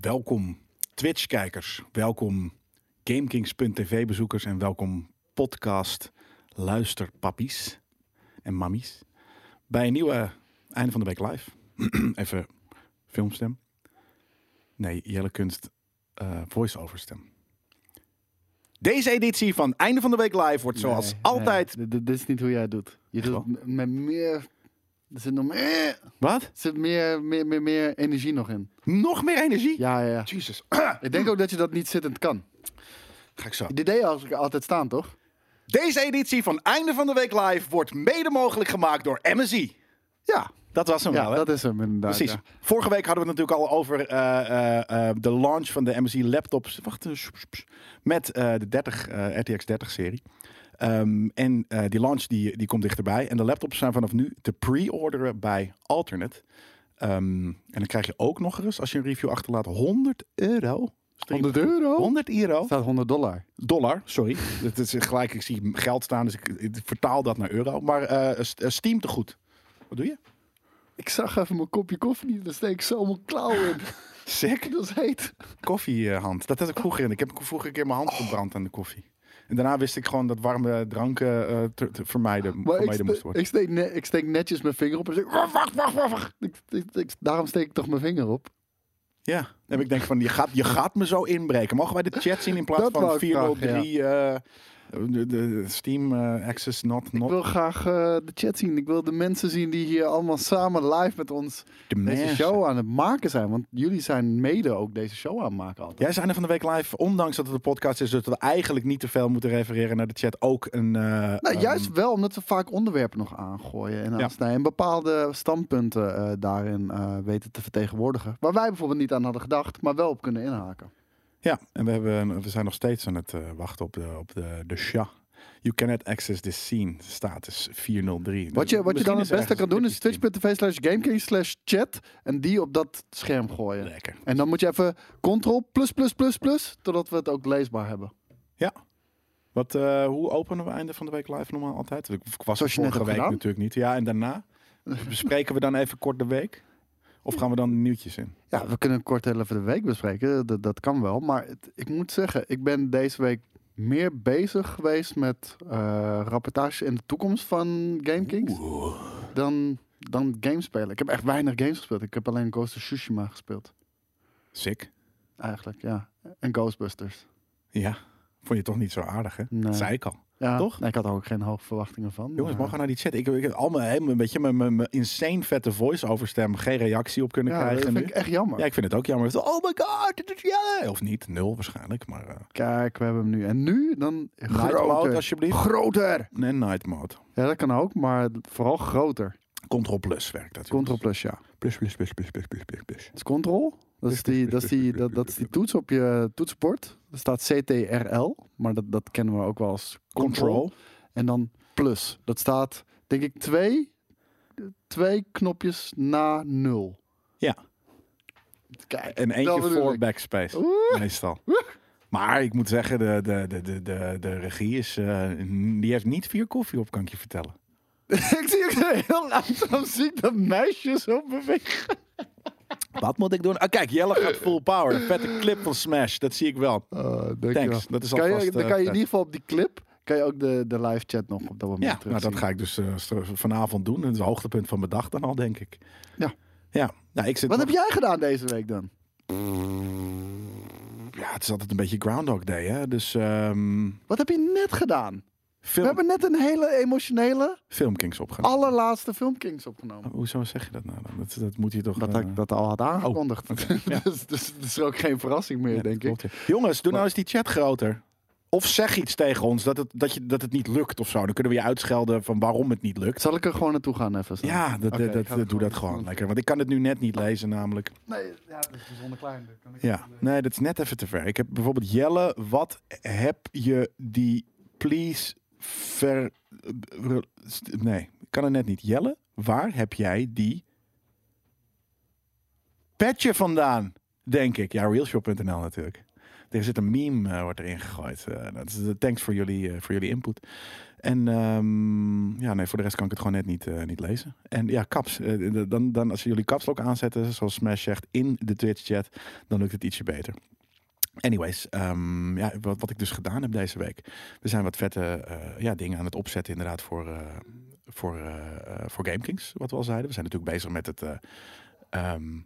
Welkom Twitch-kijkers, welkom GameKings.tv-bezoekers en welkom podcast luisterpappies en mammies bij een nieuwe einde van de week live. Even filmstem. Nee, Jelle Kunst eh voice-over stem. Deze editie van Einde van de Week Live wordt zoals Nee, altijd... nee, dit, is niet hoe jij het doet. Je doet het met meer... Er zit nog meer, er Wat? zit meer, meer, meer, meer energie nog in. Nog meer energie? Ja, ja, ja. Jezus. Ik denk ook dat je dat niet zittend kan. Ga ik zo. Die deed je altijd staan, toch? Deze editie van Einde van de Week Live wordt mede mogelijk gemaakt door MSI. Ja, Dat was hem ja wel, hè? dat is hem inderdaad. Precies. ja. Vorige week hadden we het natuurlijk al over eh, eh, eh, de launch van de MSI laptops. Wacht, sp- met de 30, eh, RTX 30 Ehm, en eh, die launch die, die komt dichterbij. En de laptops zijn vanaf nu te pre-orderen bij Alternate. Ehm, en dan krijg je ook nog eens, als je een review achterlaat, 100 euro. 100 euro? 100 euro. staat 100 dollar. Dollar, sorry. Het is gelijk, ik zie geld staan, dus ik, ik vertaal dat naar euro. Maar eh, st- eh, Steam te goed. Wat doe je? Ik zag even mijn kopje koffie niet. Daar steek ik zo mijn klauw in. Sick. Dat is heet. Koffiehand. Dat had ik vroeger in. Ik heb vroeger een keer mijn hand verbrand aan de koffie. En daarna wist ik gewoon dat warme dranken eh, te, te vermijden, Maar vermijden moest worden. ik, steek ne- ik steek netjes mijn vinger op en zeg... Wacht, wacht, wacht, wacht. Ik, daarom steek ik toch mijn vinger op. Ja. En ik denk van, je gaat, je gaat me zo inbreken. Mogen wij de chat zien in plaats Dat van wou ik 403 eh, de, de Steam eh, access not, Ik not wil graag eh, de chat zien. Ik wil de mensen zien die hier allemaal samen live met ons the deze mensen. show aan het maken zijn. Want jullie zijn mede ook deze show aan het maken altijd. Jij zijn er van de week live, ondanks dat het een podcast is, dat we eigenlijk niet te veel moeten refereren naar de chat. Ook een. eh, Nou, juist wel, omdat we vaak onderwerpen nog aangooien en Ja. aansnijden. En bepaalde standpunten daarin weten te vertegenwoordigen. Waar wij bijvoorbeeld niet aan hadden gedacht, maar wel op kunnen inhaken. Ja, en we, hebben, we zijn nog steeds aan het eh, wachten op de, op de, de SHA. You cannot access this scene. Status 403. Wat je, wat je dan het beste kan doen is twitch.tv slash gameking slash chat. En die op dat scherm gooien. Lekker. En dan moet je even control plus plus plus plus, totdat we het ook leesbaar hebben. Ja. Wat, eh, hoe openen we einde van de week live normaal altijd? Ik was Zoals je vorige week gedaan. natuurlijk niet. Ja, en daarna bespreken we dan even kort de week? Of gaan we dan nieuwtjes in? Ja, we kunnen kort heel even de week bespreken. Dat, dat kan wel. Maar het- ik moet zeggen, ik ben deze week meer bezig geweest met eh rapportage in de toekomst van GameKings dan, dan games spelen. Ik heb echt weinig games gespeeld. Ik heb alleen Ghost of Tsushima gespeeld. Sick. Eigenlijk, ja. En Ghostbusters. Ja. Vond je toch niet zo aardig, hè? Nee. Dat zei ik al. Ja, Toch? nee, ik had er ook geen hoge verwachtingen van. Jongens, maar- mogen we naar die chat? Ik heb, ik heb allemaal helemaal een beetje mijn mijn insane vette voice-over stem geen reactie op kunnen ja, dat krijgen vind nu. ik echt jammer. Ja, ik vind het ook jammer. Oh my god, dit is jij. Of niet, nul waarschijnlijk, maar... eh Kijk, we hebben hem nu. En nu dan Night mode, groter. alsjeblieft. Groter! Nee, night mode. Ja, dat kan ook, maar vooral groter. Control plus werkt dat. Control plus, ja. Plus, plus, plus, plus, plus, plus, plus, plus. Het is control. Dat is die, dat is die, dat, dat is die toets op je toetsenbord. Er staat CTRL, maar dat, dat kennen we ook wel als control. Control. En dan plus. Dat staat, denk ik, twee, twee knopjes na nul. Ja. Kijk, En eentje voor backspace, Oeh. meestal. Maar ik moet zeggen, de, de, de, de, de, de regie is, eh, die heeft niet vier koffie op, kan ik je vertellen. ik zie ook heel langzaam zie ik dat meisje zo bewegen. Wat moet ik doen? Ah, kijk, Jelle gaat full power. Een vette clip van Smash, dat zie ik wel. Thanks, dat is kan je, alvast, dan eh, kan je in ieder geval op die clip kan je ook de, de live chat nog op dat moment Ja, nou, dat ga ik dus eh, vanavond doen. Dat is het hoogtepunt van mijn dag dan al, denk ik. Ja. Ja, nou, ik zit Wat nog- heb jij gedaan deze week dan? Ja, het is altijd een beetje Groundhog Day, hè. Dus ehm Wat heb je net gedaan? Film, We hebben net een hele emotionele Filmkings opgenomen. allerlaatste Filmkings opgenomen. Hoezo zeg je dat nou? dan? Dat, dat moet je toch... Dat eh, ik dat al had aangekondigd. Ja. dus, dus het is ook geen verrassing meer, ja, denk ik. klopt. Jongens, doe nou eens die chat groter. Of zeg iets tegen ons dat het, dat, je, dat het niet lukt of zo. Dan kunnen we je uitschelden van waarom het niet lukt. Zal ik er gewoon naartoe gaan even? snel? Ja, dat, dat, doe dat gewoon doen. lekker. Want ik kan het nu net niet lezen namelijk. Nee, ja, dat is bijzonder klein. kan ik Ja, lezen. nee, dat is net even te ver. Ik heb bijvoorbeeld Jelle, wat heb je die please ver... Nee, ik kan het net niet. Jelle, waar heb jij die petje vandaan? Denk ik. Ja, realshop.nl natuurlijk. Er zit een meme, eh, wordt erin gegooid. Eh, dat is, thanks voor jullie, eh, voor jullie input. En ehm, ja, nee, voor de rest kan ik het gewoon net niet, eh, niet lezen. En ja, caps. eh, dan, dan als jullie capslock aanzetten, zoals Smash zegt, in de Twitch chat, dan lukt het ietsje beter. Anyways, ehm, ja, wat, wat ik dus gedaan heb deze week. We zijn wat vette eh, ja, dingen aan het opzetten inderdaad voor, eh voor, eh, voor GameKings, wat we al zeiden. We zijn natuurlijk bezig met het... eh, ehm,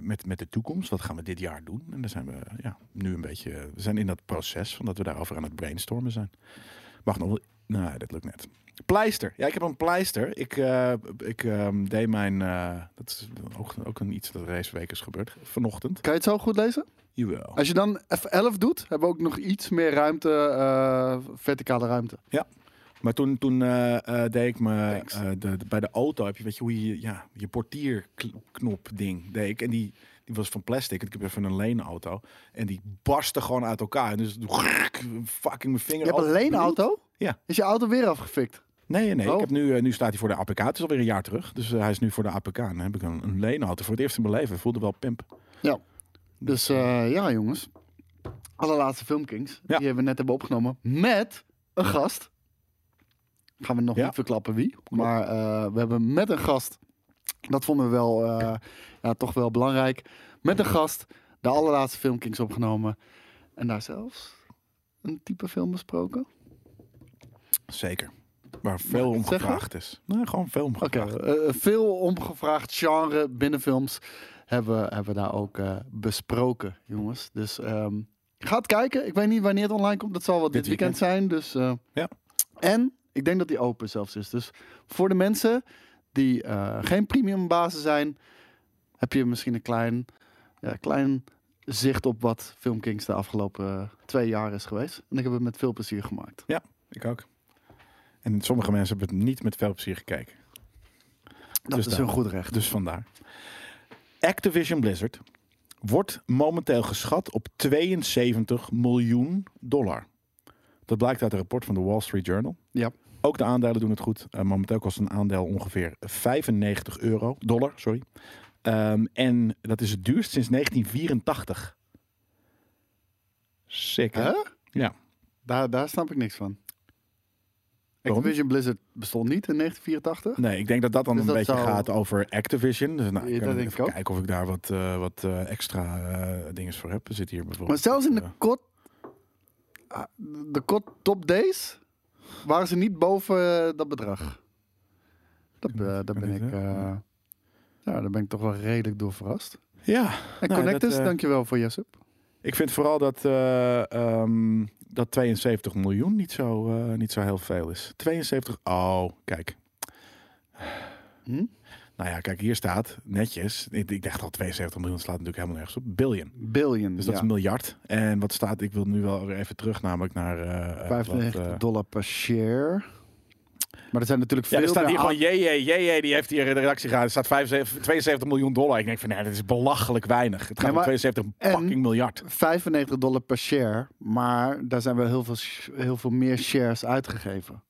met, met de toekomst. Wat gaan we dit jaar doen? En daar zijn we ja, nu een beetje. We zijn in dat proces van dat we daarover aan het brainstormen zijn. Wacht nog. Nee, dat lukt net. Pleister. Ja, ik heb een pleister. Ik, ik ehm, deed mijn. dat is ook, ook een iets dat deze week is gebeurd. Vanochtend. Kan je het zo goed lezen? Jawel. Als je dan F11 doet, hebben we ook nog iets meer ruimte, eh, verticale ruimte. Maar toen, toen eh, eh, deed ik me de, de- bij de auto heb je, weet je hoe je ja, je portierknop ding deed ik en die die was van plastic. Ik heb even een leenauto en die barstte gewoon uit elkaar. En dus fucking mijn vinger. Je hebt een leenauto? Ja. Is je auto weer afgefikt? Nee, nee. Oh. Ik heb nu, nu staat hij voor de APK. Het is alweer een jaar terug. Dus hij is nu voor de APK. En dan heb ik een, een leenauto. Voor het eerst in mijn leven. Voelde wel pimp. Ja. Dus eh, ja, jongens. Allerlaatste Filmkings. Ja. Die hebben we net hebben opgenomen met een gast. Gaan we nog Ja. niet verklappen wie. Maar eh, we hebben met een gast. Dat vonden we wel eh, ja, toch wel belangrijk. Met een gast de allerlaatste Filmkings opgenomen. En daar zelfs een type film besproken. Zeker. Waar veel om gevraagd is. Nee, gewoon veel om Oké, gevraagd. eh, veel omgevraagd genre binnen films hebben, we- hebben we daar ook eh, besproken, jongens. Dus ehm ga het kijken. Ik weet niet wanneer het online komt. Dat zal wel dit, Dit weekend, zijn. Dus, eh, Ja. En ik denk dat die open zelfs is. Dus voor de mensen die eh, geen premium bazen zijn, heb je misschien een klein, ja, klein zicht op wat Filmkings de afgelopen eh, twee jaar is geweest. En ik heb het met veel plezier gemaakt. Ik ook. En sommige mensen hebben het niet met veel plezier gekeken. Dat Dus is daar- hun goed recht. Dus vandaar. Activision Blizzard wordt momenteel geschat op 72 miljoen dollar. Dat blijkt uit een rapport van de Wall Street Journal. Ja. Ook de aandelen doen het goed. Eh, momenteel kost een aandeel ongeveer 95 euro, dollar, sorry. Ehm, en dat is het duurst sinds 1984. Sick, hè? Hè? Ja. Daar, daar snap ik niks van. Waarom? Activision Blizzard bestond niet in 1984. Nee, ik denk dat dat dan Dus een dat beetje zou- gaat over Activision. Dus nou, Ja, ik kan denk even ik kijken of ik daar wat, eh, wat eh, extra eh dingen voor heb. Er zit hier Maar bijvoorbeeld... zelfs in de kot, ah, de kot top days waren ze niet boven dat bedrag. Dat, daar ben ik, ja, daar ben ik toch wel redelijk door verrast. Ja, En Nou, Connectus, dat, eh, dankjewel voor Jessup. ik vind vooral dat, eh, ehm, dat 72 miljoen niet zo, eh, niet zo heel veel is. 72, oh, kijk. Hm? Nou ja, kijk, hier staat netjes. Ik, ik dacht al 72 miljoen slaat natuurlijk helemaal nergens op. Billion. Billion, Dus dat ja. is een miljard. En wat staat, ik wil nu wel weer even terug namelijk naar... 95 wat, eh, dollar per share. Maar er zijn natuurlijk Ja, veel er staat hier gewoon JJ, JJ, die heeft hier in de redactie gehad. Er staat 75, 72 miljoen dollar. Ik denk van, nee, dat is belachelijk weinig. Het gaat Nee, om maar- 72 en- fucking miljard. 95 dollar per share. Maar daar zijn wel heel veel, heel veel meer shares uitgegeven.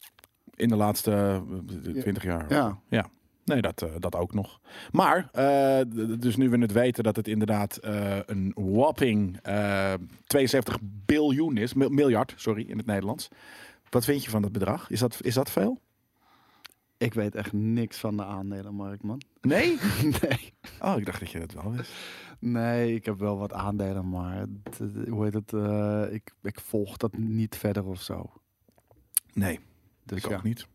In de laatste eh, 20 jaar. Ja. Nee, dat, eh, dat ook nog. Maar, eh, dus nu we het weten dat het inderdaad eh, een whopping eh 72 biljoen is, mil- miljard, sorry, in het Nederlands. Wat vind je van dat bedrag? Is dat, is dat veel? Ik weet echt niks van de aandelenmarkt, man. Nee? nee. Oh, ik dacht dat je dat wel wist. Nee, ik heb wel wat aandelen, maar het, hoe heet het? eh, ik, ik volg dat niet verder of zo. Nee, Dus ik ja. ook niet.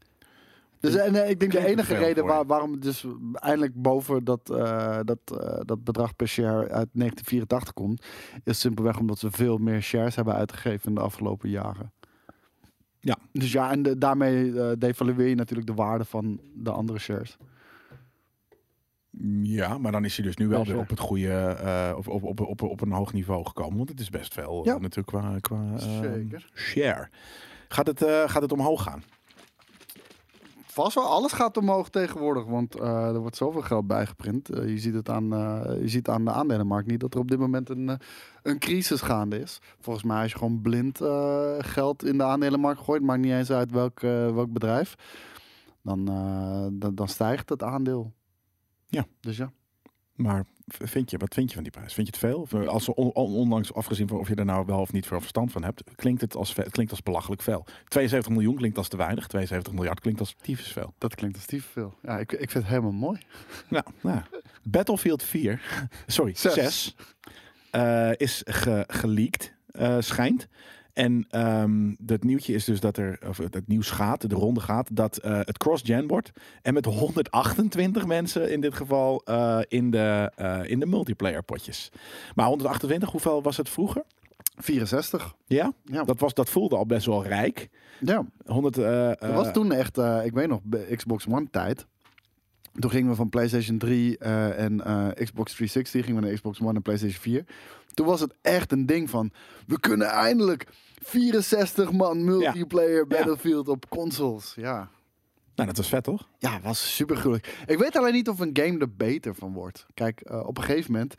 Dus en, eh, ik denk de enige reden waar, waarom het dus eindelijk boven dat, eh, dat, dat bedrag per share uit 1984 komt, is simpelweg omdat ze veel meer shares hebben uitgegeven in de afgelopen jaren. Ja. Dus ja, en de- daarmee eh devalueer je natuurlijk de waarde van de andere shares. Ja, maar dan is hij dus nu wel weer op het goede, eh, op, op, op, op, op een hoog niveau gekomen. Want het is best veel eh, natuurlijk qua, qua eh, Zeker. share. Gaat het, gaat het omhoog gaan? Vast wel, alles gaat omhoog tegenwoordig, want eh, er wordt zoveel geld bijgeprint. Eh, je, ziet het aan, eh, je ziet aan de aandelenmarkt niet dat er op dit moment een, een crisis gaande is. Volgens mij als je gewoon blind geld in de aandelenmarkt gooit, maakt niet eens uit welk, welk bedrijf, dan, dan, dan stijgt het aandeel. Ja. Dus ja. Maar vind je, wat vind je van die prijs? Vind je het veel? Of, eh, Als, on- on- ondanks afgezien van of je er nou wel of niet veel verstand van hebt, klinkt het als, het klinkt als belachelijk veel. 72 miljoen klinkt als te weinig, 72 miljard klinkt als tyfus veel. Dat klinkt als stief veel. Ja, ik, ik vind het helemaal mooi. Nou, nou. Battlefield 4, sorry, Zes. 6, eh, is ge, geleakt, eh, schijnt. En ehm het nieuwtje is dus dat er, of het nieuws gaat, de ronde gaat, dat eh, het cross-gen wordt. En met 128 mensen in dit geval eh, in, de, eh, in de multiplayer potjes. Maar 128, hoeveel was het vroeger? 64. Ja, Ja. dat, was, dat voelde al best wel rijk. ja. 100, eh, Dat was toen echt, ik weet nog, Xbox One tijd. Toen gingen we van PlayStation 3 eh, en Xbox 360 gingen we naar Xbox One en PlayStation 4. Toen was het echt een ding van, we kunnen eindelijk 64 man multiplayer Battlefield op consoles. Ja. Nou, dat was vet toch? Ja, was super gruwelijk. Ik weet alleen niet of een game er beter van wordt. Kijk, eh, op een gegeven moment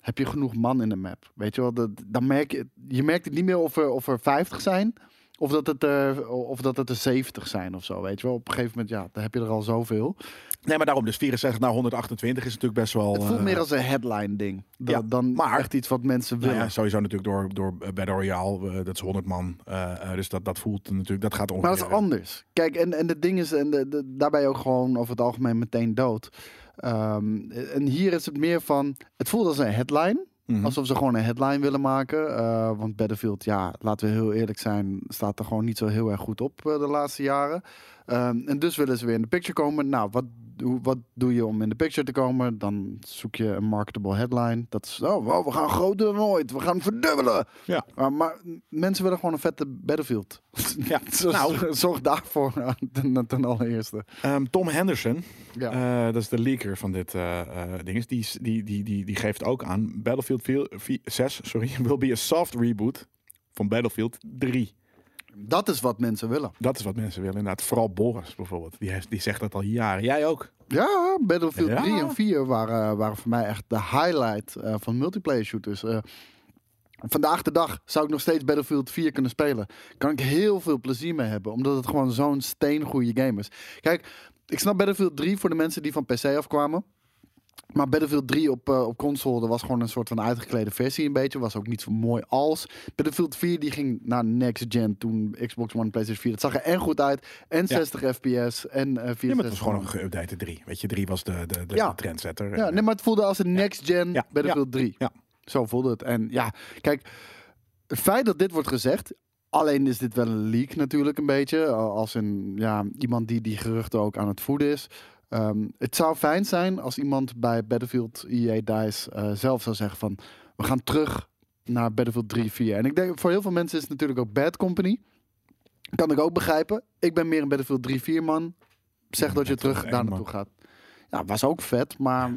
heb je genoeg man in de map. Weet je wel, dat, dan merk je, je merkt het niet meer of er, of er 50 zijn. Of dat, het er, of dat het er 70 zijn of zo, weet je wel. Op een gegeven moment, ja, dan heb je er al zoveel. Nee, maar daarom, dus 64 naar 128 is natuurlijk best wel... Het voelt eh, meer als een headline ding. Dan, ja, dan maar- echt iets wat mensen Nou willen. ja, sowieso natuurlijk door, door eh, Battle Royale, eh, dat is 100 man. eh, eh, dus dat, dat voelt natuurlijk, dat gaat ongeveer... Maar dat is anders. Kijk, en, en het ding is, en de, de- daarbij ook gewoon over het algemeen meteen dood. Ehm, en hier is het meer van, het voelt als een headline. Mhm. Alsof ze gewoon een headline willen maken. Eh, want Battlefield, ja, laten we heel eerlijk zijn, staat er gewoon niet zo heel erg goed op eh, de laatste jaren. Ehm, en dus willen ze weer in de picture komen. Nou, wat, wat doe je om in de picture te komen? Dan zoek je een marketable headline. Dat is, oh, wow, we gaan groter dan ooit. We gaan verdubbelen. Ja. Maar, maar mensen willen gewoon een vette Battlefield. Ja, Dus nou, zorg daarvoor eh, ten, ten allereerste. ehm, Tom Henderson, Ja. eh, dat is de leaker van dit eh eh, ding, die, die, die, die, die geeft ook aan, Battlefield 4, 4 6 sorry, will be a soft reboot van Battlefield 3. Dat is wat mensen willen. Dat is wat mensen willen inderdaad. Vooral Boris bijvoorbeeld, die, heeft, die zegt dat al jaren. Jij ook? Ja, Battlefield Ja. 3 en 4 waren, waren voor mij echt de highlight eh, van multiplayer shooters. Eh, vandaag de dag zou ik nog steeds Battlefield 4 kunnen spelen. Kan ik heel veel plezier mee hebben, omdat het gewoon zo'n steengoede game is. Kijk, ik snap Battlefield 3 voor de mensen die van PC afkwamen. Maar Battlefield 3 op, eh, op console, dat was gewoon een soort van uitgeklede versie een beetje. Was ook niet zo mooi als. Battlefield 4 die ging naar next gen toen Xbox One, PlayStation 4. Dat zag er en goed uit. En 60 fps en eh 64. Ja, maar het was gewoon een geüpdate 3. Weet je, 3 was de, de, de, Ja. de trendsetter. Ja, nee, maar het voelde als een next gen Ja, Battlefield 3. ja. Zo voelde het. En ja, kijk, het feit dat dit wordt gezegd. Alleen is dit wel een leak natuurlijk een beetje. Als een, ja, iemand die die geruchten ook aan het voeden is. Ehm, het zou fijn zijn als iemand bij Battlefield EA DICE eh, zelf zou zeggen van... We gaan terug naar Battlefield 3, 4. En ik denk voor heel veel mensen is het natuurlijk ook Bad Company. Kan ik ook begrijpen. Ik ben meer een Battlefield 3, 4 man. Zeg Ja, dat je terug 1, daar naartoe gaat. Ja, was ook vet, maar...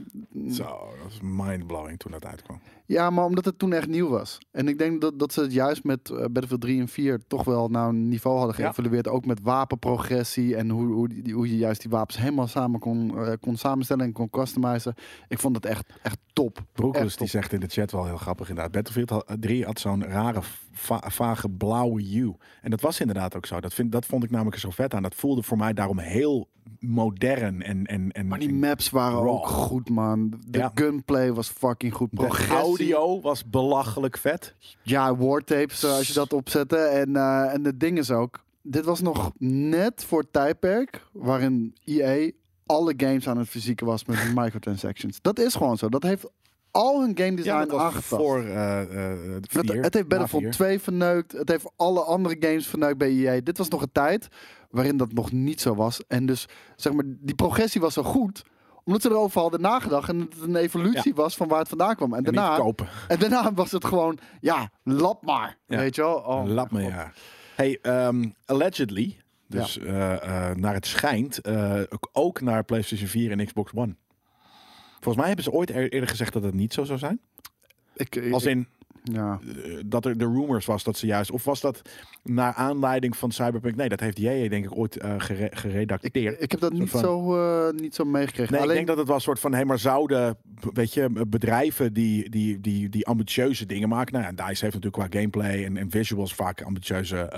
Zo, dat was mindblowing toen dat uitkwam. Ja, maar omdat het toen echt nieuw was. En ik denk dat, dat ze het juist met eh, Battlefield 3 en 4 toch wel naar een niveau hadden Ja. geëvalueerd. Ook met wapenprogressie en hoe, hoe, die, hoe je juist die wapens helemaal samen kon, eh, kon samenstellen en kon customizen. Ik vond het echt, echt top. Broekus Echt die zegt in de chat wel heel grappig inderdaad. Battlefield had- 3 had zo'n rare va- vage blauwe hue. En dat was inderdaad ook zo. Dat, vind, dat vond ik namelijk zo vet aan. Dat voelde voor mij daarom heel modern en... en, en Maar die maps waren Raw. ook goed, man. De Ja. gunplay was fucking goed. de audio was belachelijk vet. Ja, wartapes eh, als je dat opzette. En, eh, en het ding is ook, dit was nog net voor het tijdperk waarin EA alle games aan het fysieken was met microtransactions. Dat is gewoon zo. Dat heeft al hun game design was voor eh eh Het, vier, het heeft Battlefield vier. 2 verneukt. Het heeft alle andere games verneukt bij EA. Dit was nog een tijd waarin dat nog niet zo was. En dus, zeg maar, die progressie was zo goed omdat ze erover hadden nagedacht en het een evolutie was van waar het vandaan kwam. En, daarna, kopen. en daarna was het gewoon, ja, lap maar. Ja. Weet je wel? Oh, mijn God. ja. Hey, ehm, allegedly, dus eh, eh, naar het schijnt, eh, ook- ook naar PlayStation 4 en Xbox One. Volgens mij hebben ze ooit eer- eerder gezegd dat het niet zo zou zijn. Ik, ik- Als in ja. eh, dat er de rumors was dat ze juist, of was dat naar aanleiding van Cyberpunk? Nee, dat heeft JJ denk ik ooit eh, gere- geredacteerd. ik heb dat niet van- zo, eh, niet zo meegekregen. Nee, Alleen, ik denk dat het was een soort van, hé, maar zouden, weet je, bedrijven die, die, die, die ambitieuze dingen maken. Nou ja, DICE heeft natuurlijk qua gameplay en, en visuals vaak ambitieuze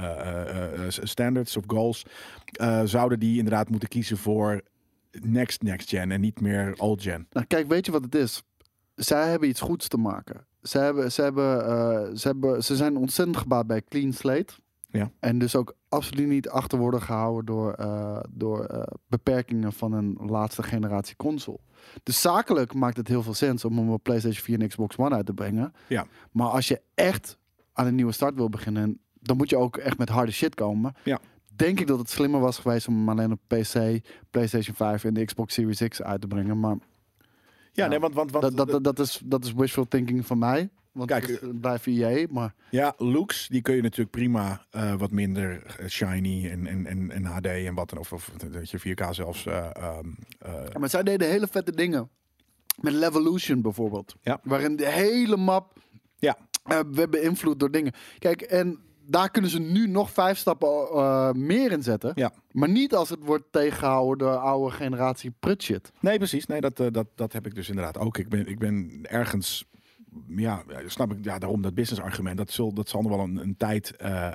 standards of goals. Zouden die inderdaad moeten kiezen voor next, next gen en niet meer old gen. nou, kijk, weet je wat het is? zij hebben iets goeds te maken. Ze, hebben, ze, hebben, eh, ze, hebben, ze zijn ontzettend gebaat bij clean slate. Ja. En dus ook absoluut niet achter worden gehouden door, eh, door eh, beperkingen van een laatste generatie console. Dus zakelijk maakt het heel veel sens om hem op PlayStation 4 en Xbox One uit te brengen. Ja. Maar als je echt aan een nieuwe start wil beginnen, dan moet je ook echt met harde shit komen. Ja. Denk ik dat het slimmer was geweest om hem alleen op PC, PlayStation 5 en de Xbox Series X uit te brengen. Maar Ja, nee, want, want, want dat, dat, dat, dat is, dat is wishful thinking van mij. Want Kijk, het blijft EA, maar ja, looks, die kun je natuurlijk prima eh, wat minder eh, shiny en, en, en, en HD en wat dan. Of, of dat je 4K zelfs. eh, ehm, eh, Ja, maar zij deden hele vette dingen. Met Levolution bijvoorbeeld. Ja. Waarin de hele map Ja. eh, werd beïnvloed door dingen. Kijk, en daar kunnen ze nu nog vijf stappen eh, meer in zetten. Ja. Maar niet als het wordt tegengehouden door oude generatie prutshit. Nee, precies. Nee, dat, eh, dat, dat heb ik dus inderdaad ook. Ik ben, ik ben ergens. Ja, snap ik. Ja, daarom dat business argument. Dat zal, dat zal nog wel een, een tijd eh,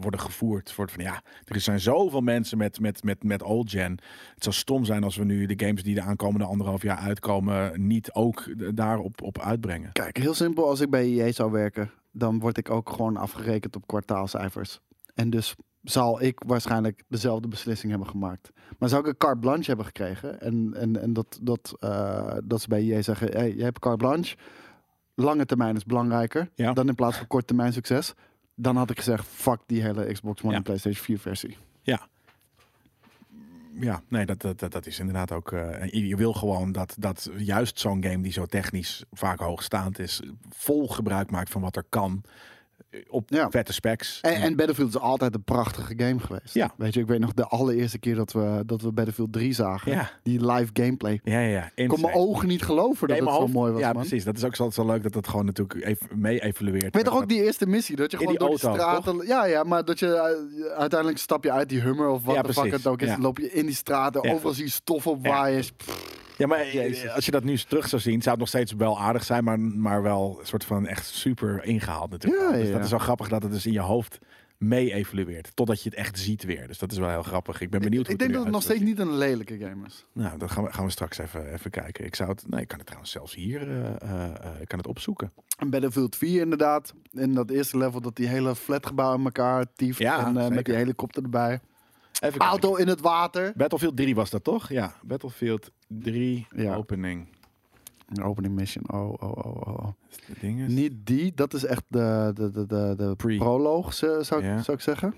worden gevoerd. Voor van ja, er zijn zoveel mensen met, met, met, met old gen. Het zou stom zijn als we nu de games die de aankomende anderhalf jaar uitkomen. niet ook daarop op uitbrengen. Kijk, heel simpel. Als ik bij EA zou werken, dan word ik ook gewoon afgerekend op kwartaalcijfers. En dus zal ik waarschijnlijk dezelfde beslissing hebben gemaakt. Maar zou ik een carte blanche hebben gekregen en, en, en dat, dat, eh, dat ze bij EA zeggen, hey, je hebt carte blanche, lange termijn is belangrijker Ja. dan in plaats van korte termijn succes. Dan had ik gezegd, fuck die hele Xbox One Ja. en PlayStation 4 versie. Ja. Ja, nee, dat, dat, dat, is inderdaad ook. eh, je wil gewoon dat, dat juist zo'n game die zo technisch vaak hoogstaand is, vol gebruik maakt van wat er kan. Op Ja. vette specs. En, en Battlefield is altijd een prachtige game geweest. Ja. Weet je, ik weet nog de allereerste keer dat we, dat we Battlefield 3 zagen. Ja. Die live gameplay. ja, ja, ja. Ik kon mijn ogen niet geloven dat het zo hoofd- mooi was, Ja, man. precies. Dat is ook zo, zo leuk dat dat gewoon natuurlijk even mee evalueert. Weet toch ook die eerste missie? Dat je gewoon door auto, straten... Ja, ja, maar dat je eh, uiteindelijk stap je uit die Hummer of wat de fuck het ook is. Loop je in die straten, overal zie je stof opwaaien. Ja, maar eh, Jezus. als je dat nu terug zou zien, zou het nog steeds wel aardig zijn, maar, maar wel een soort van echt super ingehaald natuurlijk. Ja, dus ja. dat is wel grappig dat het dus in je hoofd mee evalueert, totdat je het echt ziet weer. Dus dat is wel heel grappig. Ik ben benieuwd hoe Ik denk dat het nog steeds niet een lelijke game is. Nou, dan gaan we, gaan we straks even, even kijken. Ik zou het, nee, ik kan het trouwens zelfs hier, eh, eh, eh, ik kan het opzoeken. En Battlefield 4 inderdaad. In dat eerste level dat die hele flatgebouw in elkaar tieft. Ja, en eh, met die helikopter erbij. Even kijken. Auto in het water. Battlefield 3 was dat toch? Ja, Battlefield 3 Ja. opening. Een opening mission. Oh, oh, oh, oh. oh. De ding is... Niet die. Dat is echt de, de, de, de, de Pre. proloog, zou, zou, ik- Ja. zou ik zeggen.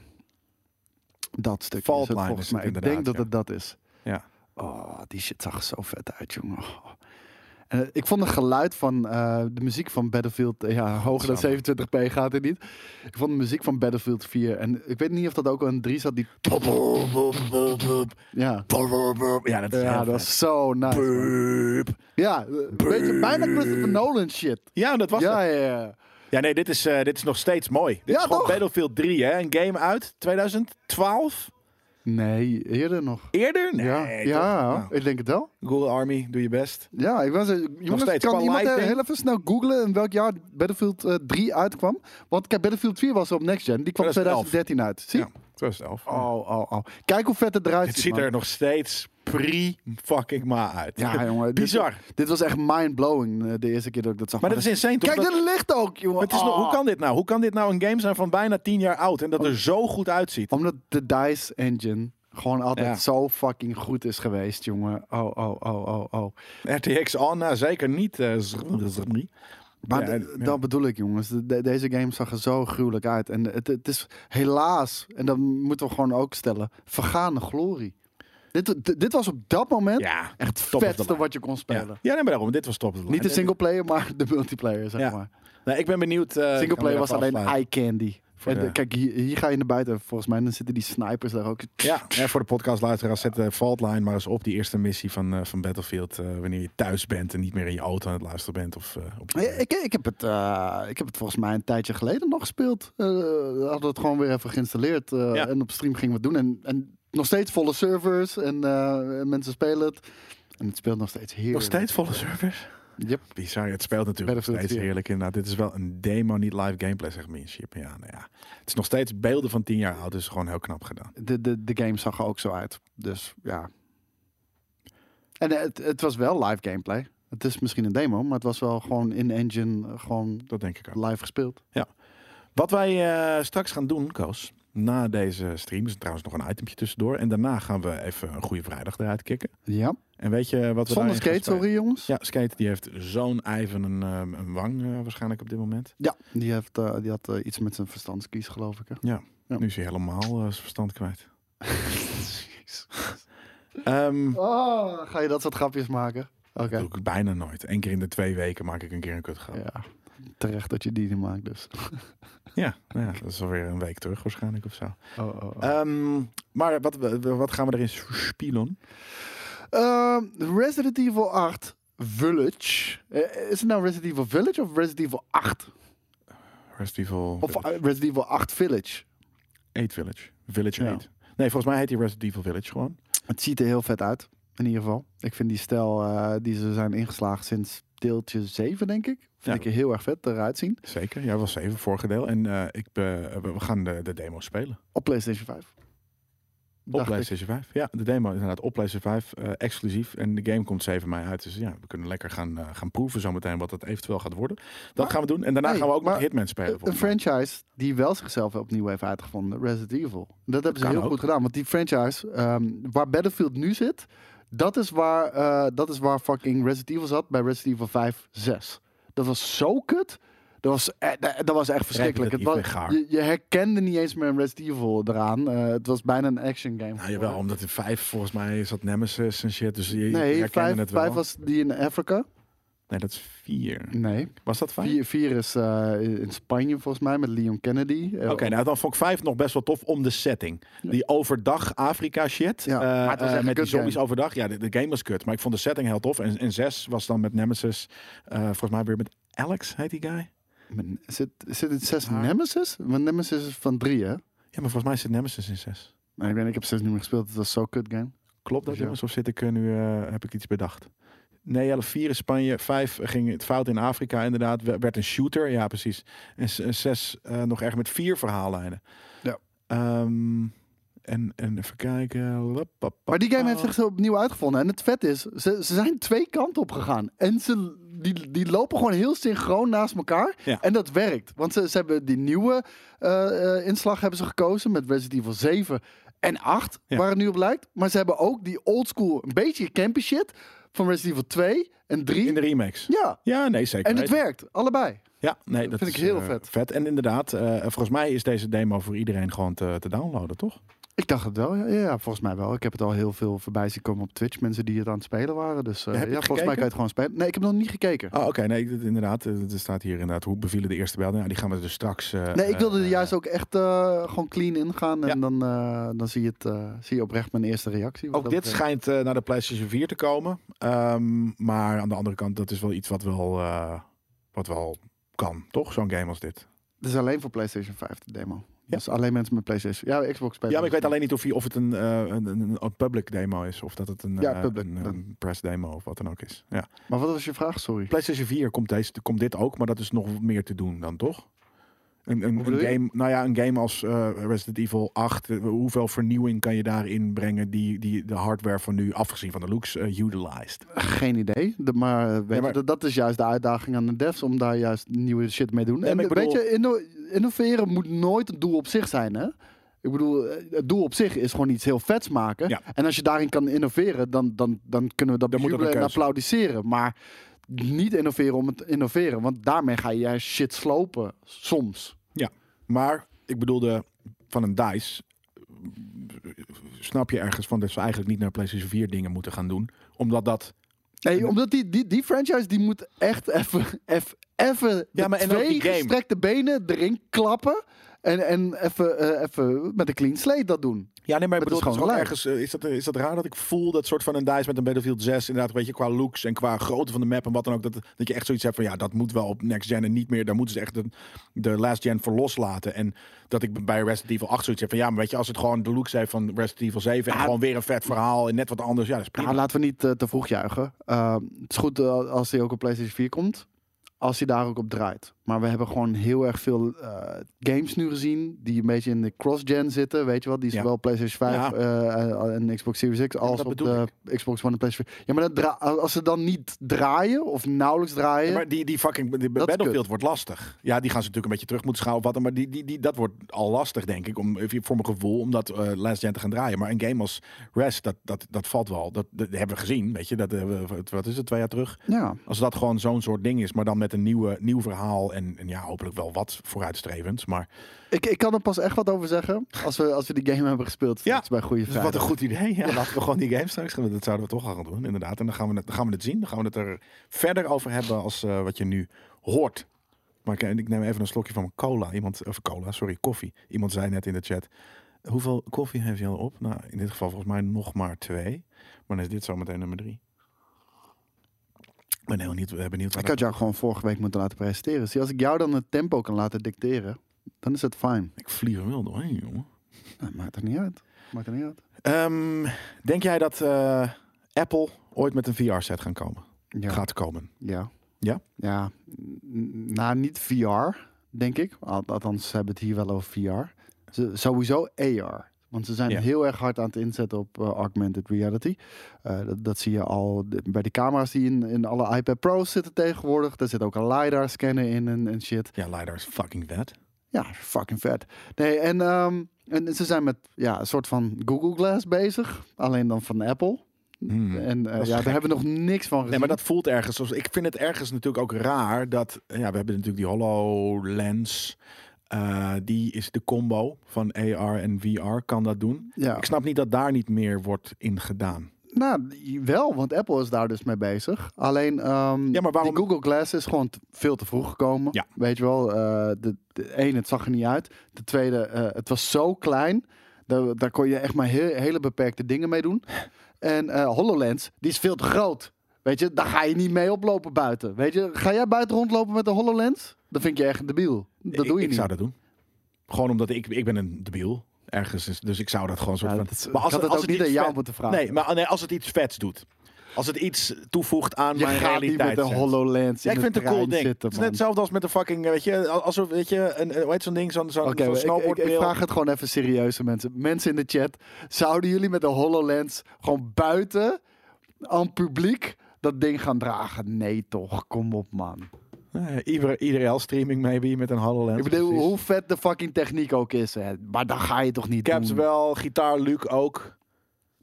Dat stukje Fault is het line volgens is mij. Ik denk dat het dat is. Ja. Oh, die shit zag er zo vet uit, jongen. Eh, ik vond het geluid van eh, de muziek van Battlefield... eh, ja, hoger dan Godsamme. 27p gaat het niet. Ik vond de muziek van Battlefield 4... En ik weet niet of dat ook een 3 zat. Die, ja, Ja, dat is ja dat was zo nice. man. Ja, een beetje bijna Christopher Nolan shit. Ja, dat was Ja, het. ja, ja. Ja, nee, dit is, dit is nog steeds mooi. Dit Ja, is gewoon toch? Battlefield 3, hè? Een game uit 2012? Nee, eerder nog. Eerder? Nee, ja, Nou, ik denk het wel. Google Army, doe je best. Ja, ik was. Jongens, steeds kan iemand eh, lighting? heel even snel googlen in welk jaar Battlefield eh, 3 uitkwam? Want kijk, Battlefield 4 was op Next Gen. Die kwam 2011. 2013 uit. Zie? Ja, 2011. Oh, oh, oh. Kijk hoe vet het eruit Het ziet. ziet man. er nog steeds pre-fucking ma uit. Ja, jongen. dit- Bizar. Dit, was echt mind-blowing eh, de eerste keer dat ik dat zag. Maar dat is insane, toch? Kijk, Dat- dit licht ook, jongen. Het is nog, hoe Oh. kan dit nou? Hoe kan dit nou een game zijn van bijna 10 jaar oud en dat er zo goed uitziet? Omdat de DICE engine gewoon altijd Ja. zo fucking goed is geweest, jongen. Oh, oh, oh, oh, oh. RTX on, nou, zeker niet. z- Maar Ja, d- ja. dat bedoel ik, jongens. De- de- deze game zag er zo gruwelijk uit. En het, het is helaas, en dat moeten we gewoon ook stellen, vergaande glorie. Dit, dit, was op dat moment Ja, echt het vetste wat je kon spelen. ja nee, maar daarom. Dit was top. Niet de singleplayer, maar de multiplayer, zeg Ja. maar. Nee, ik ben benieuwd. eh, Singleplayer was alleen eye candy. Voor En de- de- kijk, hier, hier ga je naar buiten. Volgens mij dan zitten die snipers daar ook. Ja, ja, voor de podcastluisteraars, zet de Faultline maar eens op. Die eerste missie van, eh, van Battlefield. eh, wanneer je thuis bent en niet meer in je auto aan het luisteren bent. Of, eh, op je- Ik, ik, heb het, eh, ik heb het volgens mij een tijdje geleden nog gespeeld. Eh, we hadden het gewoon weer even geïnstalleerd. eh, Ja. En op stream gingen we het doen. En, en nog steeds volle servers. En eh, mensen spelen het. En het speelt nog steeds heerlijk. Nog steeds volle servers? Yep. Bizar, het speelt natuurlijk nog steeds 4. heerlijk. Inderdaad, dit is wel een demo, niet live gameplay, zegt Minship. Ja, nou ja. Het is nog steeds beelden van 10 jaar oud, dus gewoon heel knap gedaan. De, de, de game zag er ook zo uit. Dus ja. En het, het was wel live gameplay. Het is misschien een demo, maar het was wel gewoon in-engine, eh, gewoon Dat denk ik ook. live gespeeld. Wat wij eh, straks gaan doen, Koos, na deze stream, is trouwens nog een itempje tussendoor. En daarna gaan we even een goede vrijdag eruit kicken. Ja. En weet je wat we Zonder skate, sorry jongens. Ja, Skate die heeft zo'n ijven een, eh, een wang eh, waarschijnlijk op dit moment. Ja, die, heeft, eh, die had eh, iets met zijn verstandskies, geloof ik. Hè? Ja, Ja. nu is hij helemaal zijn verstand kwijt. Ehm Oh, ga je dat soort grapjes maken? Oké. Dat doe ik bijna nooit. Eén keer in de twee weken maak ik een keer een kutgrap. Ja, terecht dat je die niet maakt dus. ja, nou ja, dat is alweer een week terug waarschijnlijk of zo. Oh, oh, oh. Ehm, maar wat, wat gaan we erin spelen? Ehm, Resident Evil 8 Village. Eh, is het nou Resident Evil Village of Resident Evil 8? Resident Evil Of eh, Resident Evil 8 Village? 8 Village. Village Ja. 8. Nee, volgens mij heet hij Resident Evil Village gewoon. Het ziet er heel vet uit, in ieder geval. Ik vind die stijl eh, die ze zijn ingeslagen sinds deeltje 7, denk ik. Vind Ja. ik er heel erg vet eruit zien. Zeker. Ja, was zeven vorige deel. En eh, ik, be- we gaan de, de demo spelen. Op PlayStation 5. Op. PlayStation 5. Ja, de demo is inderdaad op PlayStation 5 eh, exclusief. En de game komt 7 mei uit. Dus ja, we kunnen lekker gaan, eh, gaan proeven zometeen wat het eventueel gaat worden. Dat Maar- gaan we doen. En daarna gaan we ook nog maar Hitman spelen. Een franchise die wel zichzelf opnieuw heeft uitgevonden, Resident Evil. Dat hebben ze heel ook. goed gedaan. Want die franchise, ehm, waar Battlefield nu zit, dat is waar, eh, dat is waar fucking Resident Evil zat bij Resident Evil 5, 6. Dat was zo kut. Dat was, e- dat was echt verschrikkelijk. Het was, je, je herkende niet eens meer een Resident Evil eraan. Eh, het was bijna een action game. Nou jawel, omdat in 5 volgens mij zat Nemesis en shit. Dus je, Nee, herkende 5, het wel. was die in Afrika. Nee, dat is 4. Nee. Was dat 5? 4, 4 is eh, in Spanje volgens mij met Leon Kennedy. Eh, Oké, nou dan vond ik 5 nog best wel tof om de setting. Die overdag Afrika shit. Ja, eh, maar het was echt een met die zombies game. overdag. Ja, de, de game was kut. Maar ik vond de setting heel tof. En, en 6 was dan met Nemesis. eh, volgens mij weer met Alex, heet die guy. Met- Zit, zit het 6 Haar. Nemesis? Want Nemesis is van 3, hè? Ja, maar volgens mij zit Nemesis in 6. Nee, ik, weet, niet, ik heb 6 niet meer gespeeld. Het was zo kut game. Klopt dat Ja. jongens? Of zit ik nu, eh, heb ik iets bedacht? Nee, 4 in Spanje, 5 ging het fout in Afrika inderdaad, we- werd een shooter, ja precies. En 6 nog erg met vier verhaallijnen. Ja. Ehm, en, en even kijken. Maar die game heeft zich zo opnieuw uitgevonden. En het vet is, ze, ze zijn twee kanten op gegaan. En ze, die, die lopen gewoon heel synchroon naast elkaar. Ja. En dat werkt. Want ze, ze hebben die nieuwe eh, eh, inslag hebben ze gekozen met Resident Evil 7 en 8, Ja. waar het nu op lijkt. Maar ze hebben ook die oldschool, een beetje campy shit van Resident Evil 2 en 3. In de remakes. Ja, Ja, nee, zeker. en het werkt, allebei. Ja, nee, dat, vind ik is, heel eh, vet. vet. En inderdaad, eh, volgens mij is deze demo voor iedereen gewoon te, te downloaden, toch? Ik dacht het wel, ja, ja, volgens mij wel. Ik heb het al heel veel voorbij zien komen op Twitch. Mensen die het aan het spelen waren. Dus eh, je ja, volgens mij kan je het gewoon spelen. Nee, ik heb nog niet gekeken. Ah, oké, nee, inderdaad. eh, Er staat hier inderdaad, hoe bevielen de eerste beelden? Ja, die gaan we dus straks... eh, Nee, ik wilde er eh, juist ook echt eh, gewoon clean ingaan. En dan, eh, dan zie, je het, eh, zie je oprecht mijn eerste reactie. Ook dit betreft. schijnt eh, naar de PlayStation 4 te komen. Ehm, maar aan de andere kant, dat is wel iets wat wel, eh, wat wel kan, toch? Zo'n game als dit. Het is alleen voor PlayStation 5 de demo. Ja. Dus alleen mensen met PlayStation. Ja, Xbox spelen. Ja, maar ik weet alleen niet of, hij- of het een, eh, een, een, een public demo is. Of dat het een, Ja, eh, public. een, een press demo of wat dan ook is. Ja. Maar wat was je vraag? Sorry. PlayStation 4 komt, deze, komt dit ook, maar dat is nog meer te doen dan, toch? Een, een, game, nou ja, een game als eh, Resident Evil 8, eh, hoeveel vernieuwing kan je daarin brengen die, die de hardware van nu, afgezien van de looks, eh, utilized? Geen idee. De, maar, weet Nee, maar- Je, dat, is juist de uitdaging aan de devs om daar juist nieuwe shit mee te doen. Nee, en weet je, inno- innoveren moet nooit een doel op zich zijn, hè? Ik bedoel, het doel op zich is gewoon iets heel vets maken. Ja. En als je daarin kan innoveren, dan, dan, dan kunnen we dat Dan bejubelen en applaudisseren. Maar niet innoveren om het te innoveren. Want daarmee ga je juist shit slopen, soms. Maar ik bedoelde van een DICE. Snap je ergens van dat ze eigenlijk niet naar PlayStation 4 dingen moeten gaan doen? Omdat dat. Nee, omdat die, die, die franchise die moet echt even, even, Ja, maar de en twee die game. gestrekte benen erin klappen. En, en even, eh, even met een clean slate dat doen. Ja, nee, maar ik bedoel, is gewoon ergens, eh, is, dat, is dat raar dat ik voel dat soort van een DICE met een Battlefield 6, inderdaad, weet je, qua looks en qua grootte van de map en wat dan ook, dat, dat je echt zoiets hebt van, ja, dat moet wel op next gen en niet meer, daar moeten ze echt de, de last gen voor loslaten. En dat ik bij Resident Evil 8 zoiets heb van, ja, maar weet je, als het gewoon de looks heeft van Resident Evil 7 en Ja. gewoon weer een vet verhaal en net wat anders, ja, dat is prima. Laten we niet eh, te vroeg juichen. Uh, het is goed eh, als die ook op PlayStation 4 komt. Als hij daar ook op draait. Maar we hebben gewoon heel erg veel eh, games nu gezien die een beetje in de cross-gen zitten. Weet je wel, die Ja. zowel PlayStation 5 Ja. eh, en Xbox Series X als op de Xbox One en PlayStation 4. Ja, maar dat als ze dan niet draaien of nauwelijks draaien. Ja, maar die, die fucking die Battlefield wordt lastig. Ja, die gaan ze natuurlijk een beetje terug moeten of wat. dan, Maar die, die, die, dat wordt al lastig, denk ik, om, voor mijn gevoel, om dat eh, last gen te gaan draaien. Maar een game als Rest, dat, dat, dat valt wel. Dat, dat hebben we gezien, weet je. Dat hebben we, wat is het, twee jaar terug? ja, Als dat gewoon zo'n soort ding is, maar dan met een nieuwe, nieuw verhaal en, en ja, hopelijk wel wat vooruitstrevends. Maar ik, ik kan er pas echt wat over zeggen als we, als we die game hebben gespeeld. Ja, bij Goede Dus wat een goed idee. Ja, laten we gewoon die game straks gaan. Dat zouden we toch al gaan doen, inderdaad. En dan gaan we het, dan gaan we het zien. Dan gaan we het er verder over hebben als eh, wat je nu hoort. Maar ik, ik neem even een slokje van mijn cola. Iemand, of cola, sorry, koffie. Iemand zei net in de chat. Hoeveel koffie heeft je al op? Nou, in dit geval volgens mij nog maar twee. Maar dan is dit zometeen nummer drie. Ik ben heel benieuwd, eh, benieuwd Ik had jou gewoon vorige week moeten laten presenteren. Zie, als ik jou dan het tempo kan laten dicteren, dan is het fijn. Ik vlieg er wel doorheen, jongen. Nou, maakt er niet uit. Maakt er niet uit. Ehm, denk jij dat eh, Apple ooit met een VR-set gaan komen? Ja. Gaat komen? Ja. Ja? Ja. Nou, niet VR, denk ik. Al- Althans, ze hebben het hier wel over VR. Sowieso AR. Want ze zijn Ja. heel erg hard aan het inzetten op eh, augmented reality. Eh, dat, dat zie je al bij de camera's die in, in alle iPad Pro's zitten tegenwoordig. Daar zit ook een LiDAR scanner in en, en shit. Ja, LiDAR is fucking vet. Ja, fucking vet. Nee, en, ehm, en ze zijn met ja, een soort van Google Glass bezig. Alleen dan van Apple. Hmm. En eh, ja, gek. daar hebben we nog niks van gezien. Nee, maar dat voelt ergens. Ik vind het ergens natuurlijk ook raar dat. Ja, we hebben natuurlijk die HoloLens. Eh die is de combo van AR en VR. Kan dat doen? ja. Ik snap niet dat daar niet meer wordt in gedaan. Nou, wel, want Apple is daar dus mee bezig. Alleen, ehm, Ja, maar waarom- die Google Glass is gewoon veel te vroeg gekomen. Ja. Weet je wel, eh, de, de één, het zag er niet uit. De tweede, eh, het was zo klein. Daar, daar kon je echt maar heel, hele beperkte dingen mee doen. En HoloLens, die is veel te groot. Weet je, daar ga je niet mee oplopen buiten. Weet je, ga jij buiten rondlopen met een HoloLens? Dat vind je echt debiel. Dat ik, doe je ik niet. zou dat doen. Gewoon omdat ik, ik ben een debiel. Ergens is, dus ik zou dat gewoon soort Ja, van. dat maar had het ook niet aan jou vet- moeten vragen. Nee, maar nee, als het iets vets doet. Als het iets toevoegt aan je mijn gaat niet realiteit. met een HoloLens Ja, ik vind de het een cool ding. zitten, het is net hetzelfde als met een fucking, weet je, als een, weet je, een, hoe heet zo'n ding, zo'n zo'n Oké, zo'n ik- ik, vraag het gewoon even serieuze mensen. Mensen in de chat, zouden jullie met een HoloLens gewoon buiten aan publiek dat ding gaan dragen? Nee toch, kom op man. Nee, ieder, streaming maybe met een HoloLens. ik bedoel, precies. hoe vet de fucking techniek ook is. Hè. Maar dan ga je toch niet Caps doen. wel, gitaar Luke ook.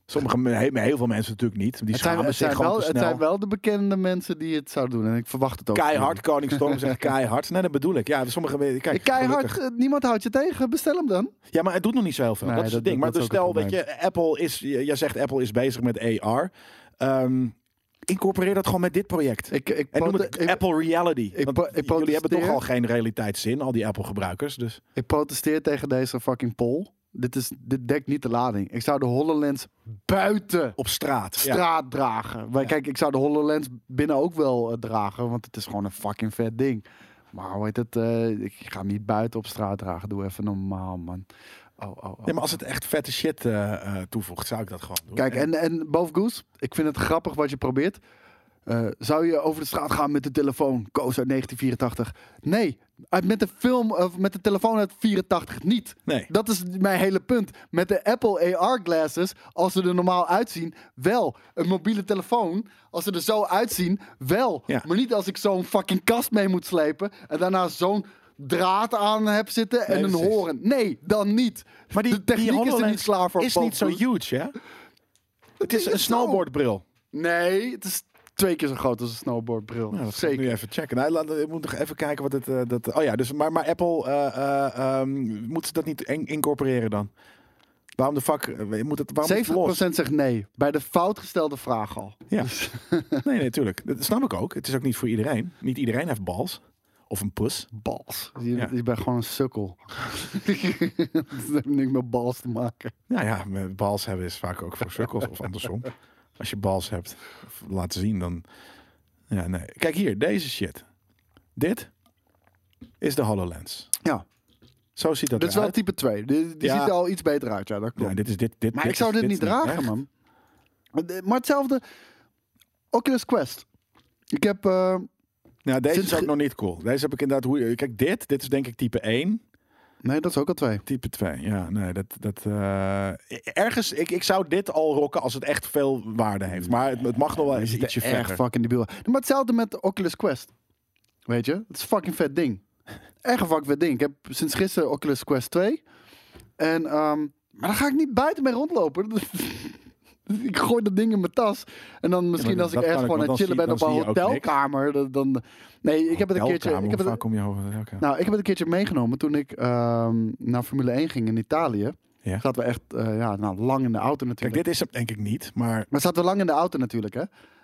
Sommige, heel, heel veel mensen natuurlijk niet. Die Het zijn, het, zich zijn wel, het zijn wel de bekende mensen die het zouden doen. En ik verwacht het ook. Keihard, Koning Storm zegt keihard. Nee, dat bedoel ik. Ja, sommige kijk, Keihard, gelukkig. eh, niemand houdt je tegen. Bestel hem dan. Ja, maar het doet nog niet zo heel veel. Nee, dat is dat- het ding. dat- maar dus stel, weet je, Apple is, jij zegt Apple is bezig met AR. Ehm, incorporeer dat gewoon met dit project. Ik, ik, en noem het ik, Apple Reality. ik ik jullie hebben toch al geen realiteitszin, al die Apple-gebruikers. Dus ik protesteer tegen deze fucking poll. Dit, is, dit dekt niet de lading. Ik zou de HoloLens buiten op straat. Ja. straat dragen. Maar kijk, ik zou de HoloLens binnen ook wel eh, dragen, want het is gewoon een fucking vet ding. Maar hoe heet het? eh, ik ga hem niet buiten op straat dragen. Doe even normaal, man. Oh, oh, oh. Ja, maar als het echt vette shit eh, eh, toevoegt, zou ik dat gewoon doen. Kijk, en, en boven Goose, ik vind het grappig wat je probeert. Eh, zou je over de straat gaan met de telefoon? Koos uit 1984. Nee, uit, met de film, of met de telefoon uit 84 niet. Nee. Dat is mijn hele punt. Met de Apple AR glasses, als ze er normaal uitzien, wel. Een mobiele telefoon, als ze er zo uitzien, wel. Ja. Maar niet als ik zo'n fucking kast mee moet slepen en daarna zo'n draad aan heb zitten en een precies. horen. Nee, dan niet. Maar die, de techniek die is er niet klaar voor. is niet zo huge, hè? Het is een snowboardbril. Nee, het is twee keer zo groot als een snowboardbril. Nou, dat Zeker. nu even checken. Nou, laat, ik moet nog even kijken wat het... eh, dat, oh ja, dus, maar, maar Apple, eh eh ehm, moet ze dat niet in- incorporeren dan? Waarom de fuck... Moet het, waarom moet het los? 70% zegt nee. Bij de fout gestelde vraag al. Ja. Nee, nee, tuurlijk. Dat snap ik ook. Het is ook niet voor iedereen. Niet iedereen heeft bals. Of een pus. Bals. Je, Ja. je bent gewoon een sukkel. dat heeft niks met bals te maken. Nou ja, met bals hebben is vaak ook voor sukkels of andersom. Als je bals hebt of laten zien, dan... Ja, nee. Kijk hier, deze shit. Dit is de HoloLens. Ja, Zo ziet dat dit is wel type 2. Die, die Ja. ziet er al iets beter uit. Ja, dat klopt. Ja, dit is dit, dit, maar dit ik zou dit, niet dragen, echt. man. Maar hetzelfde... Oculus Quest. Ik heb... eh, Nou, deze is ook nog niet cool. Deze heb ik inderdaad... Hoe, kijk, dit. Dit is denk ik type 1. Nee, dat is ook al twee. Type 2. Ja, nee, dat... dat eh, ergens... Ik, ik zou dit al rocken als het echt veel waarde heeft. Maar het, het mag nog wel eens ietsje verder. fucking debiel. Maar hetzelfde met de Oculus Quest. Weet je? Het is een fucking vet ding. Erg een fucking vet ding. Ik heb sinds gisteren Oculus Quest 2. En, ehm, maar dan ga ik niet buiten mee rondlopen. ik gooi dat ding in mijn tas. En dan misschien als ik dat ergens ik, gewoon aan het chillen ben op een hotelkamer. Dan, dan, nee, ik heb het een keertje... Ik heb het, vaak kom je over? Oké. nou, ik heb het een keertje meegenomen toen ik ehm, naar Formule 1 ging in Italië. Ja. Zaten we echt eh, ja, nou, lang in de auto Kijk, natuurlijk. dit is hem denk ik niet. Maar Maar zaten we lang in de auto natuurlijk, hè?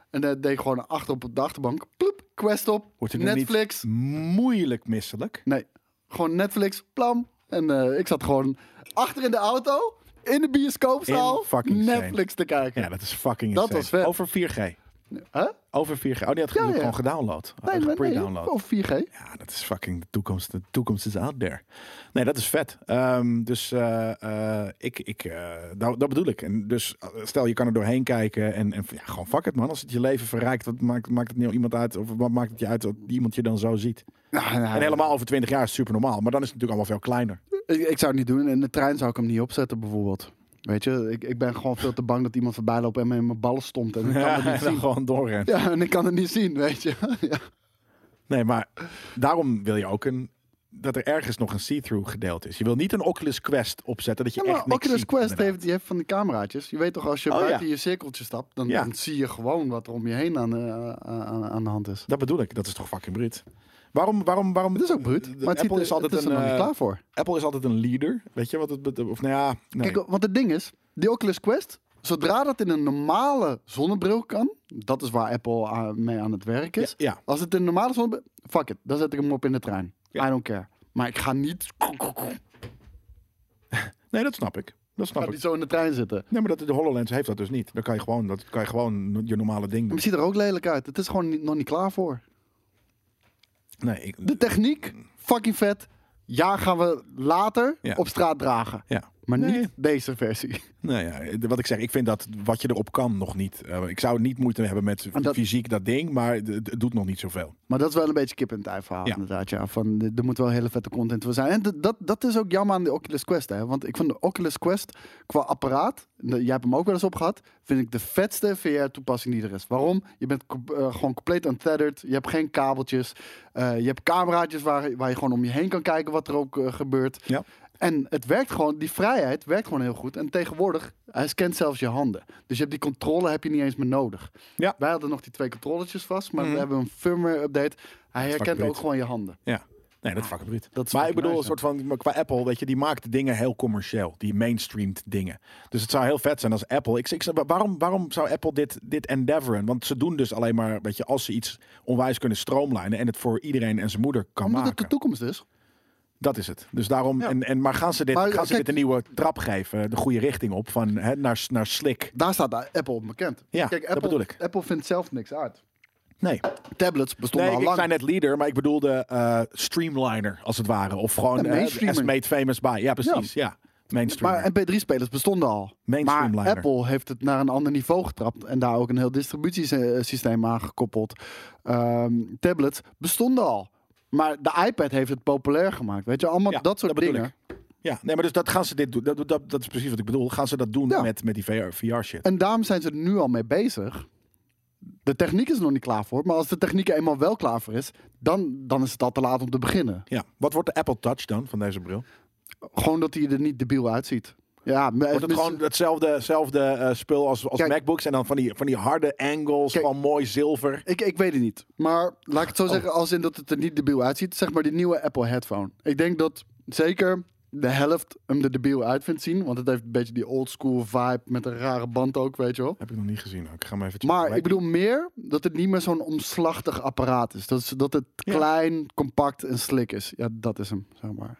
En dan deed ik gewoon achter op de achterbank. Ploep, Quest op, wordt Netflix. moeilijk misselijk? Nee, gewoon Netflix, plam. En eh, ik zat gewoon achter in de auto, in de bioscoopzaal, Netflix te kijken. Ja, dat is fucking Dat insane. was vet. Over 4G. Huh? Over 4G. Oh, die had Ja, ja, ja. gewoon gedownload. Nee, Nee, pre-download. of 4G. Ja, dat is fucking de toekomst. De toekomst is out there. Nee, dat is vet. Ehm, dus eh, eh, ik, ik, eh, dat, dat bedoel ik. En dus stel je kan er doorheen kijken en, en ja, gewoon fuck het man. Als het je leven verrijkt, wat maakt, maakt het niet iemand uit? Of wat maakt het je uit dat iemand je dan zo ziet? Nou, nou, En helemaal over 20 jaar is super normaal. Maar dan is het natuurlijk allemaal veel kleiner. ik, ik zou het niet doen. In de trein zou ik hem niet opzetten bijvoorbeeld. Weet je, ik, ik ben gewoon veel te bang dat iemand voorbij loopt en me in mijn ballen stond. En ik kan het Ja, niet dan zien. gewoon doorrennen. Ja, en ik kan het niet zien, weet je. ja. Nee, maar daarom wil je ook een, dat er ergens nog een see-through gedeelte is. Je wil niet een Oculus Quest opzetten dat je Ja, echt maar niks Oculus ziet, Quest heeft, die heeft van die cameraatjes. Je weet toch, als je Oh, buiten ja. je cirkeltje stapt, dan, Ja. dan zie je gewoon wat er om je heen aan, de- aan, aan de hand is. Dat bedoel ik. Dat is toch fucking bruut. Waarom, waarom, waarom? Het is ook bruut, de- maar het, Apple ziet, is altijd het is er een, nog niet eh, klaar voor. Apple is altijd een leader. Weet je wat het bet- of nou ja, nee. Kijk, want het ding is, die Oculus Quest, zodra dat in een normale zonnebril kan, dat is waar Apple aan- mee aan het werk is. ja, ja. Als het in een normale zonnebril, fuck it, dan zet ik hem op in de trein. Ja. I don't care. Maar ik ga niet, Nee, dat snap ik. Dat snap ik. niet zo in de trein zitten. Nee, maar dat, de HoloLens heeft dat dus niet. Dan kan je gewoon, dat kan je gewoon je normale ding Maar doen. het ziet er ook lelijk uit. Het is gewoon niet- nog niet klaar voor. Nee, ik, De techniek, fucking vet. Ja, gaan we later Ja. op straat dragen. ja. Maar Nee. niet deze versie. Nou ja, wat ik zeg, ik vind dat wat je erop kan nog niet. Eh, ik zou niet moeite hebben met dat- fysiek dat ding, maar het, het doet nog niet zoveel. Maar dat is wel een beetje kip en ei verhaal Ja. inderdaad. Ja. Van, er moet wel hele vette content voor zijn. En dat, dat is ook jammer aan de Oculus Quest. Hè. Want ik vind de Oculus Quest qua apparaat, de- jij hebt hem ook wel eens opgehad, vind ik de vetste VR-toepassing die er is. Waarom? Je bent eh, gewoon compleet untethered. Je hebt geen kabeltjes. Eh, je hebt cameraatjes waar, waar je gewoon om je heen kan kijken wat er ook eh, gebeurt. Ja. En het werkt gewoon, die vrijheid werkt gewoon heel goed. En tegenwoordig, hij scant zelfs je handen. Dus je hebt die controle heb je niet eens meer nodig. Ja. Wij hadden nog die twee controlletjes vast, maar Mhm. we hebben een firmware update. Hij herkent ook gewoon je handen. Ja. Nee, dat is fucking bruut. Maar ik bedoel, een soort van, qua Apple, weet je, die maakt dingen heel commercieel. Die mainstreamed dingen. Dus het zou heel vet zijn als Apple. Ik, ik, waarom, waarom zou Apple dit, dit endeavoren? Want ze doen dus alleen maar, weet je, als ze iets onwijs kunnen stroomlijnen en het voor iedereen en zijn moeder kan Omdat het maken. de toekomst is. Dat is het. Dus daarom, Ja. en, en, maar gaan ze dit, Maar, gaan ze kijk- dit een nieuwe trap geven, de goede richting op, van hè, naar, naar slick? Daar staat Apple bekend. Ja, Kijk, dat Apple, bedoel ik. Apple vindt zelf niks uit. Nee, Tablets bestonden nee al ik lang. zei net leader, maar ik bedoelde eh, streamliner, als het ware. Of gewoon eh, mainstreamer. as made famous by. Ja, precies. Ja, mainstream. Maar MP3-spelers bestonden al. Mainstream maar. Apple heeft het naar een ander niveau getrapt. En daar ook een heel distributiesysteem aan gekoppeld. Ehm, tablets bestonden al. Maar de iPad heeft het populair gemaakt. Weet je, allemaal Ja, dat soort dat dingen. Ja, nee, maar dus dat gaan ze dit doen. Dat, dat, dat is precies wat ik bedoel. Gaan ze dat doen Ja. met, met die VR, VR shit? En daarom zijn ze er nu al mee bezig. De techniek is er nog niet klaar voor. Maar als de techniek eenmaal wel klaar voor is, dan, dan is het al te laat om te beginnen. Ja. Wat wordt de Apple Touch dan van deze bril? Gewoon dat hij er niet debiel uitziet. Ja, maar- Wordt het gewoon hetzelfde, hetzelfde eh, spul als, als Kijk. MacBooks en dan van die, van die harde angles, Kijk. van mooi zilver? Ik, ik weet het niet. Maar laat ik het zo Oh. zeggen, als in dat het er niet debiel uitziet. Zeg maar die nieuwe Apple headphone. Ik denk dat zeker de helft hem er debiel uit vindt zien. Want het heeft een beetje die old school vibe met een rare band ook, weet je wel. Heb ik nog niet gezien. Ik ga hem even. Maar ik bedoel meer dat het niet meer zo'n omslachtig apparaat is. Dat, is, dat het Ja. klein, compact en slik is. Ja, dat is hem, zeg maar.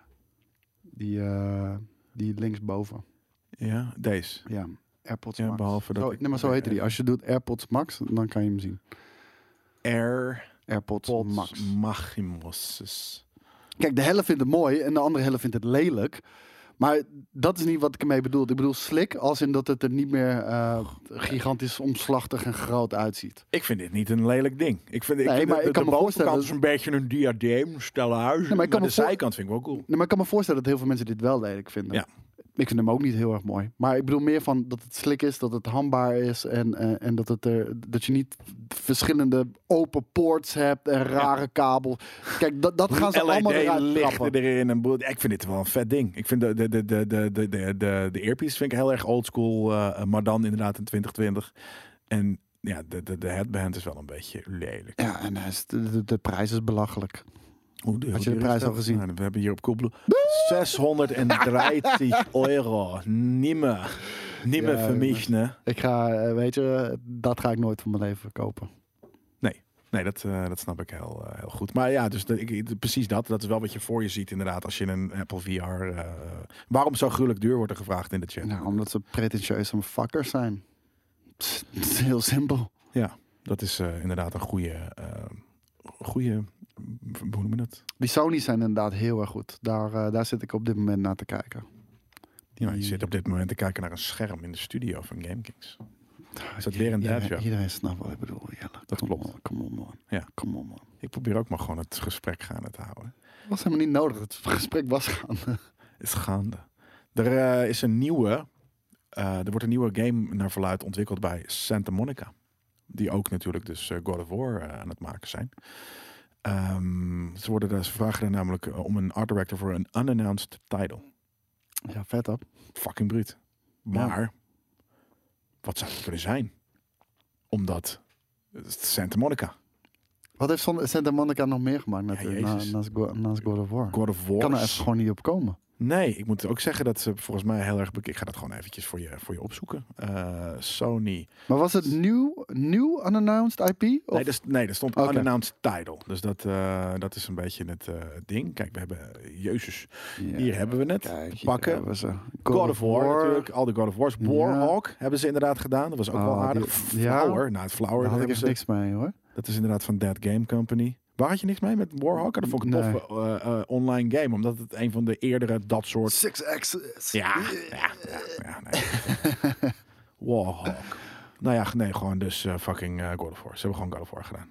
Die, eh, die linksboven. Ja, deze. Ja, AirPods Ja, Max. behalve dat Oh, ik- nee, maar zo heette die. Als je doet AirPods Max, dan kan je hem zien. AirPods AirPods Max. Maximus. Kijk, de helft vindt het mooi en de andere helft vindt het lelijk. Maar dat is niet wat ik ermee bedoel. Ik bedoel slick als in dat het er niet meer eh, gigantisch omslachtig en groot uitziet. Ik vind dit niet een lelijk ding. Ik vind, ik Nee, vind maar de, ik kan de me voorstellen- is een beetje een diadeem, stellen huis. maar ik maar de voor- zijkant vind ik wel cool. Nee, maar ik kan me voorstellen dat heel veel mensen dit wel lelijk vinden. Ja ik vind hem ook niet heel erg mooi. Maar ik bedoel meer van dat het slik is, dat het handbaar is en, eh, en dat, het er, dat je niet verschillende open poorts hebt en rare ja. kabels. Kijk, dat, dat gaan ze allemaal eruit lichten erin. Ik vind dit wel een vet ding. Ik vind de, de, de, de, de, de, de, de earpiece vind ik heel erg oldschool, eh, maar dan inderdaad in 2020. En ja, de, de, de headband is wel een beetje lelijk. Ja, en de, de, de prijs is belachelijk. Hoe duur- Had je de prijs al gezien? Nou, we hebben hier op Coolblue 630 euro. Nimmer. Nimmer Ja, voor mij, ne? Ik ga, eh, weet je, dat ga ik nooit van mijn leven kopen. Nee, dat, eh, dat snap ik heel, eh, heel goed. Maar ja, dus de- ik, precies dat. Dat is wel wat je voor je ziet inderdaad als je een Apple VR... waarom zo gruwelijk duur wordt er gevraagd in de chat? Nou, omdat ze pretentieuze fuckers zijn. Pst, Het is heel simpel. Dat is inderdaad een goede... goede hoe noem je dat? Die Sony's zijn inderdaad heel erg goed. Daar, eh, daar zit ik op dit moment naar te kijken. Ja, je zit op dit moment te kijken naar een scherm in de studio van GameKings. Is dat weer een iedereen, iedereen snapt wat ik bedoel. Dat Kom klopt. on, Kom on, man. Ja. Kom on, man. Ik probeer ook maar gewoon het gesprek gaande te houden. was helemaal niet nodig. Het gesprek was gaande. Het is gaande. Er eh, is een nieuwe... eh, er wordt een nieuwe game naar verluid ontwikkeld bij Santa Monica. Die ook natuurlijk dus God of War aan het maken zijn. Ehm, ze, worden, daar- ze vragen namelijk eh, om een art director voor een unannounced title. Ja, vet op. Fucking bruut. Maar, wat zou het kunnen zijn? Omdat Santa Monica, Wat heeft Santa Monica nog meer gemaakt Jezus. naast, naast God of War? God of War. kan er even gewoon niet op komen. Nee, ik moet ook zeggen dat ze volgens mij heel erg... Ik ga dat gewoon eventjes voor je, voor je opzoeken. Eh, Sony. Maar was het nieuw, nieuw unannounced IP? Of? Nee, dat, nee, er stond unannounced title. Dus dat, eh, dat is een beetje het eh, ding. Kijk, we hebben... Jezus, Ja, hier hebben we het. Kijk, pakken. ze. God, of War, natuurlijk. Al de God of Wars. Ja. Warhawk hebben ze inderdaad gedaan. Dat was ook Oh, wel aardig. die- ja. Flower. Nou, het Flower Daar had ik echt niks mee hoor. Dat is inderdaad van Dead Game Company. Waar had je niks mee met Warhawk? Dat vond ik een Nee. eh, eh, online game. Omdat het een van de eerdere dat soort... Six Axis. Ja, ja, ja, ja nee. Warhawk. Nou ja, nee, gewoon dus eh, fucking eh, God of War. Ze hebben gewoon God of War gedaan.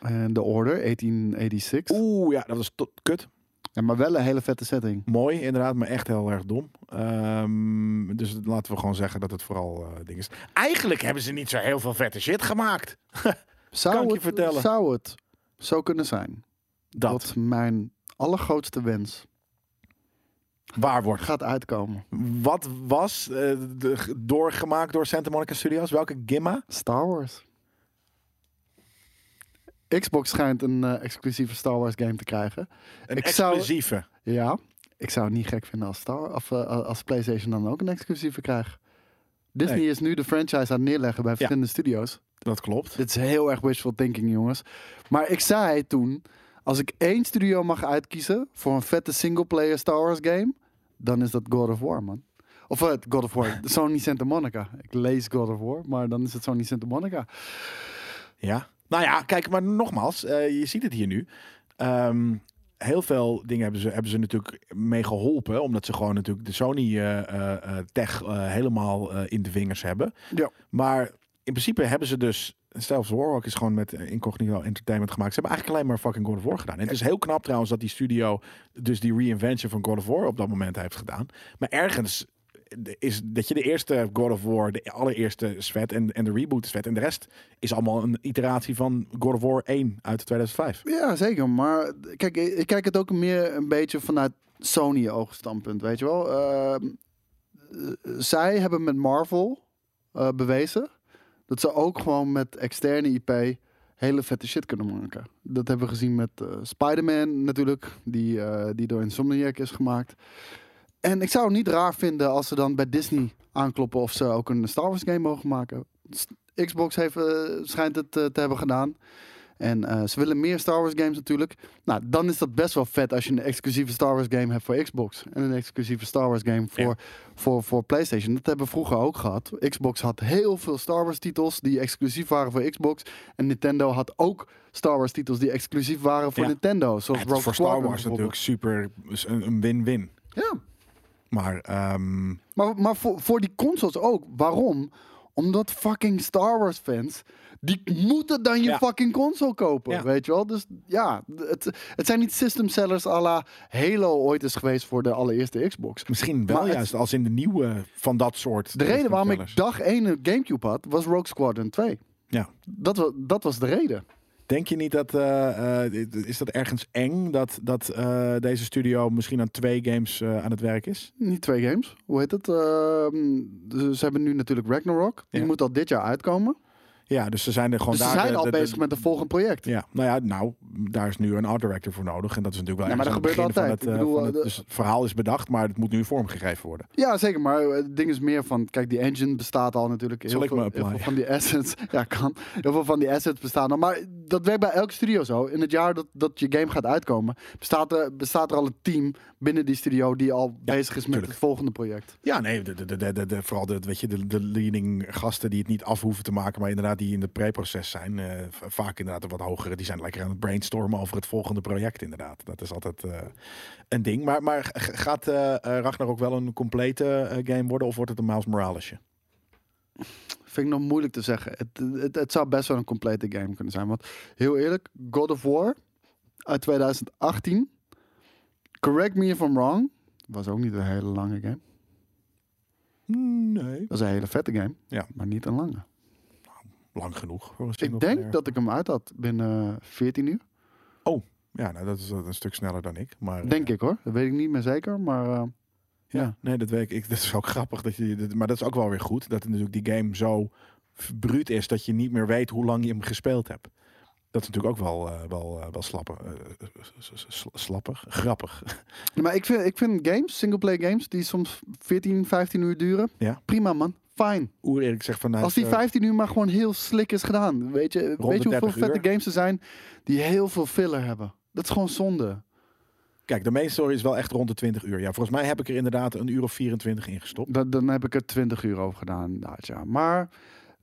En The Order, 1886. Oeh, ja, dat was tot, kut. Ja, maar wel een hele vette setting. Mooi, inderdaad, maar echt heel erg dom. Ehm, dus laten we gewoon zeggen dat het vooral eh ding is. Eigenlijk hebben ze niet zo heel veel vette shit gemaakt. Zou Kan ik je het, vertellen. Zou het zo kunnen zijn Dat, dat mijn allergrootste wens waar wordt. gaat uitkomen? Wat was eh, de, doorgemaakt door Santa Monica Studios? Welke gimma? Star Wars. Xbox schijnt een eh, exclusieve Star Wars game te krijgen. Een Ik zou- exclusieve. Ja, ik zou het niet gek vinden als, Star, of, eh, als PlayStation dan ook een exclusieve krijgt. Disney Nee. is nu de franchise aan het neerleggen bij verschillende studio's. Dat klopt. Dit is heel erg wishful thinking, jongens. Maar ik zei toen, als ik één studio mag uitkiezen voor een vette singleplayer Star Wars game, dan is dat God of War, man. Of uh, God of War, Sony Santa Monica. Ik lees God of War, maar dan is het Sony Santa Monica. Ja. Nou ja, kijk, maar nogmaals, eh, je ziet het hier nu. Ehm, heel veel dingen hebben ze, hebben ze natuurlijk mee geholpen. Omdat ze gewoon natuurlijk de Sony eh, eh, eh, tech eh, helemaal eh, in de vingers hebben. Ja. Maar in principe hebben ze dus... Zelfs Warhawk is gewoon met eh, Incognito Entertainment gemaakt. Ze hebben eigenlijk alleen maar fucking God of War gedaan. En het is heel knap trouwens dat die studio dus die reinvention van God of War op dat moment heeft gedaan. Maar ergens is dat je de eerste God of War, de allereerste vet en, en de reboot is. En de rest is allemaal een iteratie van God of War 1 uit 2005. Ja, zeker. Maar kijk, ik kijk het ook meer een beetje vanuit Sony-oogstandpunt, weet je wel. Ehm, eh, zij hebben met Marvel eh, bewezen dat ze ook gewoon met externe IP hele vette shit kunnen maken. Dat hebben we gezien met eh, Spider-Man natuurlijk, die, eh, die door Insomniac is gemaakt. En ik zou het niet raar vinden als ze dan bij Disney aankloppen of ze ook een Star Wars game mogen maken. Xbox heeft, eh, schijnt het te hebben gedaan. En eh, ze willen meer Star Wars games natuurlijk. Nou, dan is dat best wel vet als je een exclusieve Star Wars game hebt voor Xbox. En een exclusieve Star Wars game voor, Ja. voor, voor PlayStation. Dat hebben we vroeger ook gehad. Xbox had heel veel Star Wars titels die exclusief waren voor Xbox. En Nintendo had ook Star Wars titels die exclusief waren voor Ja. Nintendo. Zoals Rogue voor Star Wars natuurlijk super een win-win. Ja. Maar ehm, Maar, maar voor, voor die consoles ook. Waarom? Omdat fucking Star Wars fans. Die moeten dan je Ja. fucking console kopen. Ja. Weet je wel? Dus ja, het, het zijn niet system sellers à la Halo ooit is geweest voor de allereerste Xbox. misschien wel Maar het- juist als in de nieuwe van dat soort. De reden waarom ik dag 1 een Gamecube had, was Rogue Squadron 2. Ja. Dat, dat was de reden. Denk je niet dat. eh, eh, is dat ergens eng dat, dat eh, deze studio misschien aan twee games aan het werk is? Niet twee games. Hoe heet het? Ehm, ze hebben nu natuurlijk Ragnarok. Die Ja. moet al dit jaar uitkomen. Ja, dus ze zijn er gewoon Dus ze daar. zijn de- al de- de- bezig met een volgend project. Ja, nou ja, nou, daar is nu een art director voor nodig. En dat is natuurlijk wel Ja, maar dat het gebeurt altijd. het, Ik eh, bedoel, het, eh, dus het verhaal is bedacht, maar het moet nu vormgegeven worden. Ja, zeker. Maar het ding is meer van... Kijk, die engine bestaat al natuurlijk. Heel, Zal ik veel, heel van die assets... Ja, kan. Heel veel van die assets bestaan al. Maar dat werkt bij elke studio zo. In het jaar dat, dat je game gaat uitkomen... Bestaat er, bestaat er al een team binnen die studio... die al bezig is met tuurlijk. het volgende project. Ja, nee, de, de, de, de, de- vooral de, weet je, de, de leading gasten die het niet af hoeven te maken, maar inderdaad die in het pre-proces zijn. eh, vaak inderdaad wat hogere, die zijn lekker aan het brainstormen over het volgende project inderdaad. Dat is altijd eh, een ding. Maar, maar gaat eh eh, Ragnarok wel een complete game worden of wordt het een Miles Moralesje? Vind ik nog moeilijk te zeggen. Het, het, het zou best wel een complete game kunnen zijn. Want heel eerlijk, God of War uit 2018... Correct me if I'm wrong... Was ook niet een hele lange game. Nee. Dat is een hele vette game. Ja. Maar niet een lange. Lang genoeg voor een Ik player. denk dat ik hem uit had binnen 14 uur. Ja, nou, dat is een stuk sneller dan ik. Maar, Denk eh, ik hoor. Dat weet ik niet meer zeker. Maar eh, Ja, Ja. nee, dat weet ik. ik. Dat is ook grappig. Dat je, dat- maar dat is ook wel weer goed. Dat natuurlijk die game zo bruut is dat je niet meer weet hoe lang je hem gespeeld hebt. Dat is natuurlijk ook wel, eh, wel, eh, wel slappen, eh, s- s- s- slappig, grappig. maar ik vind, ik vind games, singleplayer games, die soms 14, 15 uur duren. Ja. Prima man. Fine. Oer Erik zegt vanuit... Als die eh, 15 uur maar gewoon heel slik is gedaan. Weet je, weet je hoeveel 30 vette uur. games er zijn die heel veel filler hebben? Dat is gewoon zonde. Kijk, de main story is wel echt rond de 20 uur. Ja, volgens mij heb ik er inderdaad een uur of 24 in gestopt. Dan, dan heb ik er 20 uur over gedaan. Inderdaad, ja. Maar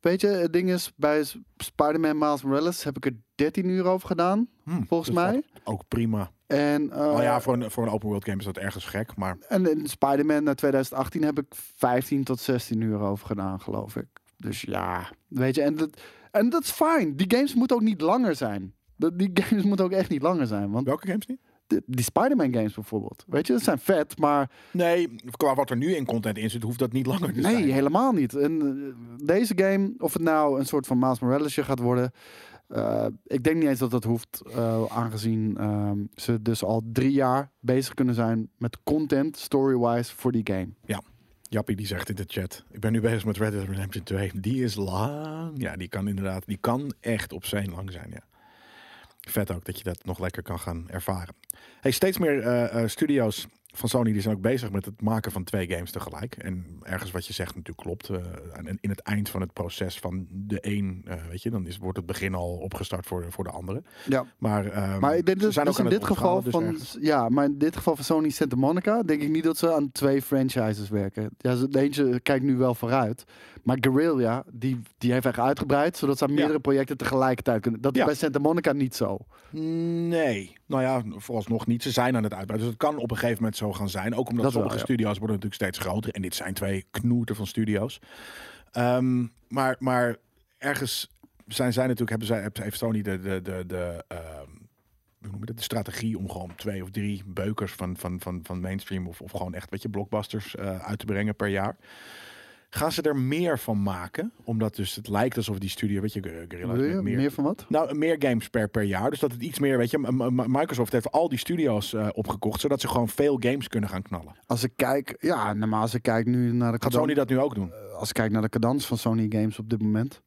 weet je, het ding is, bij Spider-Man Miles Morales heb ik er 13 uur over gedaan. Hm, Volgens dat mij. Ook prima. En, eh, oh ja, voor een, voor een open world game is dat ergens gek. Maar En in Spider-Man naar 2018 heb ik 15 tot 16 uur over gedaan, geloof ik. Dus ja, weet je, en dat, en dat is fijn. Die games moeten ook niet langer zijn. Dat- Die games moeten ook echt niet langer zijn. Want welke games niet? de- die Spider-Man games bijvoorbeeld, weet je, dat zijn vet, maar Nee, qua wat er nu in content in zit, hoeft dat niet langer te zijn. nee, helemaal niet. En eh, deze game, of het nou een soort van Miles Moralesje gaat worden, eh, ik denk niet eens dat dat hoeft, eh, aangezien ehm, ze dus al drie jaar bezig kunnen zijn met content, story-wise, voor die game. Jappie die zegt in de chat. Ik ben nu bezig met Red Dead Redemption 2. Die is lang. Ja, die kan inderdaad. Die kan echt op zijn lang zijn. Ja. Vet ook dat je dat nog lekker kan gaan ervaren. Hey, steeds meer eh, studio's van Sony die zijn ook bezig met het maken van twee games tegelijk. En ergens wat je zegt natuurlijk klopt. en in het eind van het proces van de een, eh, weet je, dan is, wordt het begin al opgestart voor, voor de andere. Ja. Maar, ehm, Maar ik denk ze dat zijn dus ook in dit geval van dus ergens- ja, maar in dit geval van Sony Santa Monica denk ik niet dat ze aan twee franchises werken. Ja, ze- de eentje kijkt nu wel vooruit, maar Guerrilla die die heeft echt uitgebreid zodat ze aan Ja. meerdere projecten tegelijkertijd kunnen. Dat is Ja. bij Santa Monica niet zo. Nee, nou ja, vooralsnog niet. Ze zijn aan het uitbreiden. Dus het kan op een gegeven moment zo gaan zijn. Ook omdat Dat wel, sommige ja. studio's worden natuurlijk steeds groter. En dit zijn twee knoerten van studio's. Ehm, maar, maar ergens zijn zij natuurlijk, hebben zij, heeft Sony de, de, de, de, ehm, hoe noem je dat, de strategie om gewoon twee of drie beukers van, van, van, van mainstream of, of gewoon echt, weet je, blockbusters eh, uit te brengen per jaar. Gaan ze er meer van maken? Omdat dus het lijkt alsof die studio, weet je, Guerrilla is met meer van wat? nou, meer games per, per jaar. Dus dat het iets meer, weet je, Microsoft heeft al die studio's eh, opgekocht, zodat ze gewoon veel games kunnen gaan knallen. Als ik kijk, ja, nou, maar als ik kijk nu naar de Gaat Sony dat nu ook doen? als ik kijk naar de cadans van Sony Games op dit moment,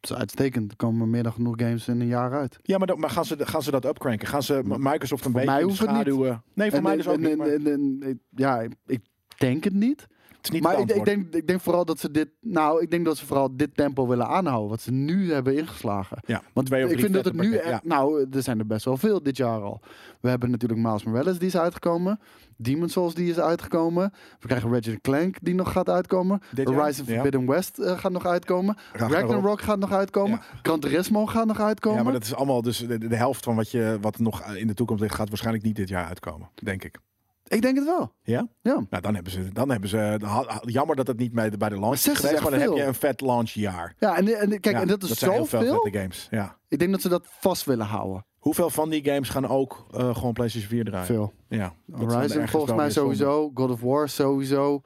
dat is uitstekend. Er komen meer dan genoeg games in een jaar uit. Ja, maar, dat, maar gaan, ze, gaan ze dat upcranken? Gaan ze Microsoft een Voor beetje mij hoeft het niet. schaduwen? Nee, voor mij dus ook en, niet. maar ja, ik denk het niet. Het is niet maar ik, ik, denk, ik denk vooral dat ze dit. Nou, ik denk dat ze vooral dit tempo willen aanhouden. Wat ze nu hebben ingeslagen. ja, Want twee of ik vind dat het nu. echt- Nou, er zijn er best wel veel dit jaar al. We hebben natuurlijk Miles Morales die is uitgekomen. Demon's Souls die is uitgekomen. We krijgen Ratchet Clank die nog gaat uitkomen. Dit jaar? Horizon Ja. Forbidden West eh, gaat nog uitkomen. Ragnarok. Ragnarok gaat nog uitkomen. Gran Turismo gaat nog uitkomen. Ja, maar dat is allemaal dus de, de helft van wat, je, wat nog in de toekomst ligt, gaat waarschijnlijk niet dit jaar uitkomen, denk ik. Ik denk het wel. Ja? Ja. Nou, dan hebben ze, dan hebben ze jammer dat het niet bij de, bij de launch is geweest, maar dan heb veel. je een vet launchjaar. Ja, en, en kijk, Ja, en dat is zijn heel veel games. Ja. Ik denk dat ze dat vast willen houden. Hoeveel van die games gaan ook eh, gewoon PlayStation 4 draaien? Veel. Ja. dat Horizon volgens mij sowieso. God of War sowieso.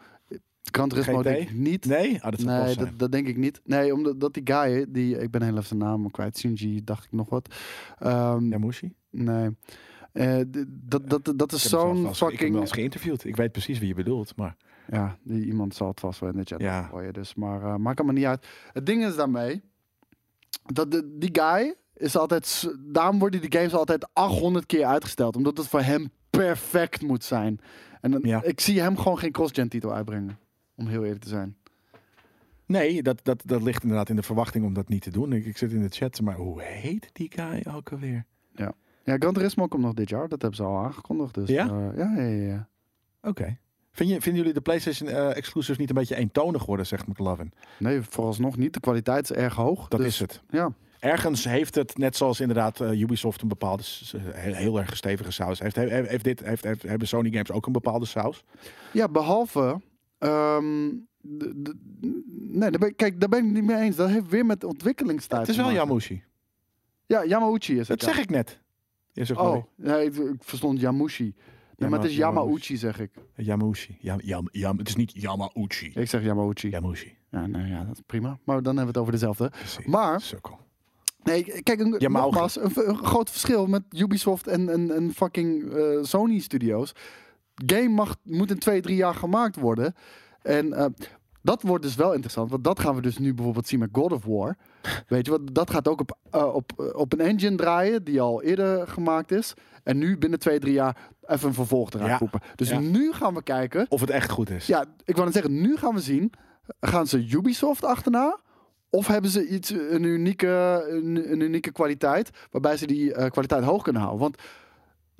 Gran Turismo denk ik niet. Nee? Ah, dat Nee, dat, dat denk ik niet. Nee, omdat dat die guy, die, ik ben heel even zijn naam kwijt. Shinji, dacht ik nog wat. Ehm, Yamushi? Nee. Eh, dat, dat, dat is zo'n eens- Ik heb hem fucking... eens geïnterviewd. Ik weet precies wie je bedoelt, maar... Ja, die, iemand zal het vast wel in de chat Ja. gooien. Dus, maar uh, maakt allemaal niet uit. Het ding is daarmee... Dat de, die guy is altijd... Daarom worden die games altijd 800 keer uitgesteld. Omdat het voor hem perfect moet zijn. En dan, Ja. ik zie hem gewoon geen cross-gen titel uitbrengen. Om heel eerlijk te zijn. Nee, dat, dat, dat ligt inderdaad in de verwachting om dat niet te doen. Ik, ik zit in de chat, maar hoe heet die guy ook alweer? Ja, Gran Turismo komt nog dit jaar. Dat hebben ze al aangekondigd. Dus, Ja? eh, ja, ja, ja, ja. Oké. Vind je, vinden jullie de PlayStation eh, exclusives niet een beetje eentonig worden, zegt McLovin? Nee, vooralsnog niet. De kwaliteit is erg hoog. Dat dus, is het. Ja. Ergens heeft het, net zoals inderdaad eh, Ubisoft een bepaalde, heel, heel erg stevige saus. Heeft, heeft, heeft dit, heeft, heeft, hebben Sony Games ook een bepaalde saus? Ja, behalve. ehm, de, de- nee, daar ben, kijk, daar ben ik niet mee eens. Dat heeft weer met ontwikkelingstijd. Het is wel. Yamushi. Ja, Yamauchi is het. Dat zeg ik net. Oh, nee, ik, ik verstond Yamushi. Nee, maar het is Yama- Yamauchi, zeg ik. Yamushi. Yam, yam, yam, het is niet Yamauchi. Ik zeg Yamauchi. Yamushi. Ja, nou ja, dat is prima. Maar dan hebben we het over dezelfde. Precies. Maar, Sukkel. nee, kijk, een, Yamauchi. nogmaals, een, een groot verschil met Ubisoft en, en, en fucking eh, Sony Studios. Game mag, moet in twee, drie jaar gemaakt worden. En eh, dat wordt dus wel interessant. Want dat gaan we dus nu bijvoorbeeld zien met God of War. Weet je wat? Dat gaat ook op, eh, op, eh, op een engine draaien die al eerder gemaakt is. En nu binnen twee, drie jaar even een vervolg eruit Ja. roepen. Dus Ja. nu gaan we kijken. Of het echt goed is. Ja, ik wou net zeggen, nu gaan we zien. Gaan ze Ubisoft achterna? Of hebben ze iets, een unieke, een, een unieke kwaliteit, waarbij ze die eh, kwaliteit hoog kunnen houden? Want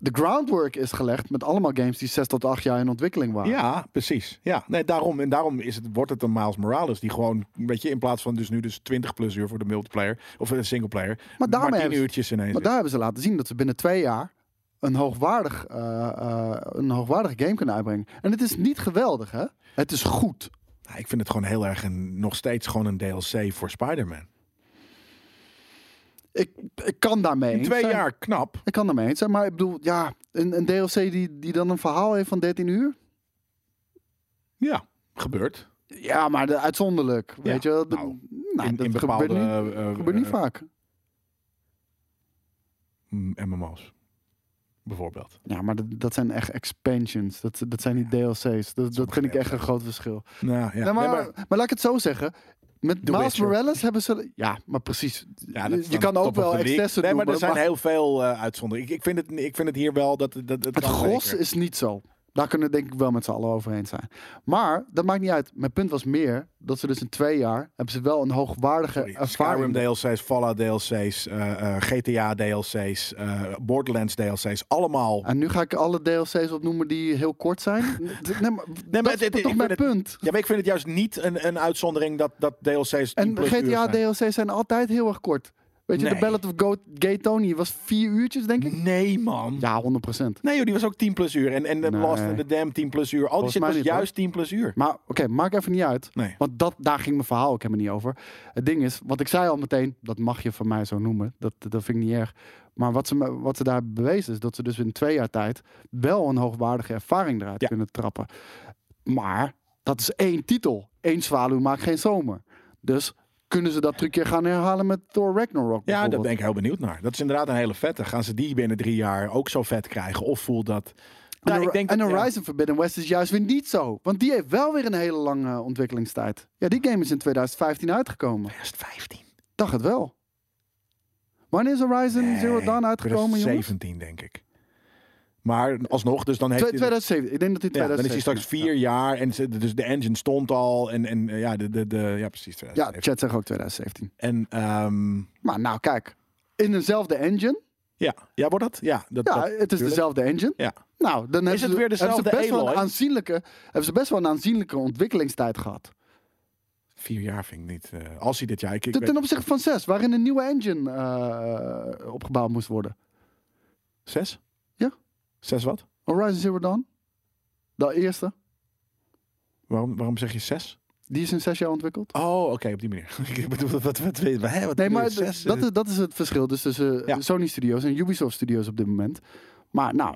de groundwork is gelegd met allemaal games die zes tot acht jaar in ontwikkeling waren. Ja, precies. Ja, nee, daarom, en daarom is het, wordt het een Miles Morales die gewoon, weet je, in plaats van dus nu dus 20 plus uur voor de multiplayer of een singleplayer, Maar daarmee maar 10 hebben uurtjes ineens. Maar daar hebben ze laten zien dat ze binnen twee jaar een hoogwaardig, eh, eh, een hoogwaardige game kunnen uitbrengen. En het is niet geweldig, hè? Het is goed. Nou, ik vind het gewoon heel erg een, nog steeds gewoon een DLC voor Spider-Man. Ik, ik kan daarmee In twee zijn. jaar knap. Ik kan daarmee eens zijn, maar ik bedoel, ja, een, een DLC die, die dan een verhaal heeft van 13 uur. Ja, gebeurt. Ja, maar de, uitzonderlijk. Ja, Weet je, wel. Nou, nou, in, dat in bepaalde gebeurt niet, eh, eh, gebeurt niet eh, vaak. mm, MMO's. Bijvoorbeeld. Ja, maar dat, dat zijn echt expansions. Dat, dat zijn niet DLC's. Dat, dat vind ik echt een groot verschil. Nou, ja. Nee, maar, Nee, maar, laat ik het zo zeggen. Met The Miles Witcher. Morales hebben ze... Ja, maar precies. Ja, dat je kan ook wel excessen Nee, maar er zijn heel veel eh uitzonderingen. Ik, ik, vind het, ik vind het hier wel dat... dat, dat Het gros zeker. is niet zo. Daar kunnen we denk ik wel met z'n allen over eens zijn. Maar dat maakt niet uit. Mijn punt was meer dat ze dus in twee jaar hebben ze wel een hoogwaardige Sorry, ervaring. Skyrim DLC's, Fallout DLC's, eh, eh, GTA DLC's, eh, Borderlands DLC's, allemaal. En nu ga ik alle DLC's opnoemen die heel kort zijn. Nee, maar, dat is toch mijn het- punt. Ja, maar ik vind het juist niet een, een uitzondering dat, dat DLC's 10 En GTA zijn. DLC's zijn altijd heel erg kort. Weet je, de Nee. Ballad of Go Gay Tony was vier uurtjes, denk ik. Nee, man. Ja, 100%. Nee, joh, die was ook 10 plus uur. En, en de Nee. Last and the Dam 10 plus uur. Al die shit was juist 10 plus uur. Maar oké, maakt even niet uit. Nee. Want dat, daar ging mijn verhaal ook helemaal niet over. Het ding is, wat ik zei al meteen, dat mag je van mij zo noemen. Dat, dat vind ik niet erg. Maar wat ze, wat ze daar bewezen is dat ze dus in twee jaar tijd wel een hoogwaardige ervaring eruit Ja. kunnen trappen. Maar dat is één titel. Eén zwaluw maakt geen zomer. Dus kunnen ze dat trucje gaan herhalen met Thor Ragnarok? Ja, daar ben ik heel benieuwd naar. Dat is inderdaad een hele vette. Gaan ze die binnen drie jaar ook zo vet krijgen? Of voelt dat... En, Nou, ik denk en dat- ja. Horizon Forbidden West is juist weer niet zo. Want die heeft wel weer een hele lange ontwikkelingstijd. Ja, die game is in 2015 uitgekomen. 2015. Dacht het wel. Wanneer is Horizon Zero Dawn uitgekomen, jongens? 17, denk ik. Maar alsnog, dus dan heeft Twe- hij... 2007. Ik denk dat hij Ja, dan is hij 2007 straks vier jaar en ze, dus de engine stond al en, en eh, ja, de, de, de, ja, precies. Ja, 2017. chat zegt ook 2017. En ehm, Maar nou, kijk. In dezelfde engine. ja, ja, wordt dat? Ja, dat, Ja, dat- het is tuurlijk. dezelfde engine. Ja. Nou, dan hebben het ze, weer hebben ze dezelfde best wel een aanzienlijke, hebben ze best wel een aanzienlijke ontwikkelingstijd gehad. Vier jaar vind ik niet. eh, als hij dit jaar. Ik, ik Ten, weet- ten opzichte van 6, waarin een nieuwe engine eh, opgebouwd moest worden. zes? Zes wat? Horizon Zero Dawn. De eerste. Waarom, waarom zeg je zes? Die is in zes jaar ontwikkeld. Oh, oké, op die manier. Ik bedoel, wat, wat, wat, wat, hè, wat Nee, maar zes? dat, is, dat is het verschil dus tussen Ja. Sony Studios en Ubisoft Studios op dit moment. Maar nou,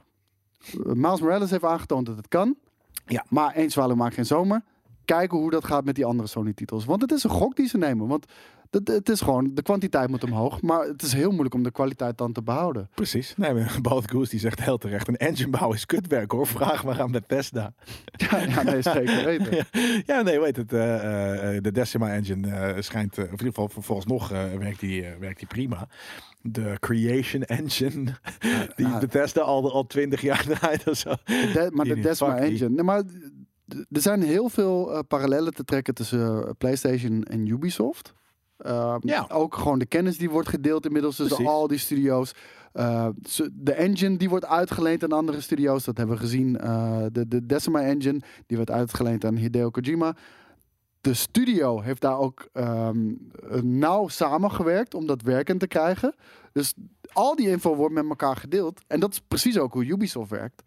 Miles Morales heeft aangetoond dat het kan. Ja. Maar één zwaluw maakt geen zomer. Kijken hoe dat gaat met die andere Sony-titels. Want het is een gok die ze nemen. Want het, het is gewoon, de kwantiteit moet omhoog. Maar het is heel moeilijk om de kwaliteit dan te behouden. Precies. Nee, Both Goose die zegt heel terecht. Een engine bouwen is kutwerk hoor. Vraag maar aan Bethesda. Ja, ja nee, zeker weten. Ja, ja, nee, weet het. eh, eh, de Decima engine eh, schijnt, of in ieder geval vooralsnog eh, werkt, die, werkt die prima. De Creation engine, die nou, Bethesda al, al 20 jaar draait of zo. De- maar de Desma die. Engine. Nee, maar er zijn heel veel eh, parallellen te trekken tussen PlayStation en Ubisoft. Ehm, Ja. Ook gewoon de kennis die wordt gedeeld inmiddels tussen Precies. al die studio's. Eh, ze- de engine die wordt uitgeleend aan andere studio's. Dat hebben we gezien. Eh, de, de Decima engine die werd uitgeleend aan Hideo Kojima. De studio heeft daar ook ehm, nauw samengewerkt om dat werkend te krijgen. Dus al die info wordt met elkaar gedeeld. En dat is precies ook hoe Ubisoft werkt.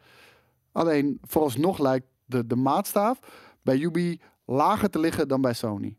Alleen vooralsnog lijkt de, de maatstaaf bij Ubi lager te liggen dan bij Sony.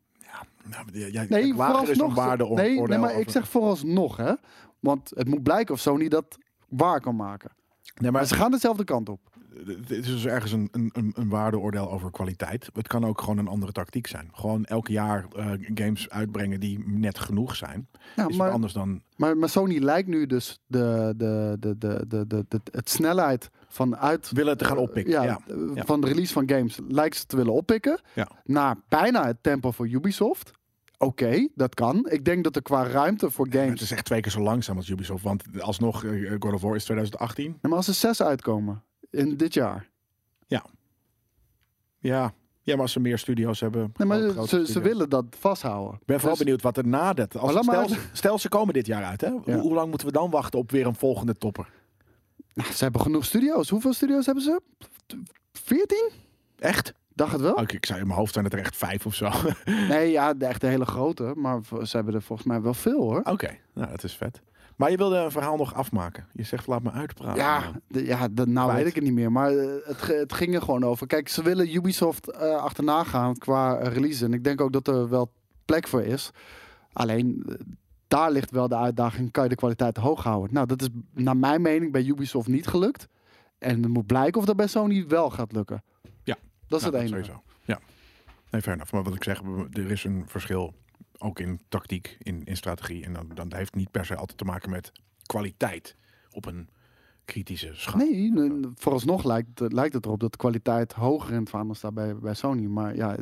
Nou, Nee, vooralsnog. waarde nee, nee, maar ik zeg vooralsnog, hè. Want het moet blijken of Sony dat waar kan maken. Nee, Maar ze gaan dezelfde kant op. het is dus ergens een, een, een, waardeoordeel over kwaliteit. Het kan ook gewoon een andere tactiek zijn. Gewoon elk jaar eh, games uitbrengen die net genoeg zijn. Ja, is maar, anders dan... maar, maar Sony lijkt nu dus de, de, de, de, de, de, de, het snelheid van uit... Willen te gaan oppikken. Ja, Ja, eh, ja. van de release van games lijkt ze te willen oppikken. Ja. Naar bijna het tempo voor Ubisoft. Oké, dat kan. Ik denk dat er qua ruimte voor games... Het is echt twee keer zo langzaam als Ubisoft. Want alsnog, eh, God of War is 2018. Nee, maar als er zes uitkomen in dit jaar. Ja. ja, maar als ze meer studio's hebben. Nee, maar ze, studio's. ze willen dat vasthouden. Ik ben vooral Dus- benieuwd wat er na dat... Als, stel, stel ze komen dit jaar uit, hè? Hoe, hoe lang moeten we dan wachten op weer een volgende topper? Nou, ze hebben genoeg studio's. Hoeveel studio's hebben ze? 14? Echt? Dacht het wel? Oh, ik, zei in mijn hoofd zijn het er echt vijf of zo. Oké, Nee, ja, de echte hele grote. Maar ze hebben er volgens mij wel veel hoor. nou dat is vet. Maar je wilde een verhaal nog afmaken. Je zegt laat me uitpraten. Ja, de, ja de, nou weet ik het niet meer. Maar eh, het, het ging er gewoon over. Kijk, ze willen Ubisoft eh, achterna gaan qua release. En ik denk ook dat er wel plek voor is. Alleen, eh, daar ligt wel de uitdaging. Kan je de kwaliteit hoog houden? Nou, dat is naar mijn mening bij Ubisoft niet gelukt. En het moet blijken of dat bij Sony wel gaat lukken. Ja. Dat is Nou, het enige. Sowieso. Ja. Nee, fair enough. Maar wat ik zeg, er is een verschil. Ook in tactiek, in, in strategie. En dan, dan heeft niet per se altijd te maken met kwaliteit op een kritische schaal. Nee, vooralsnog lijkt, het- lijkt het erop dat de kwaliteit hoger in het vaandel staat bij, bij Sony. Maar ja,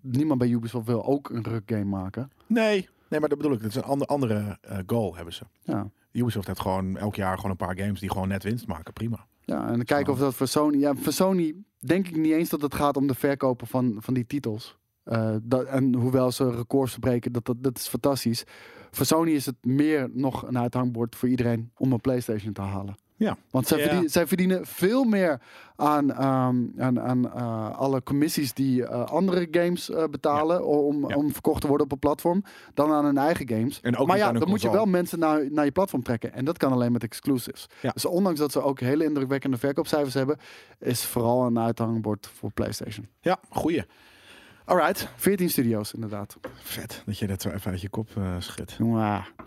niemand bij Ubisoft wil ook een ruk game maken. Nee, nee, maar dat bedoel ik. Dat is een ander, andere eh, goal hebben ze. Ja, Ubisoft heeft gewoon elk jaar gewoon een paar games die gewoon net winst maken. Prima. ja en dan kijken of dat voor Sony... Ja, voor Sony denk ik niet eens dat het gaat om de verkopen van, van die titels. Eh, dat, en hoewel ze records verbreken, dat, dat, dat is fantastisch. Voor Sony is het meer nog een uithangbord voor iedereen om een PlayStation te halen. Ja. Want zij, Ja. verdienen, zij verdienen veel meer aan, ehm, aan, aan eh, alle commissies die eh, andere games eh, betalen om, Ja. om verkocht te worden op een platform, dan aan hun eigen games. En ook maar ja, dan moet je wel mensen naar, naar je platform trekken. En dat kan alleen met exclusives. Ja. Dus ondanks dat ze ook hele indrukwekkende verkoopcijfers hebben, is vooral een uithangbord voor PlayStation. Ja, goeie. Alright. 14 studio's inderdaad. Vet dat je dat zo even uit je kop eh schudt. Eén-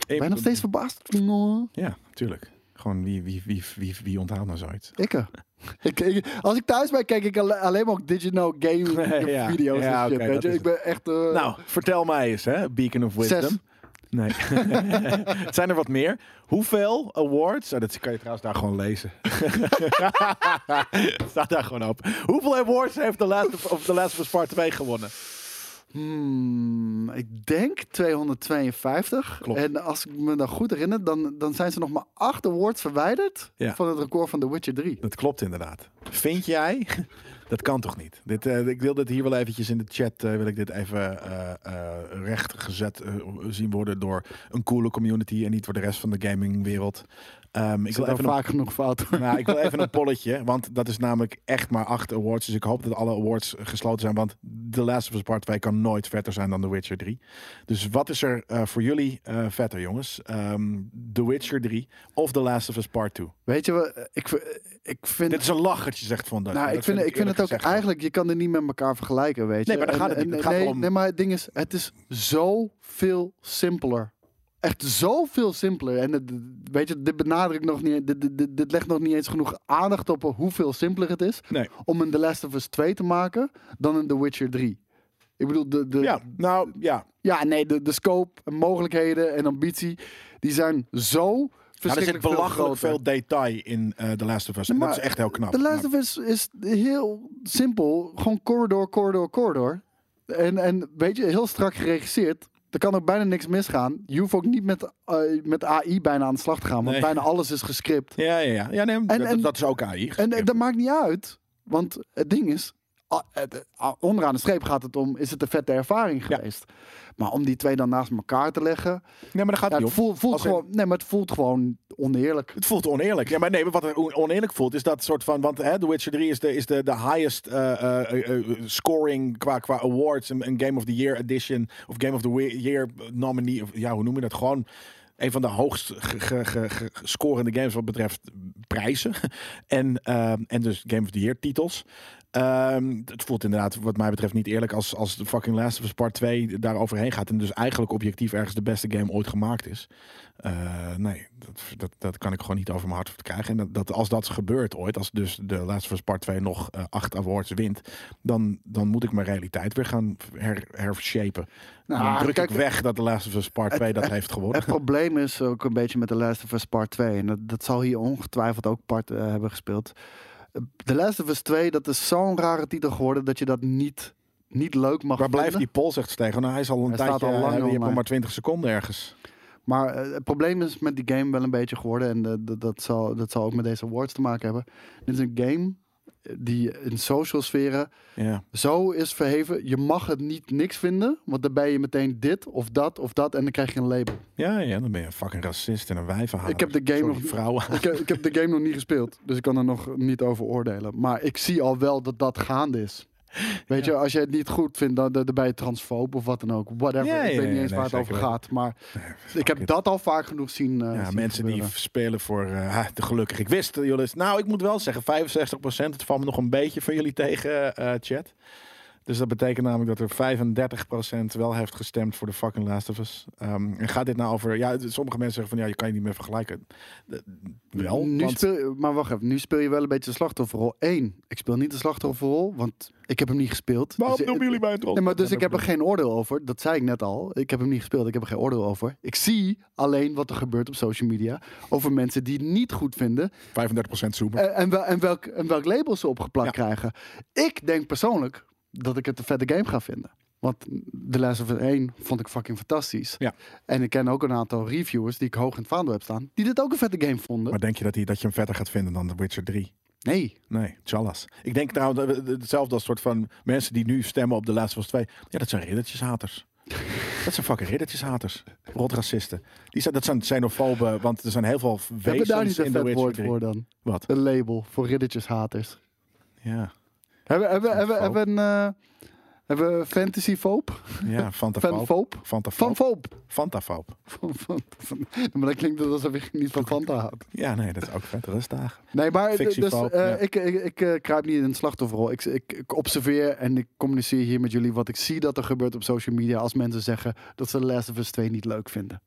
ben je nog steeds verbaasd? Nou, Ja, tuurlijk. Gewoon wie, wie, wie, wie, wie onthoudt nou zoiets? Ik, er. ik, ik- Als ik thuis ben, kijk ik alle- alleen maar op Digino game Ja. video's Ja, en shit. weet je? Ik ben echt... eh, Nou, vertel mij eens, hè? Beacon of Wisdom. Zes. Nee. Het zijn er wat meer. Hoeveel awards? Oh, dat kan je trouwens daar gewoon lezen. Staat daar gewoon op. Hoeveel awards heeft The Last of, of The Last of Us Part 2 gewonnen? Hmm, ik denk 252. Klopt. En als ik me dan goed herinner, dan, dan zijn ze nog maar 8 awards verwijderd Ja. van het record van The Witcher 3. Dat klopt inderdaad. Vind jij? Dat kan toch niet? Dit, eh, ik wil dit hier wel eventjes in de chat eh, wil ik dit even eh eh, rechtgezet zien worden door een coole community en niet door de rest van de gamingwereld. Ehm, ik wil even al een vaak genoeg fout. nou, ik wil even een polletje, want dat is namelijk echt maar acht awards. Dus ik hoop dat alle awards gesloten zijn, want The Last of Us Part 2 kan nooit vetter zijn dan The Witcher 3. Dus wat is er eh, voor jullie eh, vetter, jongens? Ehm, The Witcher 3 of The Last of Us Part 2? Weet je wat? Ik, ik vind... Dit is een lachertje, zegt Van nou, ik vind, ik vind het ook gezegd eigenlijk, je kan het niet met elkaar vergelijken, weet je. Nee, maar daar gaat het niet. gaat nee, erom- nee, maar het ding is, het is zoveel simpeler. Echt zoveel simpeler. En het, weet je, dit benadrukt nog niet, dit, dit, legt nog niet eens genoeg aandacht op hoeveel simpeler het is Nee. om een The Last of Us 2 te maken dan een The Witcher 3. Ik bedoel, de, de, Ja, nou ja. ja, nee, de, de scope en mogelijkheden en ambitie, die zijn zo Nou, er zit veel belachelijk groter. veel detail in eh The Last of Us. En Maar dat is echt heel knap. The Last of Us is heel simpel. Gewoon corridor, corridor, corridor. En, en weet je, heel strak geregisseerd. Er kan ook bijna niks misgaan. Je hoeft ook niet met, eh, met AI bijna aan de slag te gaan. Want Nee. bijna alles is gescript. Ja, ja, ja. ja nee, dat, en- dat is ook AI. En dat maakt niet uit. Want het ding is, onderaan de streep gaat het om, is het een vette ervaring Ja. Maar om die twee dan naast elkaar te leggen, nee, maar dat gaat ja, niet het voelt, gewoon, nee, maar het voelt gewoon oneerlijk. Het voelt oneerlijk. Ja, maar nee, maar wat er on- oneerlijk voelt is dat soort van. Want hè, The Witcher 3 is de, is de, de highest eh, eh, eh, scoring qua, qua awards. Een, een Game of the Year edition. Of Game of the Year nominee. Of, ja, hoe noem je dat? Gewoon een van de hoogst scorende games wat betreft prijzen. en, en dus Game of the Year titels. Ehm, het voelt inderdaad, wat mij betreft, niet eerlijk als, als de fucking Last of Us Part 2 daar overheen gaat. En dus eigenlijk objectief ergens de beste game ooit gemaakt is. Eh, nee, dat, dat, dat kan ik gewoon niet over mijn hart krijgen. En dat, dat, als dat gebeurt ooit, als dus de Last of Us Part 2 nog eh, acht awards wint, dan, dan moet ik mijn realiteit weer gaan her, hershapen. Nou, dan druk kijk, ik weg dat de Last of Us Part het- 2 dat het- heeft gewonnen. Het probleem is ook een beetje met The Last of Us Part 2. En dat, dat zal hier ongetwijfeld ook part eh, hebben gespeeld. The Last of Us 2, dat is zo'n rare titel geworden dat je dat niet, niet leuk mag Waar blijft die poll, zegt Stegen? Nou, hij is al een Hij tijdje, al lang je hebt maar 20 seconden ergens. Maar eh, het probleem is met die game wel een beetje geworden. En eh, dat- dat, zal, dat zal ook met deze awards te maken hebben. Dit is een game die in social sferen Ja. zo is verheven. Je mag het niet niks vinden. Want dan ben je meteen dit of dat of dat. En dan krijg je een label. Ja, ja, dan ben je een fucking racist en een wijvenhaler. Ik heb de game Sorry, nog- vrouwen. ik, heb, ik heb de game nog niet gespeeld, dus ik kan er nog niet over oordelen. Maar ik zie al wel dat dat gaande is. Weet je, als je het niet goed vindt, dan, dan ben je transfoob of wat dan ook. Whatever. Ja, ik weet niet eens nee, waar het over gaat. Maar Nee, ik heb it. dat al vaak genoeg zien. eh, Ja, zien mensen die spelen voor eh, ha, de gelukkig. Ik wist, eh, jullie. Nou, ik moet wel zeggen, 65%. Het valt me nog een beetje van jullie tegen, eh, chat. Dus dat betekent namelijk dat er 35% wel heeft gestemd voor de fucking Last of Us. Ehm, en gaat dit nou over... Ja, sommige mensen zeggen van, ja, je kan je niet meer vergelijken. De- wel, nu want- speel, je- maar wacht even, nu speel je wel een beetje de slachtofferrol. Eén, ik speel niet de slachtofferrol, want ik heb hem niet gespeeld. Waarom Dus- noemen jullie mij het Nee, maar dus ik heb er geen oordeel over. Dat zei ik net al. Ik heb hem niet gespeeld. Ik heb er geen oordeel over. Ik zie alleen wat er gebeurt op social media. Over mensen die het niet goed vinden. 35% zoomer. En, en, wel, en, welk, en welk label ze opgeplakt Ja. krijgen. Ik denk persoonlijk dat ik het een vette game ga vinden. Want The Last of Us 1 vond ik fucking fantastisch. Ja. En ik ken ook een aantal reviewers die ik hoog in het vaandel heb staan. Die dit ook een vette game vonden. Maar denk je dat, die, dat je hem verder gaat vinden dan The Witcher 3? nee. Nee, tjallas. Ik denk trouwens dat we- hetzelfde als soort van mensen die nu stemmen op de Last of Us 2. Ja, dat zijn riddertjeshaters. Dat zijn fucking riddertjeshaters. Rotracisten. Die zijn, dat zijn xenofoben, want er zijn heel veel Hebben we daar niet wezens een in The vet Witcher woord 3. voor dan? Wat? Een label voor riddertjeshaters. Ja, Hebben, hebben, hebben, hebben, we een, eh, hebben we fantasyfoop? ja. Van- van- van- Maar dat klinkt alsof ik niet van Fanta houdt. Ja, nee, dat is ook vet. Rustdagen. Nee, maar dus, eh, ja. ik, ik, ik eh, kruip niet in een slachtofferrol. Ik, ik, ik observeer en ik communiceer hier met jullie wat ik zie dat er gebeurt op social media als mensen zeggen dat ze The Last of Us 2 niet leuk vinden.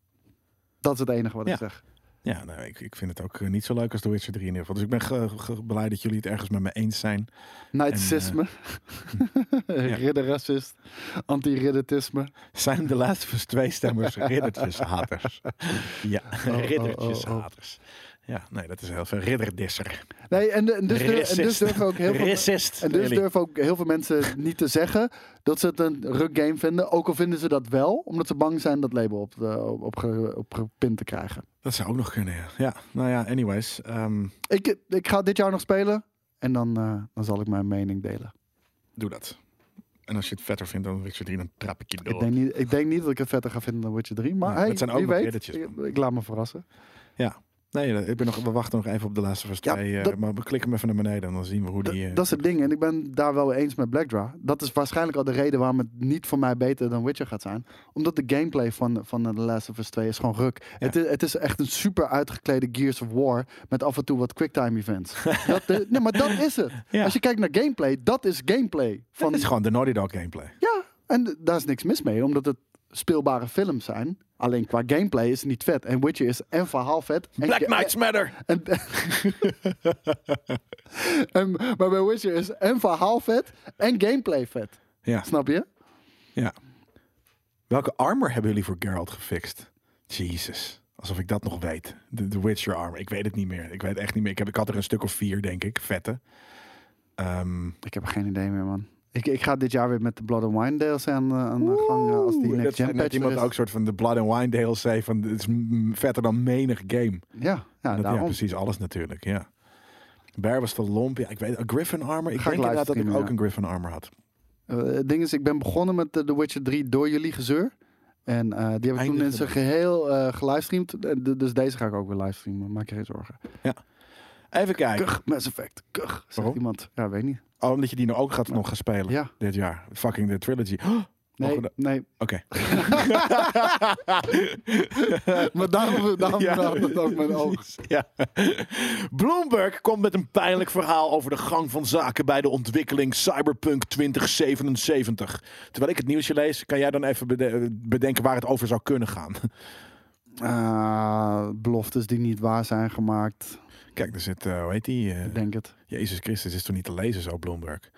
Dat is het enige wat Ja. ik zeg. Ja, nou, ik, ik vind het ook eh, niet zo leuk als The Witcher 3 in ieder geval. Dus ik ben ge- ge- blij dat jullie het ergens met me eens zijn. Nazisme, ridderracist, anti-riddertisme. Zijn de Us 2 stemmers riddertjeshaters? Ja, oh, oh. riddertjeshaters. Ja, nee, dat is heel veel. Ridderdisser. Nee, en, en dus, durf- en dus durven ook heel veel... Racist. En dus Really. durven ook heel veel mensen niet te zeggen dat ze het een ruk game vinden. Ook al vinden ze dat wel, omdat ze bang zijn dat label op, de, op, op, op gepint te krijgen. Dat zou ook nog kunnen, ja. Ja, nou ja, anyways. ehm, Ik, ik ga dit jaar nog spelen en dan, eh, dan zal ik mijn mening delen. doe dat. En als je het vetter vindt dan Witcher 3, dan trap ik je door. Ik denk, niet, ik denk niet dat ik het vetter ga vinden dan Witcher 3. Maar Ja, hey, het zijn ook nog weet. Ik, ik laat me verrassen. Nee, ik ben nog, we wachten nog even op de laatste Us Ja, 2. eh, maar we klikken hem even naar beneden en dan zien we hoe die... eh, dat is het ding. En ik ben daar wel eens met Blackdraw. Dat is waarschijnlijk al de reden waarom het niet voor mij beter dan Witcher gaat zijn. Omdat de gameplay van, van The Last of Us 2 is gewoon ruk. Het, is, het is echt een super uitgeklede Gears of War. Met af en toe wat quicktime events. dat, eh, nee, maar dat is het. Ja. Als je kijkt naar gameplay, dat is gameplay. Van, Het is gewoon de Naughty Dog gameplay. Ja, en daar is niks mis mee. Omdat het speelbare films zijn. Alleen qua gameplay is het niet vet. En Witcher is en verhaal vet. En Black Knights Matter! en, en, maar bij Witcher is en verhaal vet en gameplay vet. Ja, Snap je? ja. Welke armor hebben jullie voor Geralt gefixt? Jesus. Alsof ik dat nog weet. De, de Witcher armor. Ik weet het niet meer. Ik weet echt niet meer. Ik, heb, ik had er een stuk of vier, denk ik. Vette. Ehm, Ik heb geen idee meer, man. Ik, ik ga dit jaar weer met de Blood and Wine DLC aan, eh, aan de gang. eh, als die next gen patch iemand is. ook soort van de Blood and Wine DLC van het is vetter dan menig game. Ja, ja Dat- ja, daarom. precies alles natuurlijk. Ja. Bear was de lomp. Ja, ik weet een Griffin armor. Ik Ga ik denk inderdaad dat ik ook een Griffin armor had. Eh, het ding is, ik ben begonnen met de The Witcher 3 door jullie gezeur. En eh, die heb ik toen in zijn geheel eh gelivestreamd. Eh, Dus deze ga ik ook weer livestreamen. Maak je geen zorgen. Even kijken. Kuch, Mass Effect. Kuch, zegt Waarom? iemand. Ja, weet niet. Oh, omdat je die nou ook gaat nog gaan spelen Ja, dit jaar. Fucking de trilogy. Oh, nee, Mogen nee. Oké. Maar daarom, daarom Ja. raakt het ook mijn oog. Ja. Bloomberg komt met een pijnlijk verhaal over de gang van zaken bij de ontwikkeling Cyberpunk 2077. Terwijl ik het nieuwsje lees, kan jij dan even bede- bedenken waar het over zou kunnen gaan? Ah, beloftes die niet waar zijn gemaakt. Kijk, er zit, eh, hoe heet die? eh, Ik denk het. Jezus Christus, is toch niet te lezen zo, Bloomberg?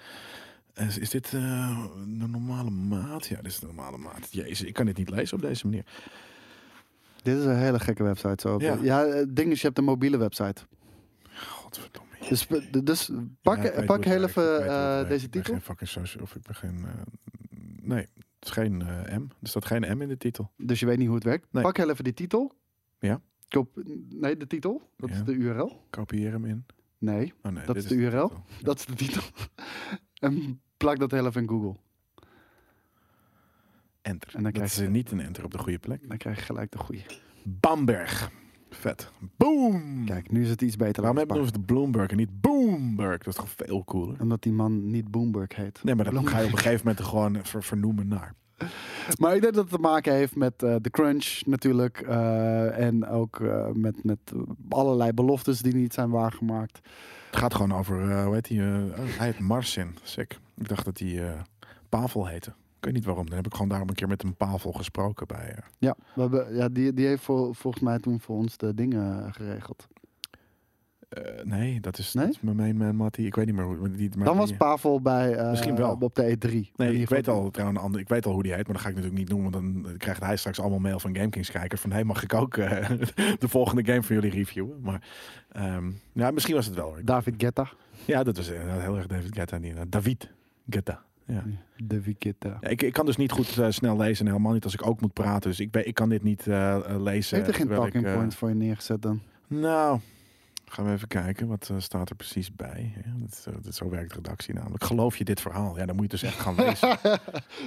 Is, is dit eh, de normale maat? Ja, dit is de normale maat. Jezus, ik kan dit niet lezen op deze manier. Dit is een hele gekke website. Zo. Ja. Ja, het ding is, je hebt een mobiele website. Godverdomme. Dus, dus pak, Ja, pak heel even deze Ik ben titel. geen fucking social, of ik ben geen... eh, nee, het is geen M. Er staat geen M in de titel. Dus je weet niet hoe het werkt. Nee. Pak heel even die titel. Ja. Koop, nee, de titel. Dat Ja. is de URL. Kopieer hem in. Nee, Oh nee, Dat is de URL? dat is de titel. en plak dat heel even in Google. Enter. En dan dat is je- niet een enter op de goede plek. Dan krijg je gelijk de goede. Bamberg. Vet. Boom! Kijk, nu is het iets beter. Waarom hebben we de Bloomberg en niet Boomberg? Dat is toch veel cooler? Omdat die man niet Bloomberg heet. Nee, maar dan ga je op een gegeven moment er gewoon ver- vernoemen naar. Maar ik denk dat het te maken heeft met eh, de crunch natuurlijk. eh, en ook eh, met, met allerlei beloftes die niet zijn waargemaakt. Het gaat gewoon over, hoe heet hij? oh, hij heet Marcin. Sick. Ik dacht dat hij Pavel heette. Ik weet niet waarom. Dan heb ik gewoon daarom een keer met een Pavel gesproken bij... Ja, we hebben, ja die, die heeft voor, volgens mij toen voor ons de dingen geregeld. Eh, nee, dat is, Nee? dat is mijn man, Matty. Ik weet niet meer hoe... Die, maar Dan was Pavel bij eh, Misschien wel. op de E3. Nee, ik weet al trouwens een ander, ik weet al hoe die heet, maar dat ga ik natuurlijk niet noemen, want dan krijgt hij straks allemaal mail van GameKings kijkers van, hey, mag ik ook eh, de volgende game van jullie reviewen? Maar ehm, ja, misschien was het wel. David Guetta. Ja, dat was heel erg David Guetta. David Guetta. Ja. David Guetta. Ja, ik, ik kan dus niet goed snel lezen en helemaal niet als ik ook moet praten. Dus ik, ben, ik kan dit niet lezen. Heeft er geen ik, talking points voor je neergezet dan? Nou, gaan we even kijken. Wat eh, staat er precies bij? Dat, eh, dat, zo werkt de redactie namelijk. Geloof je dit verhaal? Ja, dan moet je dus echt gaan lezen.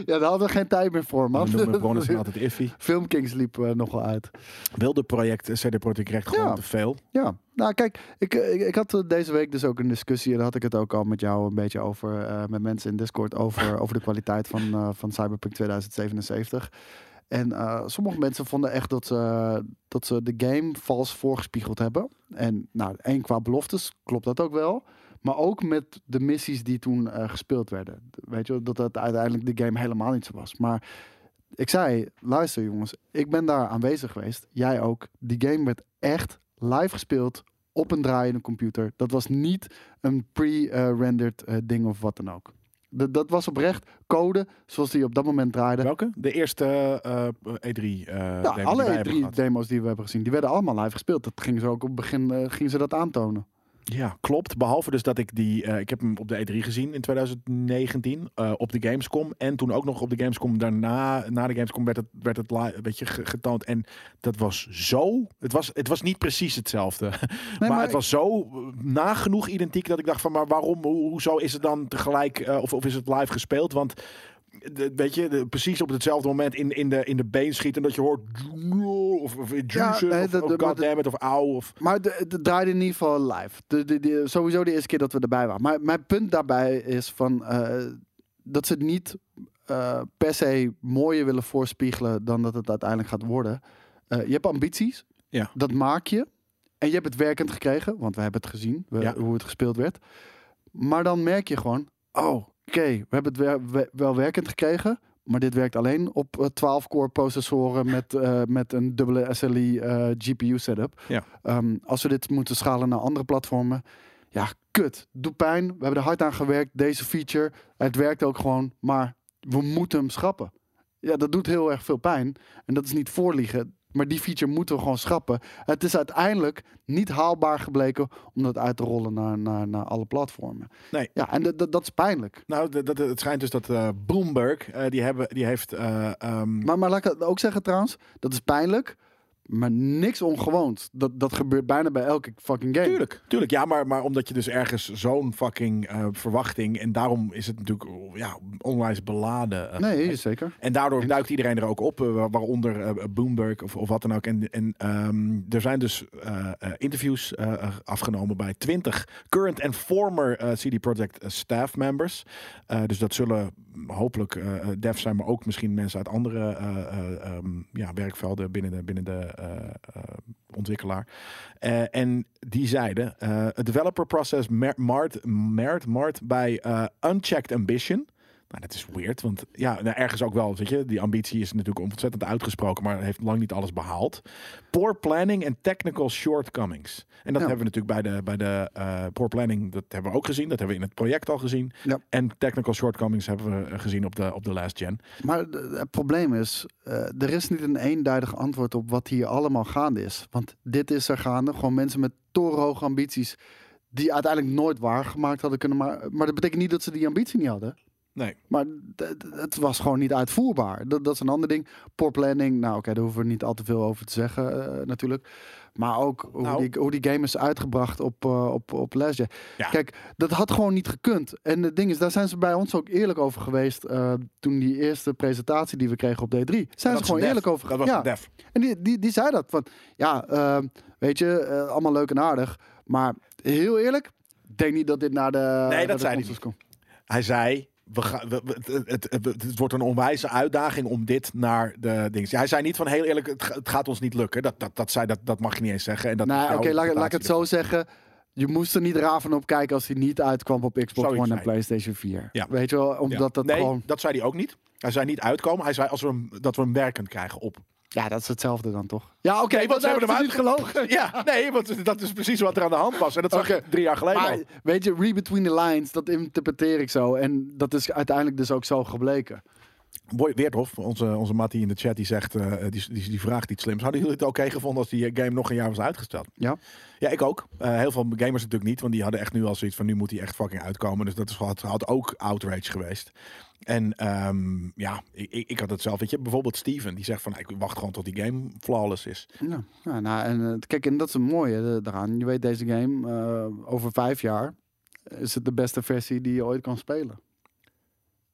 ja, daar hadden we geen tijd meer voor, man. Dan noemen zijn altijd iffy. Filmkings liep eh, nog wel uit. Wilde project CD Projekt Recht gewoon Ja. te veel? Ja, nou kijk, ik, ik, ik had deze week dus ook een discussie. En daar had ik het ook al met jou een beetje over. met mensen in Discord over, over de kwaliteit van, van Cyberpunk 2077. En eh, sommige mensen vonden echt dat dat ze de game vals voorgespiegeld hebben. En nou, één qua beloftes klopt dat ook wel. Maar ook met de missies die toen eh, gespeeld werden. Weet je, dat het uiteindelijk de game helemaal niet zo was. Maar ik zei, luister jongens, ik ben daar aanwezig geweest. Jij ook. Die game werd echt live gespeeld op een draaiende computer. Dat was niet een pre-rendered eh, ding of wat dan ook. Dat, dat was oprecht code zoals die op dat moment draaide. Welke? De eerste eh, E3. eh Ja, alle wij hebben drie gehad. demos die we hebben gezien, die werden allemaal live gespeeld. Dat gingen ze ook op het begin eh, gingen ze dat aantonen. Ja, klopt. Behalve dus dat ik die... eh, ik heb hem op de E3 gezien in 2019. eh, op de Gamescom. En toen ook nog op de Gamescom daarna... Na de Gamescom werd het, werd het li- weet je, ge- getoond. En dat was zo... Het was, het was niet precies hetzelfde. maar, maar het was zo eh, nagenoeg identiek dat ik dacht van... Maar waarom? Hoe, hoezo is het dan tegelijk... of, of is het live gespeeld? Want de- weet je, de- precies op hetzelfde moment in, in, de, in de been schiet en dat je hoort of, of juice of, maar goddammit of Maar de- het draaide in ieder geval live. De, de, de- sowieso de eerste keer dat we erbij waren. Maar mijn punt daarbij is van, eh, dat ze het niet eh, per se mooier willen voorspiegelen dan dat het uiteindelijk gaat worden. Eh, je hebt ambities. Ja. Dat maak je. En je hebt het werkend gekregen, want we hebben het gezien, we- Ja. hoe het gespeeld werd. Maar dan merk je gewoon, oh, we hebben het wel werkend gekregen. Maar dit werkt alleen op eh, 12-core processoren met, eh, met een dubbele SLI eh, GPU setup. Ja. Ehm, als we dit moeten schalen naar andere platformen. Ja, kut. Doe pijn. We hebben er hard aan gewerkt. Deze feature. Het werkt ook gewoon. Maar we moeten hem schrappen. Ja, dat doet heel erg veel pijn. En dat is niet voorliegen. Maar die feature moeten we gewoon schrappen. Het is uiteindelijk niet haalbaar gebleken om dat uit te rollen naar, naar, naar alle platformen. Nee. Ja, en dat- is pijnlijk. Nou, dat, het schijnt dus dat eh, Bloomberg, eh, die, hebben, die heeft... eh, ehm, Maar, maar laat ik het ook zeggen trouwens. Dat is pijnlijk. Maar niks ongewoons. Dat, dat gebeurt bijna bij elke fucking game. Tuurlijk, tuurlijk. Ja, maar, maar omdat je dus ergens zo'n fucking eh, verwachting... En daarom is het natuurlijk oh, ja, onwijs beladen. eh, Nee, zeker. En daardoor duikt iedereen er ook op, eh, wa- waaronder Bloomberg of, of wat dan ook. En, en ehm, er zijn dus interviews afgenomen bij 20 current en former CD Projekt staff members. Dus dat zullen hopelijk devs zijn, maar ook misschien mensen uit andere eh, eh, ehm, ja, werkvelden binnen de, binnen de ontwikkelaar. Eh, en die zeiden, eh a developer process marred, marred bij eh, unchecked ambition. Nou, dat is weird, want ja, nou, ergens ook wel, weet je, die ambitie is natuurlijk ontzettend uitgesproken, maar heeft lang niet alles behaald. Poor planning en technical shortcomings. En dat Ja. hebben we natuurlijk bij de, bij de eh, poor planning, dat hebben we ook gezien, dat hebben we in het project al gezien. Ja. En technical shortcomings hebben we eh, gezien op de, op de last gen. Maar het probleem is, eh, er is niet een eenduidig antwoord op wat hier allemaal gaande is. Want dit is er gaande. Gewoon mensen met torenhoge ambities die uiteindelijk nooit waargemaakt hadden kunnen maken. Maar dat betekent niet dat ze die ambitie niet hadden. Nee. Maar het was gewoon niet uitvoerbaar. Dat, dat is een ander ding. Poor planning, nou oké, daar hoeven we niet al te veel over te zeggen eh, natuurlijk. Maar ook hoe, Nou. die, hoe die game is uitgebracht op, eh op, op Lesje. Ja. Kijk, dat had gewoon niet gekund. En het ding is, daar zijn ze bij ons ook eerlijk over geweest. eh, toen die eerste presentatie die we kregen op D3. Zijn ze gewoon eerlijk over Dat was ja. dev. En die, die, die zei dat. Van, ja, eh, weet je, allemaal leuk en aardig. Maar heel eerlijk, ik denk niet dat dit naar de. naar dat zei hij. Hij zei, we gaan, we, we- het, het, het, het wordt een onwijze uitdaging om dit naar de dingen. Hij zei niet van heel eerlijk, het, ga- het gaat ons niet lukken. Dat, dat, dat, zei, dat, dat mag je niet eens zeggen. En dat is Nou, oké, laat, laat ik het zo zeggen. Je moest er niet raar van op kijken als hij niet uitkwam op Xbox One en zei. PlayStation 4. Ja. Weet je wel, omdat Ja. dat nee, gewoon... dat zei hij ook niet. Hij zei niet uitkomen. Hij zei als we hem, dat we hem werkend krijgen op. Ja, dat is hetzelfde dan toch? Ja, oké, Nee, want ze hebben hem niet gelogen. Ja, nee, want dat is precies wat er aan de hand was. En dat zag je drie jaar geleden Maar al. weet je, read between the lines, dat interpreteer ik zo. En dat is uiteindelijk dus ook zo gebleken. Boy Weerthof, onze, onze Mattie in de chat, die zegt, eh, die, die, die vraagt iets slims. Hadden jullie het oké gevonden als die game nog een jaar was uitgesteld? Ja. Ja, ik ook. Eh, heel veel gamers natuurlijk niet, want die hadden echt nu al zoiets van, nu moet hij echt fucking uitkomen. Dus dat is, had, had ook outrage geweest. En ehm, ja, ik, ik had het zelf, weet je, bijvoorbeeld Steven, die zegt van, ik wacht gewoon tot die game flawless is. Ja, ja nou, en eh, kijk, en dat is het mooie eh, daaraan. Je weet, deze game, eh, over vijf jaar, is het de beste versie die je ooit kan spelen.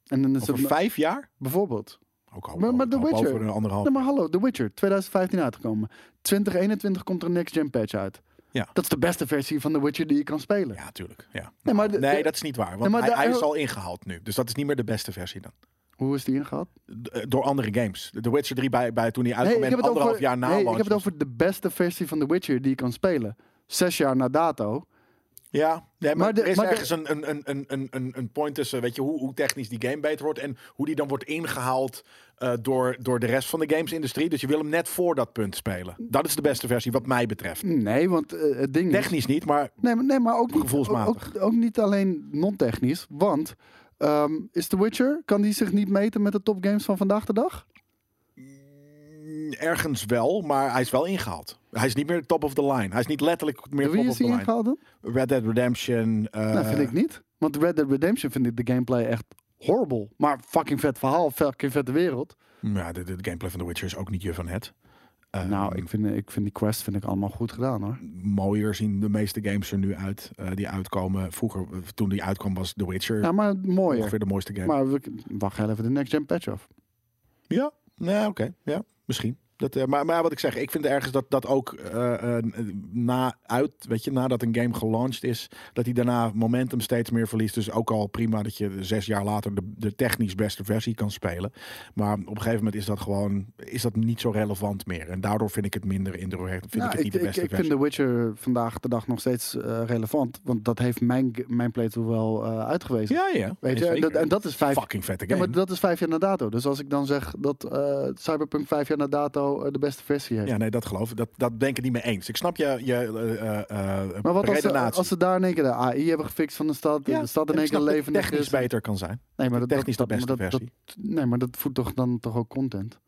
En dan is Over het vijf jaar? bijvoorbeeld. Ook al, Maar- maar The Witcher- over een anderhalf. Nee, maar hallo, The Witcher, 2015 uitgekomen. 2021 komt er een next-gen patch uit. Ja. Dat is de beste versie van The Witcher die je kan spelen. Ja, tuurlijk. Ja. Nee, maar de- nee, de- dat is niet waar. Want Nee, maar hij, de- hij is al ingehaald nu. Dus dat is niet meer de beste versie dan. Hoe is die ingehaald? D- eh, Door andere games. The Witcher 3 bij, bij toen hij Nee, uitkwam ik en heb, het anderhalf over, jaar na nee, ik heb het over de beste versie van The Witcher die je kan spelen. Zes jaar na dato. Ja, nee, maar, Maar de- er is maar ergens een, een, een, een, een, een, een point tussen, weet je, hoe, hoe technisch die game beter wordt en hoe die dan wordt ingehaald eh, door, door de rest van de gamesindustrie. Dus je wil hem net voor dat punt spelen. Dat is de beste versie wat mij betreft. Nee, want eh, het ding is... Technisch niet, maar Nee, maar, nee, maar ook, niet, Gevoelsmatig. ook, ook niet alleen non-technisch. Want ehm, is The Witcher, kan die zich niet meten met de topgames van vandaag de dag? mm, ergens wel, maar hij is wel ingehaald. Hij is niet meer top of the line. Hij is niet letterlijk meer wie top of the line. dan? Red Dead Redemption. eh, nou, vind ik niet. Want Red Dead Redemption vind ik de gameplay echt horrible. Maar fucking vet verhaal, fucking vette wereld. Ja, de, de gameplay van The Witcher is ook niet je van het. Eh, nou, ik vind, ik vind die quest vind ik allemaal goed gedaan hoor. mooier zien de meeste games er nu uit eh, die uitkomen. Vroeger, eh, toen die uitkwam, was The Witcher Ja, maar mooier. ongeveer de mooiste game. Maar we, wacht even de next gen patch af. Ja, nee, oké. Ja, misschien. Dat, eh, maar, maar wat ik zeg, ik vind ergens dat dat ook eh, eh, na uit, weet je, nadat een game gelaunched is, dat hij daarna momentum steeds meer verliest. Dus ook al prima dat je zes jaar later de, de technisch beste versie kan spelen. Maar op een gegeven moment is dat gewoon, is dat niet zo relevant meer. En daardoor vind ik het minder indrukwekkend. Vind Nou, ik het niet de beste ik, versie. vind The Witcher vandaag de dag nog steeds relevant. Want dat heeft mijn, mijn playthrough wel uitgewezen. ja, ja. Weet je, dat, en dat is vijf, fucking vette ja, game. maar dat is vijf jaar na dato. Dus als ik dan zeg dat Cyberpunk vijf jaar na dato eh, de beste versie heeft. Ja, nee, dat geloof ik. Dat, dat ben ik het niet mee eens. Ik snap je, je eh, maar wat als ze, als ze daar in één keer de AI hebben gefixt van de stad, Ja, de stad in één keer levendig technisch is. beter kan zijn. Nee, maar dat, technisch dat, de beste dat, versie. nee, maar dat voedt toch dan toch ook content.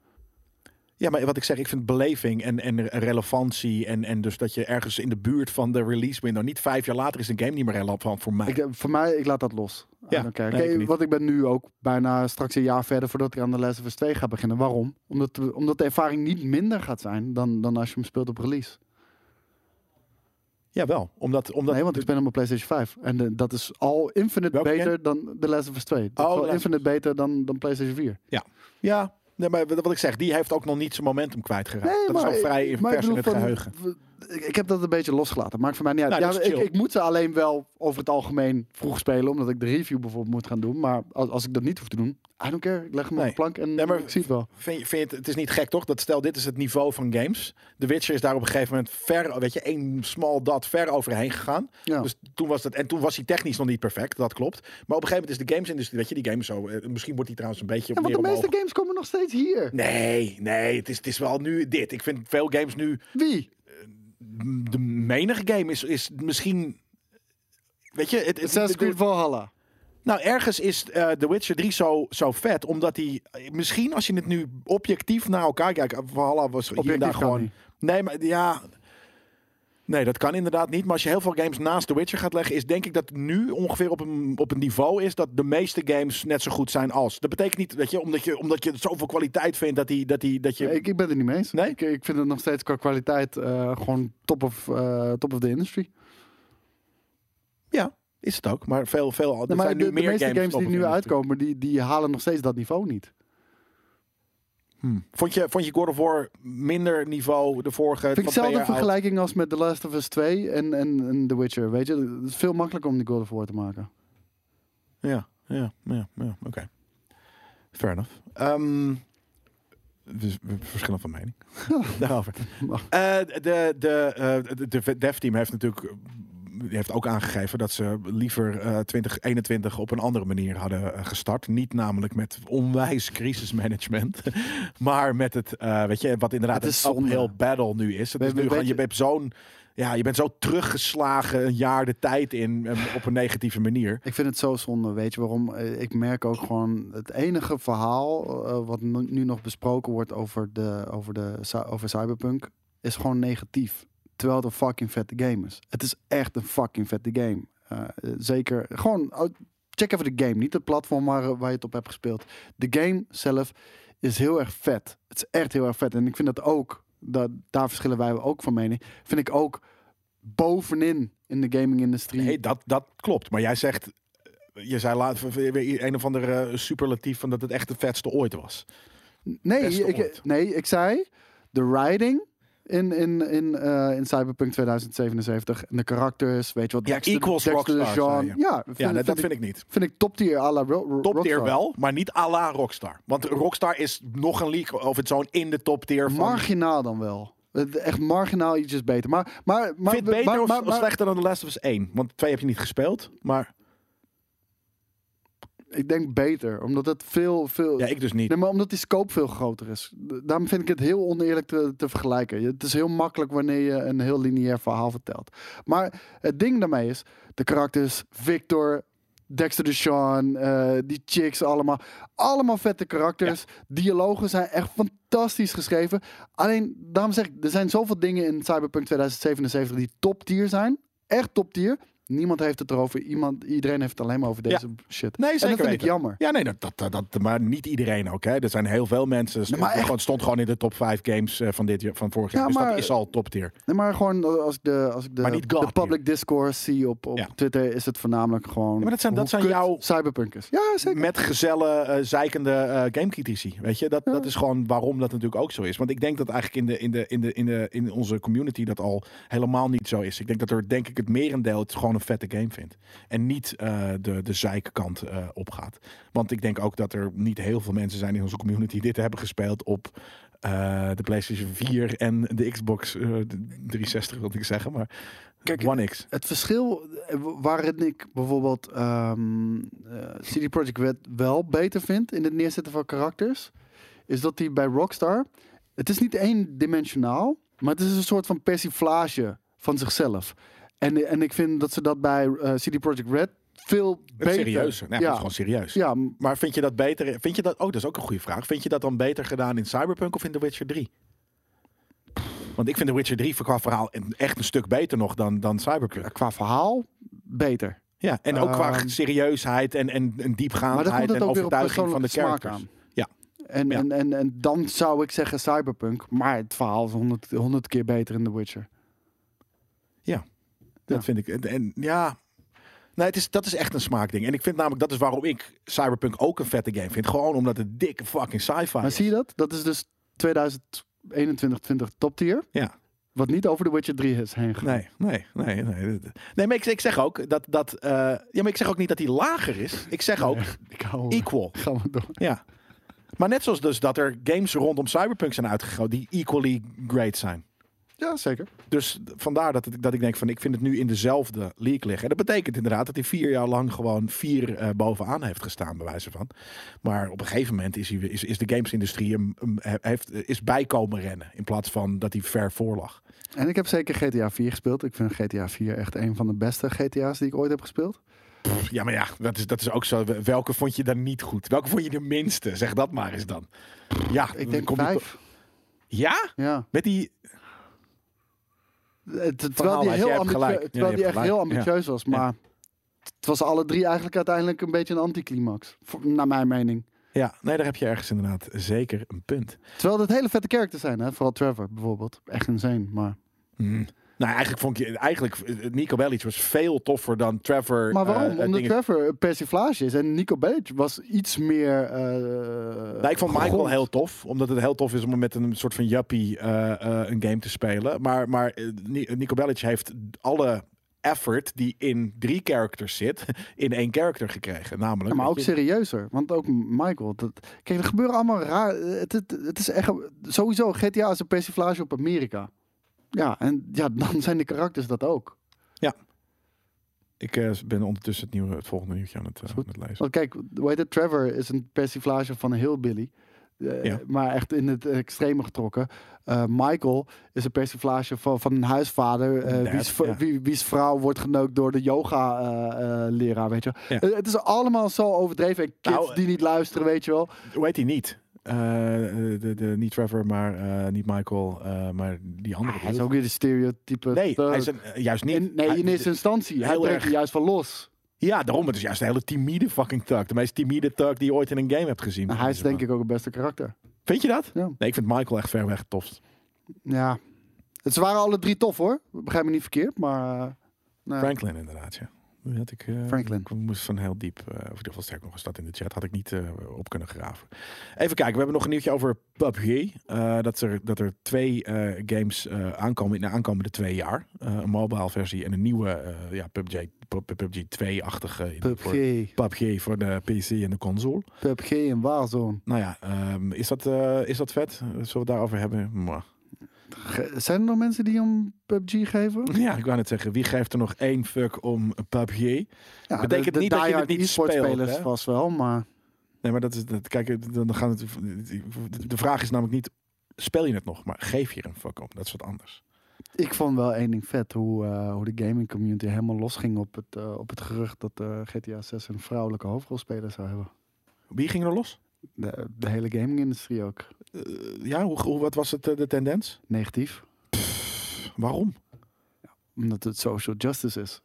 Ja, maar wat ik zeg, ik vind beleving en, en relevantie en, en dus dat je ergens in de buurt van de release window, niet vijf jaar later is een game niet meer relevant voor mij. Ik, eh, voor mij, ik laat dat los. Ja, nee, ik Kijk, niet. want ik ben nu ook bijna straks een jaar verder voordat ik aan de Last of Us 2 ga beginnen. Waarom? Omdat, omdat de ervaring niet minder gaat zijn dan, dan als je hem speelt op release. ja, wel. Omdat, omdat nee, want ik hem op PlayStation 5. En de- dat is al infinite Welke beter dan The Last of Us 2. Dat Oh, is al infinite beter dan, dan PlayStation 4. ja, nee, maar wat ik zeg, die heeft ook nog niet zijn momentum kwijtgeraakt. dat is al vrij vers in het van, geheugen. Ik, heb dat een beetje losgelaten. Maakt voor mij niet uit. Nou, dat ja, ik, ik moet ze alleen wel over het algemeen vroeg spelen. Omdat ik de review bijvoorbeeld moet gaan doen. Maar als, als ik dat niet hoef te doen, I don't care. Ik leg hem Nee. op de plank en Nee, maar- ik zie het wel. Vind je, vind je het, het is niet gek toch? Dat stel, dit is het niveau van games. The Witcher is daar op een gegeven moment ver, weet je, één small dot ver overheen gegaan. Ja. Dus toen was dat, en toen was hij technisch nog niet perfect, dat klopt. Maar op een gegeven moment is de gamesindustrie, weet je, die game is zo, eh, misschien wordt die trouwens een beetje Ja, want de meeste omhoog. games komen nog steeds hier. Nee, nee, het is, het is wel nu dit. Ik vind veel games nu, Wie? De menige game is, is misschien, weet je, het, Assassin's Creed Valhalla. nou, ergens is eh The Witcher 3 zo, zo vet, omdat hij, misschien als je het nu objectief naar elkaar kijkt, Valhalla was hier Objectief daar kan gewoon... niet. Nee, maar ja... Nee, dat kan inderdaad niet. Maar als je heel veel games naast The Witcher gaat leggen, is denk ik dat nu ongeveer op een, op een niveau is dat de meeste games net zo goed zijn als. Dat betekent niet, weet je, omdat je, omdat je zoveel kwaliteit vindt dat, die, dat, die, dat je... Ik, ik ben het niet mee eens. Nee? Ik, ik vind het nog steeds qua kwaliteit eh, gewoon top of, eh, top of the industry. Ja, is het ook. Maar veel, veel, er Nee, maar zijn de, nu de meer meeste games, top die nu uitkomen, die, die halen nog steeds dat niveau niet. Hmm. Vond, je, vond je God of War minder niveau de vorige? Vind ik oud? vergelijking als met The Last of Us 2 en, en, en The Witcher. Weet je, het is veel makkelijker om die God of War te maken. Ja, ja, ja, ja oké. Fair enough. Dus we verschillen van mening. Daarover. Eh, de, de, eh, de, de dev-team heeft natuurlijk heeft ook aangegeven dat ze liever eh 2021 op een andere manier hadden eh, gestart. Niet namelijk met onwijs crisismanagement, maar met het, eh, weet je, wat inderdaad Het is een zonde. uphill battle nu is. Het is nu gewoon, je bent zo'n, ja, je bent zo teruggeslagen een jaar de tijd in eh, op een negatieve manier. Ik vind het zo zonde. Weet je waarom? Eh, Ik merk ook gewoon het enige verhaal eh, wat nu nog besproken wordt over, de, over, de, over Cyberpunk is gewoon negatief. Terwijl het een fucking vette game is. Het is echt een fucking vette game. Eh, eh, zeker. Gewoon oh, check even de game. Niet het platform waar, waar je het op hebt gespeeld. De game zelf is heel erg vet. Het is echt heel erg vet. En ik vind dat ook, dat, daar verschillen wij ook van mening. Vind ik ook bovenin in de gaming-industrie. Nee, dat, dat klopt. Maar jij zegt, je zei laat weer een of andere eh, superlatief van dat het echt de vetste ooit was. Nee, Beste ik, ooit. nee, ik zei de writing in, in, in, eh, in Cyberpunk 2077 en de karakters, weet je wat, Ja, Dexter, equals Dexter Rockstar. Ja, vind, Ja, nee, vind dat ik, vind ik niet. vind ik top tier à la Ro- Top tier wel, maar niet à la Rockstar. Want Rockstar is nog een league of het zo'n in de top tier van... Marginaal dan wel. Echt marginaal ietsjes beter. Maar, maar, maar, Vind het beter maar, of, maar- maar- slechter dan The Last of Us 1? Want twee heb je niet gespeeld. Maar ik denk beter, omdat het veel, veel... ja, ik dus niet. Nee, maar omdat die scope veel groter is. Daarom vind ik het heel oneerlijk te, te vergelijken. Het is heel makkelijk wanneer je een heel lineair verhaal vertelt. Maar het ding daarmee is, de karakters, Victor, Dexter DeShawn, eh die chicks allemaal. Allemaal vette karakters. Dialogen zijn echt fantastisch geschreven. Alleen, daarom zeg ik, er zijn zoveel dingen in Cyberpunk 2077 die top tier zijn. Echt top tier. Niemand heeft het erover. Iemand, iedereen heeft het alleen maar over deze shit. Nee, en dat vind ik jammer. Ja, nee, dat, dat, dat, maar niet iedereen ook. Hè. Er zijn heel veel mensen. Nee, maar Het echt- gewoon, stond gewoon in de top 5 games eh, van, dit, jaar- van vorig jaar. Ja, dus maar- dat is al top tier. Nee, maar gewoon als ik de, als ik de, Maar de public discourse zie op, op Ja. Twitter, is het voornamelijk gewoon. maar dat zijn- dat zijn jouw- Cyberpunk is. Ja, zeker. Met gezelle, eh zeikende eh gamecritici. Weet je, dat, dat is gewoon waarom dat natuurlijk ook zo is. Want ik denk dat eigenlijk in, de, in, de, in, de, in, de, in onze community dat al helemaal niet zo is. Ik denk dat er, denk ik, het merendeel het gewoon een vette game vindt. En niet eh, de, de zeikkant eh opgaat. Want ik denk ook dat er niet heel veel mensen zijn in onze community die dit hebben gespeeld op eh, de PlayStation 4 en de Xbox eh, de 360, wil ik zeggen. Maar Kijk, One X. Het verschil waarin ik bijvoorbeeld ehm eh, CD Projekt Red wel beter vind in het neerzetten van karakters, is dat die bij Rockstar, het is niet eendimensionaal, maar het is een soort van persiflage van zichzelf. En, en ik vind dat ze dat bij eh, CD Projekt Red veel beter... Serieuzer. Nee, dat is ja, gewoon serieus. ja, Maar vind je dat beter? Vind je dat? Oh, dat is ook een goede vraag. Vind je dat dan beter gedaan in Cyberpunk of in The Witcher 3? Want ik vind The Witcher 3 qua verhaal echt een stuk beter nog dan, dan Cyberpunk. qua verhaal beter. Ja, en ook qua Ehm, serieusheid en, en, en diepgaandheid en ook weer op overtuiging van de smaak characters. aan. Ja. En, Ja. En, en, en dan zou ik zeggen Cyberpunk, maar het verhaal is honderd honderd keer beter in The Witcher. Dat Ja. vind ik. En, en ja. Nee, het is, dat is echt een smaakding. En ik vind namelijk, dat is waarom ik Cyberpunk ook een vette game vind. Gewoon omdat het dikke fucking sci-fi Maar is. zie je dat? Dat is dus 2021 20 top tier. Ja. Wat niet over The Witcher 3 is heen gegaan. Nee, nee, nee, nee. Nee, maar ik, ik zeg ook dat, dat eh, ja, maar ik zeg ook niet dat hij lager is. Ik zeg ook Ik hou equal. Gaan we door. Ja. Maar net zoals dus dat er games rondom Cyberpunk zijn uitgegaan die equally great zijn. Ja, zeker. Dus vandaar dat, het, dat ik denk van ik vind het nu in dezelfde league liggen. En dat betekent inderdaad dat hij vier jaar lang gewoon vier eh, bovenaan heeft gestaan, bij wijze van. Maar op een gegeven moment is, hij, is, is de gamesindustrie hem, hem- he- heeft, is bijkomen rennen. In plaats van dat hij ver voor lag. En ik heb zeker GTA 4 gespeeld. Ik vind GTA 4 echt een van de beste GTA's die ik ooit heb gespeeld. Pff, Ja, maar ja, dat is, dat is ook zo. Welke vond je dan niet goed? Welke vond je de minste? Zeg dat maar eens dan. Ja, Ik denk je vijf. Ja? Ja. Met die... Terwijl die heel, terwijl die echt heel ambitieus was. Maar het was alle drie eigenlijk uiteindelijk een beetje een anticlimax. Naar mijn mening. Ja, nee, daar heb je ergens inderdaad zeker een punt. Terwijl het hele vette characters zijn, hè? vooral Trevor bijvoorbeeld. Echt insane, maar... Hmm. Nou, eigenlijk vond ik eigenlijk eh, Nico Bellic was veel toffer dan Trevor. Maar waarom? eh, eh, Omdat dingen- Trevor persiflage is en Nico Bellic was iets meer. eh Nou, ik vond Michael heel tof, omdat het heel tof is om met een soort van juppie eh, eh, een game te spelen. Maar, maar eh, Ni- Nico Bellic heeft alle effort die in drie characters zit, in één character gekregen. Namelijk. Ja, maar ook je, serieuzer. Want ook Michael. Dat, kijk, er gebeuren allemaal raar. Het, het, het is echt. Sowieso, GTA is een persiflage op Amerika. Ja, en ja, dan zijn de karakters dat ook. ik eh, ben ondertussen het, nieuwe, het volgende nieuwtje aan het, eh, goed. aan het lezen. Want kijk, hoe? Trevor is een persiflage van een hillbilly. Eh, Ja. Maar echt in het extreme getrokken. Michael is een persiflage van, van een huisvader. Dad, wie's, ja. wie, wie's vrouw wordt geneukt door de yoga-leraar, weet je wel. Ja. Het is allemaal zo overdreven. En kids Nou, die niet luisteren, weet je wel. Hoe heet hij niet? Eh, de, de, niet Trevor, maar eh, niet Michael, eh, maar die andere. Hij is ook weer de stereotype. Nee, hij is een, eh, juist niet. in, nee, Hij- in eerste instantie. Hij erg- er juist van los. Ja, daarom. Het is juist een hele timide fucking thug. De meest timide thug die je ooit in een game hebt gezien. Nou, hij is denk ik ook het beste karakter. Vind je dat? Ja. Nee, ik vind Michael echt ver weg het tofst. Ja. Het, ze waren alle drie tof hoor. Begrijp me niet verkeerd, maar... eh, Franklin inderdaad, ja. Had ik, eh, Franklin. Ik moest van heel diep, eh of in ieder geval sterk nog eens dat in de chat, had ik niet eh, op kunnen graven. Even kijken, we hebben nog een nieuwtje over PUBG. Dat, er, dat er twee games aankomen in de aankomende twee jaar. Een mobile versie en een nieuwe ja, PUBG, PUBG 2-achtige. PUBG. PUBG voor de PC en de console. PUBG en Warzone. Nou ja, ehm, is, dat, is dat vet? Zullen we het daarover hebben? Mwah. Zijn er nog mensen die om PUBG geven? Ja, ik wou net zeggen, wie geeft er nog één fuck om PUBG? Ja, Betekent niet dat je het niet speelt, spelers hè? vast wel, maar... Nee, maar dat is, dat, kijk, dan gaan het, de vraag is namelijk niet, speel je het nog, maar geef je er een fuck op. Dat is wat anders. Ik vond wel één ding vet, hoe, eh, hoe de gaming community helemaal losging op het, eh, op het gerucht dat eh, GTA 6 een vrouwelijke hoofdrolspeler zou hebben. Wie ging er los? De, de hele gaming-industrie ook. Eh, ja, hoe, hoe, wat was het, eh, de tendens? Negatief. Waarom? Omdat het social justice is.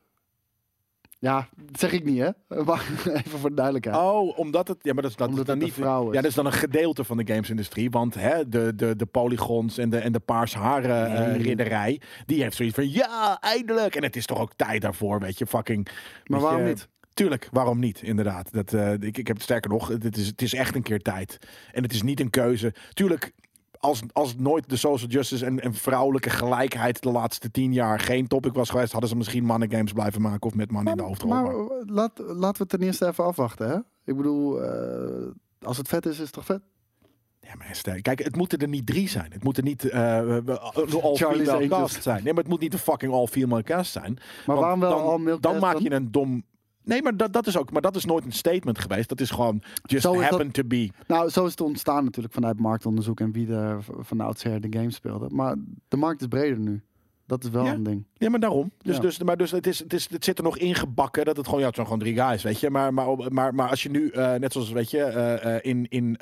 Ja, dat zeg ik niet, hè? Maar even voor de duidelijkheid. Oh, omdat het. Ja, maar dat is, dat is dan niet. een vrouw is. Ja, dat is dan een gedeelte van de gamesindustrie. Want hè, de, de, de polygons en de, en de paars haren eh, Nee. ridderij. Die heeft zoiets van. Ja, eindelijk. En het is toch ook tijd daarvoor. Weet je, fucking. maar waarom je, niet? Tuurlijk, waarom niet? Inderdaad. Dat, eh, ik, ik heb het sterker nog. Het is, het is echt een keer tijd. En het is niet een keuze. Tuurlijk. Als, als nooit de social justice en, en vrouwelijke gelijkheid de laatste tien jaar geen topic was geweest, hadden ze misschien mannengames blijven maken of met mannen in de hoofdrol. Maar, Maar- maar laat, laten we ten eerste even afwachten, hè? Ik bedoel, eh, als het vet is, is het toch vet? Ja, maar. Kijk, het moeten er niet drie zijn. Het moet er niet eh een all-female cast zijn. Nee, maar het moet niet een fucking all-female cast zijn. Maar waarom wel dan, al Dan maak je een dom... Nee, maar dat, dat is ook... Maar dat is nooit een statement geweest. Dat is gewoon just Zo happen to be. Nou, zo is het ontstaan natuurlijk vanuit marktonderzoek en wie er van oudsher de game speelde. Maar de markt is breder nu. Dat is wel Ja. een ding. Ja, maar daarom. Dus, Ja. dus, maar dus het, is, het, is, het zit er nog ingebakken dat het gewoon... Ja, het zijn gewoon drie guys, weet je. Maar, maar, maar, maar als je nu, eh, net zoals, weet je, eh, eh, in, in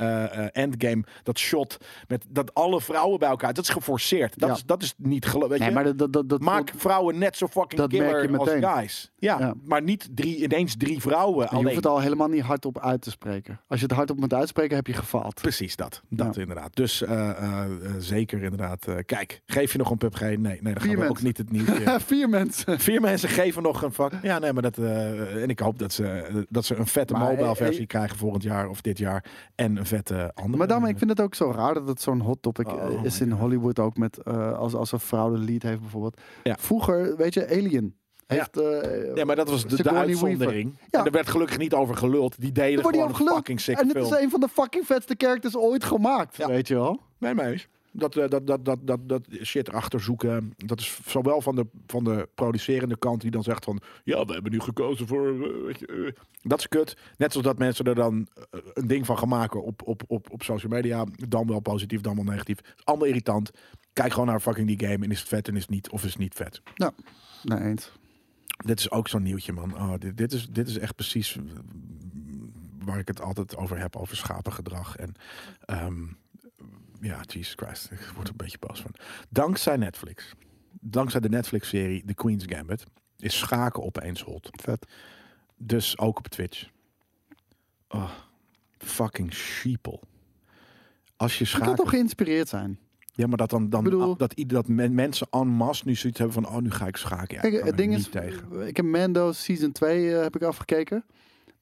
Endgame, dat shot met dat alle vrouwen bij elkaar... Dat is geforceerd. Dat, Ja. is, dat is niet geloof, weet Nee, je. maar dat, dat, dat, Maak vrouwen net zo fucking Dat merk killer je als guys. Ja, Ja. maar niet drie, ineens drie vrouwen je alleen. hoeft het al helemaal niet hardop uit te spreken. Als je het hardop moet uitspreken, heb je gefaald. Precies dat. Dat inderdaad. Dus zeker inderdaad. kijk, geef je nog een PUBG? Nee, nee dat gaan we ook niet het Vier mensen. Vier mensen geven nog een vak. Ja, nee, maar dat. eh, en ik hoop dat ze, dat ze een vette Maar, mobile eh, versie eh, krijgen volgend jaar of dit jaar. En een vette andere. Maar daarom, ik vind het ook zo raar dat het zo'n hot topic Oh is in. Hollywood ook met als, als een vrouw de lead heeft bijvoorbeeld. Ja. Vroeger, weet je, Alien heeft. eh, Ja, maar dat was de, uitzondering. Ja. En er werd gelukkig niet over geluld. Die deden gewoon geluld. fucking sick en het film. is een van de fucking vetste characters ooit gemaakt, Ja. weet je wel. Nee, eens. Dat, eh, dat, dat, dat, dat, dat shit erachter zoeken. Dat is zowel van de, van de producerende kant die dan zegt van... Ja, we hebben nu gekozen voor... eh, weet je, eh. dat is kut. Net zoals dat mensen er dan een ding van gaan maken op, op, op, op social media. Dan wel positief, dan wel negatief. Allemaal irritant. Kijk gewoon naar fucking die game. En is het vet en is het niet. Of is het niet vet. Nee, eens. Dit is ook zo'n nieuwtje, man. Oh, dit, dit, is, dit is echt precies waar ik het altijd over heb. Over schapengedrag. En ehm, ja, Jesus Christ. Ik word er een beetje boos van. Dankzij Netflix. Dankzij de Netflix-serie The Queen's Gambit. Is schaken opeens hot. Vet. Dus ook op Twitch. Oh, fucking sheeple. Als je Je kan schaken... toch geïnspireerd zijn? Ja, maar dat dan, dan bedoel- dat, dat men- mensen en masse nu zoiets hebben van... Oh, nu ga ik schaken. Ja, Kijk, het ding is, tegen. ik heb Mando Season 2 eh, heb ik afgekeken.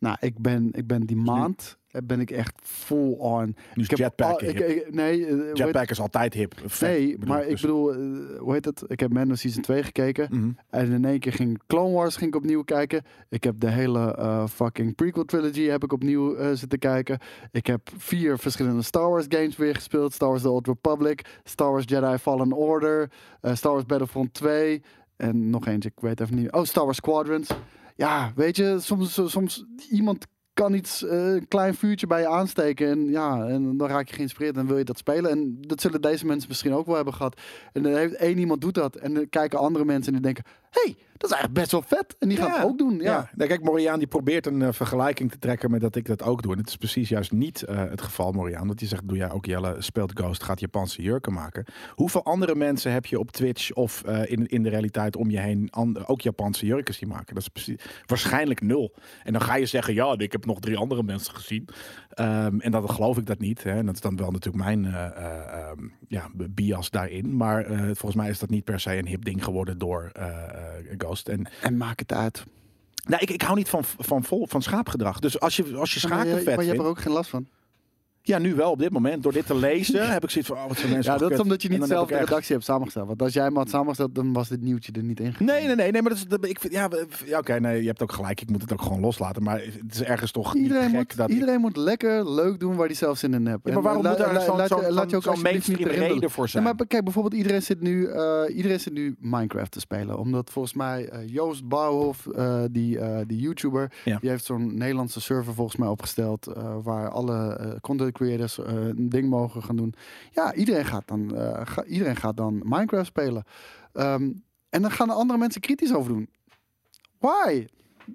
Nou, ik ben, ik ben die maand eh, ben ik echt full on. Nu is Ik heb jetpack al- ik, nee, eh, Jetpack is altijd hip. Vet, nee, bedoel, maar ik dus- bedoel, eh, hoe heet het? Ik heb Mando Season 2 gekeken. Mhm. En in één keer ging Clone Wars ging ik opnieuw kijken. Ik heb de hele fucking prequel trilogy heb ik opnieuw zitten kijken. Ik heb vier verschillende Star Wars games weer gespeeld. Star Wars The Old Republic, Star Wars Jedi Fallen Order, Star Wars Battlefront 2 en nog eentje, ik weet even niet. Oh, Star Wars Squadrons. Ja, weet je, soms, soms iemand kan iets, eh, een klein vuurtje bij je aansteken en ja, en dan raak je geïnspireerd en wil je dat spelen. En dat zullen deze mensen misschien ook wel hebben gehad. En dan heeft één iemand doet dat en dan kijken andere mensen en die denken, hey, dat is eigenlijk best wel vet. En die gaan Ja, het ook doen. Ja. Ja, kijk, Moriaan die probeert een eh, vergelijking te trekken met dat ik dat ook doe. En het is precies juist niet eh, het geval, Moriaan. Want je zegt, doe jij ook Jelle, speelt Ghost, gaat Japanse jurken maken. Hoeveel andere mensen heb je op Twitch of eh, in, in de realiteit om je heen ook Japanse jurken zien maken? Dat is precies, waarschijnlijk nul. En dan ga je zeggen, ja, ik heb nog drie andere mensen gezien. Ehm, en dan geloof ik dat niet. Hè. En dat is dan wel natuurlijk mijn eh, eh, ehm, ja, bias daarin. Maar volgens mij is dat niet per se een hip ding geworden door eh, Ghost. En En maak het uit. nou, ik, ik hou niet van, van, vol, van schaapgedrag. Dus als je, als je maar schaken je, vet maar je hebt er ook geen last van. Ja, nu wel op dit moment. Door dit te lezen heb ik zoiets van... Oh, wat zijn mensen Ja, dat is omdat je niet zelf de echt- redactie hebt samengesteld. Want als jij hem had samengesteld, dan was dit nieuwtje er niet in. Nee, nee, nee, nee, maar dat is, dat, ik vind, ja, ja oké, nee, je hebt ook gelijk. Ik moet het ook gewoon loslaten. Maar het is ergens toch niet Iedereen, gek moet, dat ik- iedereen moet lekker leuk doen waar hij zelf zin in hebt. Ja, maar waarom eh, moet la- zo'n laat je ook zo'n niet mainstream reden voor Ja, zijn? maar kijk, bijvoorbeeld iedereen zit nu, eh, iedereen zit nu Minecraft te spelen. Omdat volgens mij eh, Joost Bouwhof, eh, die, die YouTuber, Ja. die heeft zo'n Nederlandse server volgens mij opgesteld. waar alle eh, creators eh, een ding mogen gaan doen. Ja, iedereen gaat dan, ga- iedereen gaat dan Minecraft spelen. Ehm, en dan gaan er andere mensen kritisch over doen. Why?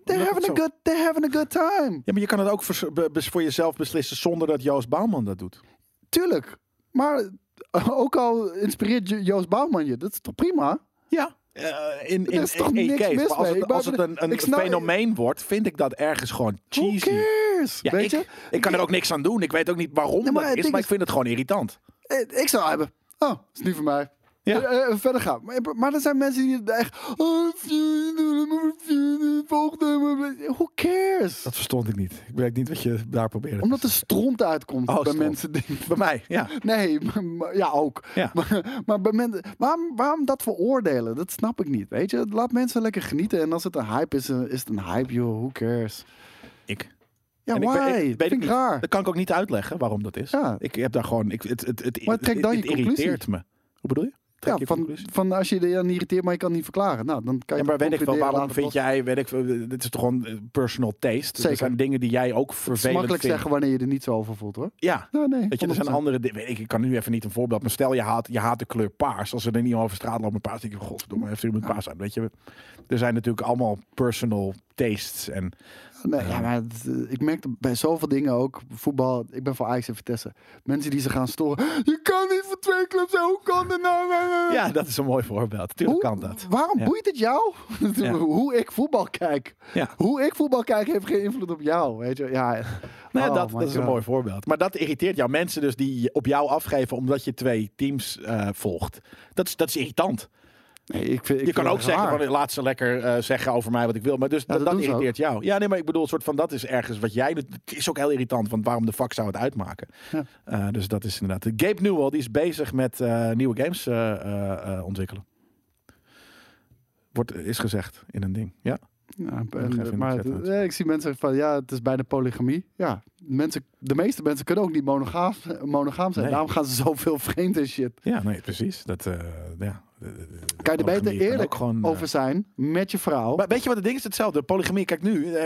They're having, a good, they're having a good time. Ja, maar je kan het ook voor, voor jezelf beslissen zonder dat Joost Bouwman dat doet. Tuurlijk. Maar ook al inspireert Jo- Joost Bouwman je, dat is toch prima? Ja, in, in, is in case. mis Maar als het, als het een, een fenomeen wordt, vind ik dat ergens gewoon cheesy. Ja, Weet ik, je? ik kan er ook niks aan doen. Ik weet ook niet waarom Nee, maar dat is, maar ik vind het gewoon irritant. Eh, Ik zou hebben. Oh, is niet voor mij. Ja. Eh, eh, verder gaan. Maar, maar er zijn mensen die echt. Oh. Who cares? Dat verstond ik niet. Ik weet niet wat je daar probeerde. Omdat er stront uitkomt Oh, bij stront. mensen die. Bij mij, ja. Nee, maar- ja ook. Ja. Maar, maar bij mensen, waarom, waarom dat veroordelen? Dat snap ik niet. Weet je, laat mensen lekker genieten. En als het een hype is, eh, is het een hype, joh. Who cares? Ik. Ja, En ik why? weet- ik weet Vind ik raar. Dat kan ik ook niet uitleggen waarom dat is. Ja. Ik heb daar gewoon... Ik, het, het, het, Maar trek dan het, je het irriteert me. Hoe bedoel je? Ja, van, van als je je aan irriteert, maar je kan het niet verklaren. Nou, dan kan je Ja, maar weet ik wel, waarom vind jij, weet ik, dit is toch gewoon eh, personal taste. Zeker. Er zijn dingen die jij ook los. Het is vervelend makkelijk vindt. zeggen wanneer je er niet zo over voelt, hoor. Ja, Ja, nee. weet je, er zijn 100%. andere dingen. weet Ik, ik kan nu even niet een voorbeeld, maar stel je haat, je haat de kleur paars. Als er er niet over straat lopen met paars, denk je, godverdomme, heeft iemand paars aan. Weet je, er zijn natuurlijk allemaal personal tastes. En Nee, ja, maar het, eh, ik merk bij zoveel dingen ook. Voetbal, ik ben voor Ajax en Vitesse. Mensen die ze gaan storen. Je kan niet hoe kan dat nou? ja, dat is een mooi voorbeeld. Tuurlijk Hoe- kan dat. Waarom Ja. boeit het jou? Ja. Hoe ik voetbal kijk. Ja. Hoe ik voetbal kijk heeft geen invloed op jou. Weet je? Ja. Nee, Oh dat, is een mooi voorbeeld. Maar dat irriteert jou. Mensen dus die op jou afgeven omdat je twee teams eh, volgt. Dat is, dat is irritant. Nee, ik vind, ik je kan ook zeggen, van, laat ze lekker eh, zeggen over mij wat ik wil. Maar dus Ja, dat, irriteert jou. Ja, nee, maar ik bedoel, soort van, dat is ergens wat jij. Het is ook heel irritant, want waarom de fuck zou het uitmaken? Ja. Eh, dus dat is inderdaad. Gabe Newell, die is bezig met eh, nieuwe games ontwikkelen. Wordt, is gezegd in een ding. Ja. En, maar het- ik zie mensen van ja, het is bijna polygamie. Ja, mensen, de meeste mensen kunnen ook niet monogaam, monogaam zijn. Nee. Daarom gaan ze zoveel vreemd en shit. ja, nee, precies. Dat, ja. Kan je er beter eerlijk gewoon, eh, over zijn met je vrouw? Maar weet je wat het ding is? Hetzelfde. Polygamie, kijk nu, eh,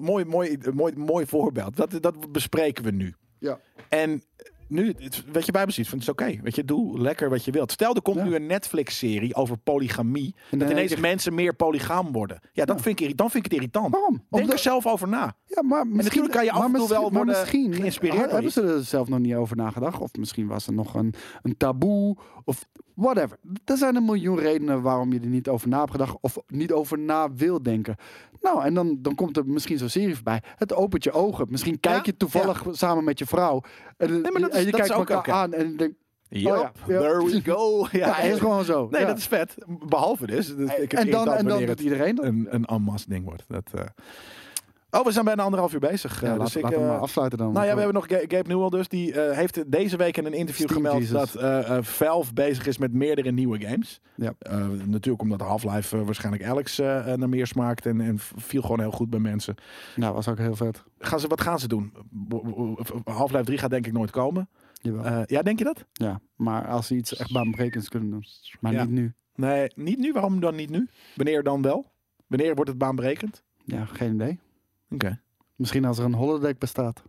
mooi, mooi, mooi, mooi voorbeeld. Dat, dat bespreken we nu. Ja. En nu, weet je, hebben zoiets van, het is oké. Weet je, doe lekker wat je wilt. Stel, er komt Ja. nu een Netflix-serie over polygamie. En dat dan ineens mensen meer polygaam worden. Ja, dat Ja. vind ik, dan vind ik het irritant. Waarom? Denk Omdat- er zelf over na. Ja, maar misschien natuurlijk kan je af en toe wel worden misschien geïnspireerd Hebben ze er zelf nog niet over nagedacht? Of misschien was er nog een, een taboe of whatever. Er zijn een miljoen redenen waarom je er niet over na hebt gedacht of niet over na wil denken. Nou, en dan, dan komt er misschien zo'n serie voorbij. Het opent je ogen. Misschien kijk Ja, je toevallig samen met je vrouw. En, maar dat en is- je dat is kijkt ook elkaar aan en je denkt... Yup, Oh ja, there we go. Ja, Ja, is gewoon zo. Nee, Ja. dat is vet. Behalve dus. dat ik en dan, en dan het iedereen dat. een, een ding wordt. Dat, eh. Oh, we zijn bijna anderhalf uur bezig. Ja, Eh, laat, dus ik, laat hem eh, maar afsluiten dan. Nou ja, we hebben nog Ga- Gabe Newell dus. Die eh, heeft deze week in een interview Steam gemeld Jesus. dat eh, Valve bezig is met meerdere nieuwe games. Ja. Natuurlijk omdat Half-Life waarschijnlijk Alex naar meer smaakt. En, en viel gewoon heel goed bij mensen. Nou, was ook heel vet. Gaan ze, wat gaan ze doen? Half-Life 3 gaat denk ik nooit komen. Ja, denk je dat? ja, maar als ze iets echt baanbrekends kunnen doen. Maar Ja. niet nu. Nee, niet nu. Waarom dan niet nu? Wanneer dan wel? Wanneer wordt het baanbrekend? Ja, geen idee. Oké. Misschien als er een holodeck bestaat.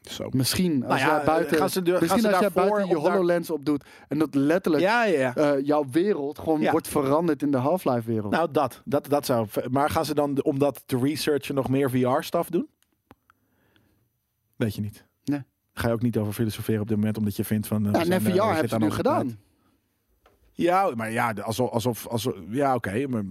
Zo. Misschien als Nou ja, jij buiten, gaan ze de- gaan misschien ze als jij buiten je op daar- HoloLens opdoet en dat letterlijk Ja, ja, ja. eh, jouw wereld gewoon Ja. wordt veranderd in de Half-Life wereld. Nou, dat, dat, dat zou. Maar gaan ze dan, om dat te researchen, nog meer VR-stuff doen? Weet je niet. Nee. Ga je ook niet over filosoferen op dit moment, omdat je vindt van. eh, ja, zijn, net VR hebben ze zitten nu gedaan. Ja, maar ja, alsof. alsof, alsof ja, oké. maar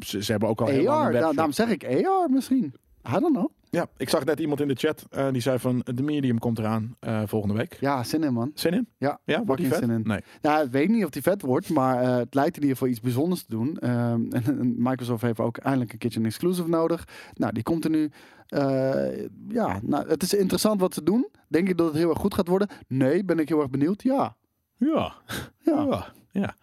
ze, ze hebben ook al. heel lang een webshop. daarom zeg ik AR misschien. I don't know. Ja, ik zag net iemand in de chat eh, die zei van. De medium komt eraan eh, volgende week. Ja, zin in man. Zin in? Ja, Ja, wordt die vet? zin in. Nee. Ja, ik weet niet of die vet wordt, maar eh, het lijkt in ieder geval iets bijzonders te doen. Ehm, en, en Microsoft heeft ook eindelijk een keertje een exclusive nodig. Nou, die komt er nu. Eh, ja, nou, het is interessant wat ze doen. Denk ik dat het heel erg goed gaat worden? Nee, ben ik heel erg benieuwd. Ja. Ja. Ja. Ja. ja.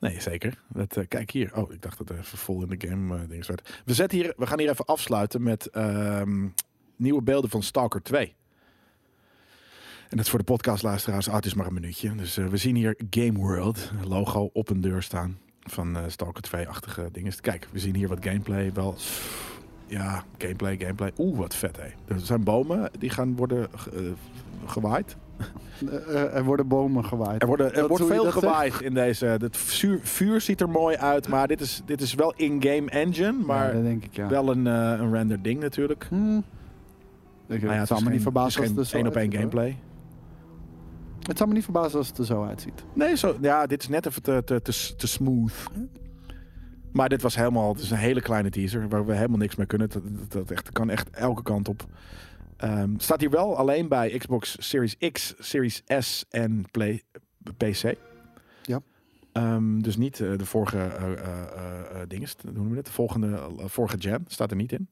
Nee, zeker. Dat, eh, kijk hier. Oh, ik dacht dat er even vol in de game eh dingen werd. We, zetten hier, we gaan hier even afsluiten met ehm, nieuwe beelden van Stalker 2. En dat is voor de podcastluisteraars. Ah, het is maar een minuutje. Dus eh, we zien hier Game World logo op een deur staan van Stalker 2-achtige dingen. Kijk, we zien hier wat gameplay. Wel, ja, gameplay, gameplay. Oeh, wat vet hé. Er zijn bomen die gaan worden ge- gewaaid. Eh, eh, er worden bomen gewaaid. Er, worden, er wordt veel zegt? gewaaid in deze. Het vuur, vuur ziet er mooi uit, maar dit is, dit is wel in-game engine. Maar ja, dat denk ik, ja. wel een, eh, een render ding natuurlijk. Hmm. Ik Nou ja, het zou me niet verbazen als het één op één gameplay. Het zou me niet verbazen als het er zo uitziet. Nee, zo, ja, dit is net even te, te, te, te smooth. Maar dit was helemaal, het is een hele kleine teaser waar we helemaal niks mee kunnen. Dat, dat, dat echt, kan echt elke kant op. Ehm, staat hier wel alleen bij Xbox Series X, Series S en Play, PC. Ja. Ehm, dus niet eh, de vorige eh eh, eh, dinges, hoe noemen we het? De volgende, vorige gen staat er niet in.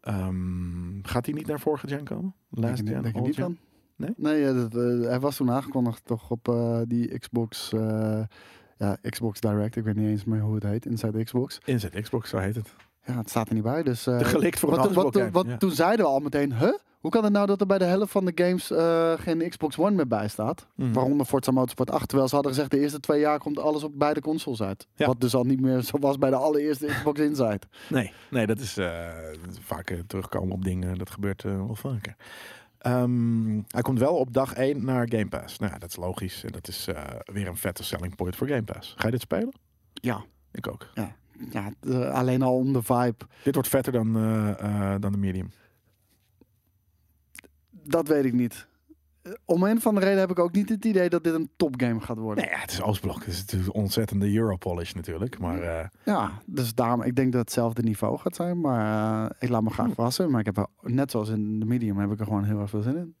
Ehm, gaat die niet naar vorige gen komen? Last denk, gen, denk niet dan. Nee? Nee, dat, hij was toen aangekondigd toch op die Xbox, ja, Xbox Direct. Ik weet niet eens meer hoe het heet, Inside Xbox. Inzet Xbox, zo heet het. Ja, het staat er niet bij. Dus, De gelikt voor een wat, game, wat, ja. Toen zeiden we al meteen, huh? Hoe kan het nou dat er bij de helft van de games eh, geen Xbox One meer bij staat? Mhm. Waaronder Forza Motorsport 8. Terwijl ze hadden gezegd, de eerste twee jaar komt alles op beide consoles uit. Ja. Wat dus al niet meer zo was bij de allereerste Xbox Inside. Nee, nee, dat is eh, vaak terugkomen op dingen. Dat gebeurt wel vaker. Ehm, hij komt wel op dag 1 naar Game Pass. Nou ja, dat is logisch. En dat is weer een vette selling point voor Game Pass. Ga je dit spelen? Ja, Ik ook. ja eh, alleen al om de vibe. Dit wordt vetter dan, eh, eh, dan de medium. Dat weet ik niet. Om een of andere reden heb ik ook niet het idee dat dit een topgame gaat worden. Nee, ja, het is Oostblok. Het is natuurlijk ontzettende Europolish natuurlijk. Maar Ja, dus daarom, ik denk dat het hetzelfde niveau gaat zijn. Maar ik laat me graag verrassen. Maar ik heb er, net zoals in de medium, heb ik er gewoon heel erg veel zin in.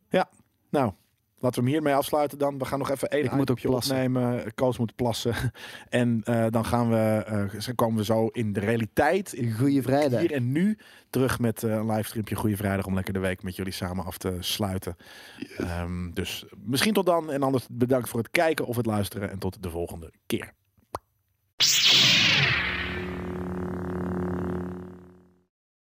nou, laten we hem hiermee afsluiten dan. We gaan nog even één Ik moet ook itemje plassen. opnemen. Koos moet plassen. en eh, dan gaan we, eh, zo komen we zo in de realiteit. In Goeie vrijdag. Hier en nu terug met eh, een livestreampje Goede Vrijdag om lekker de week met jullie samen af te sluiten. Ehm, dus misschien tot dan en anders bedankt voor het kijken of het luisteren en tot de volgende keer.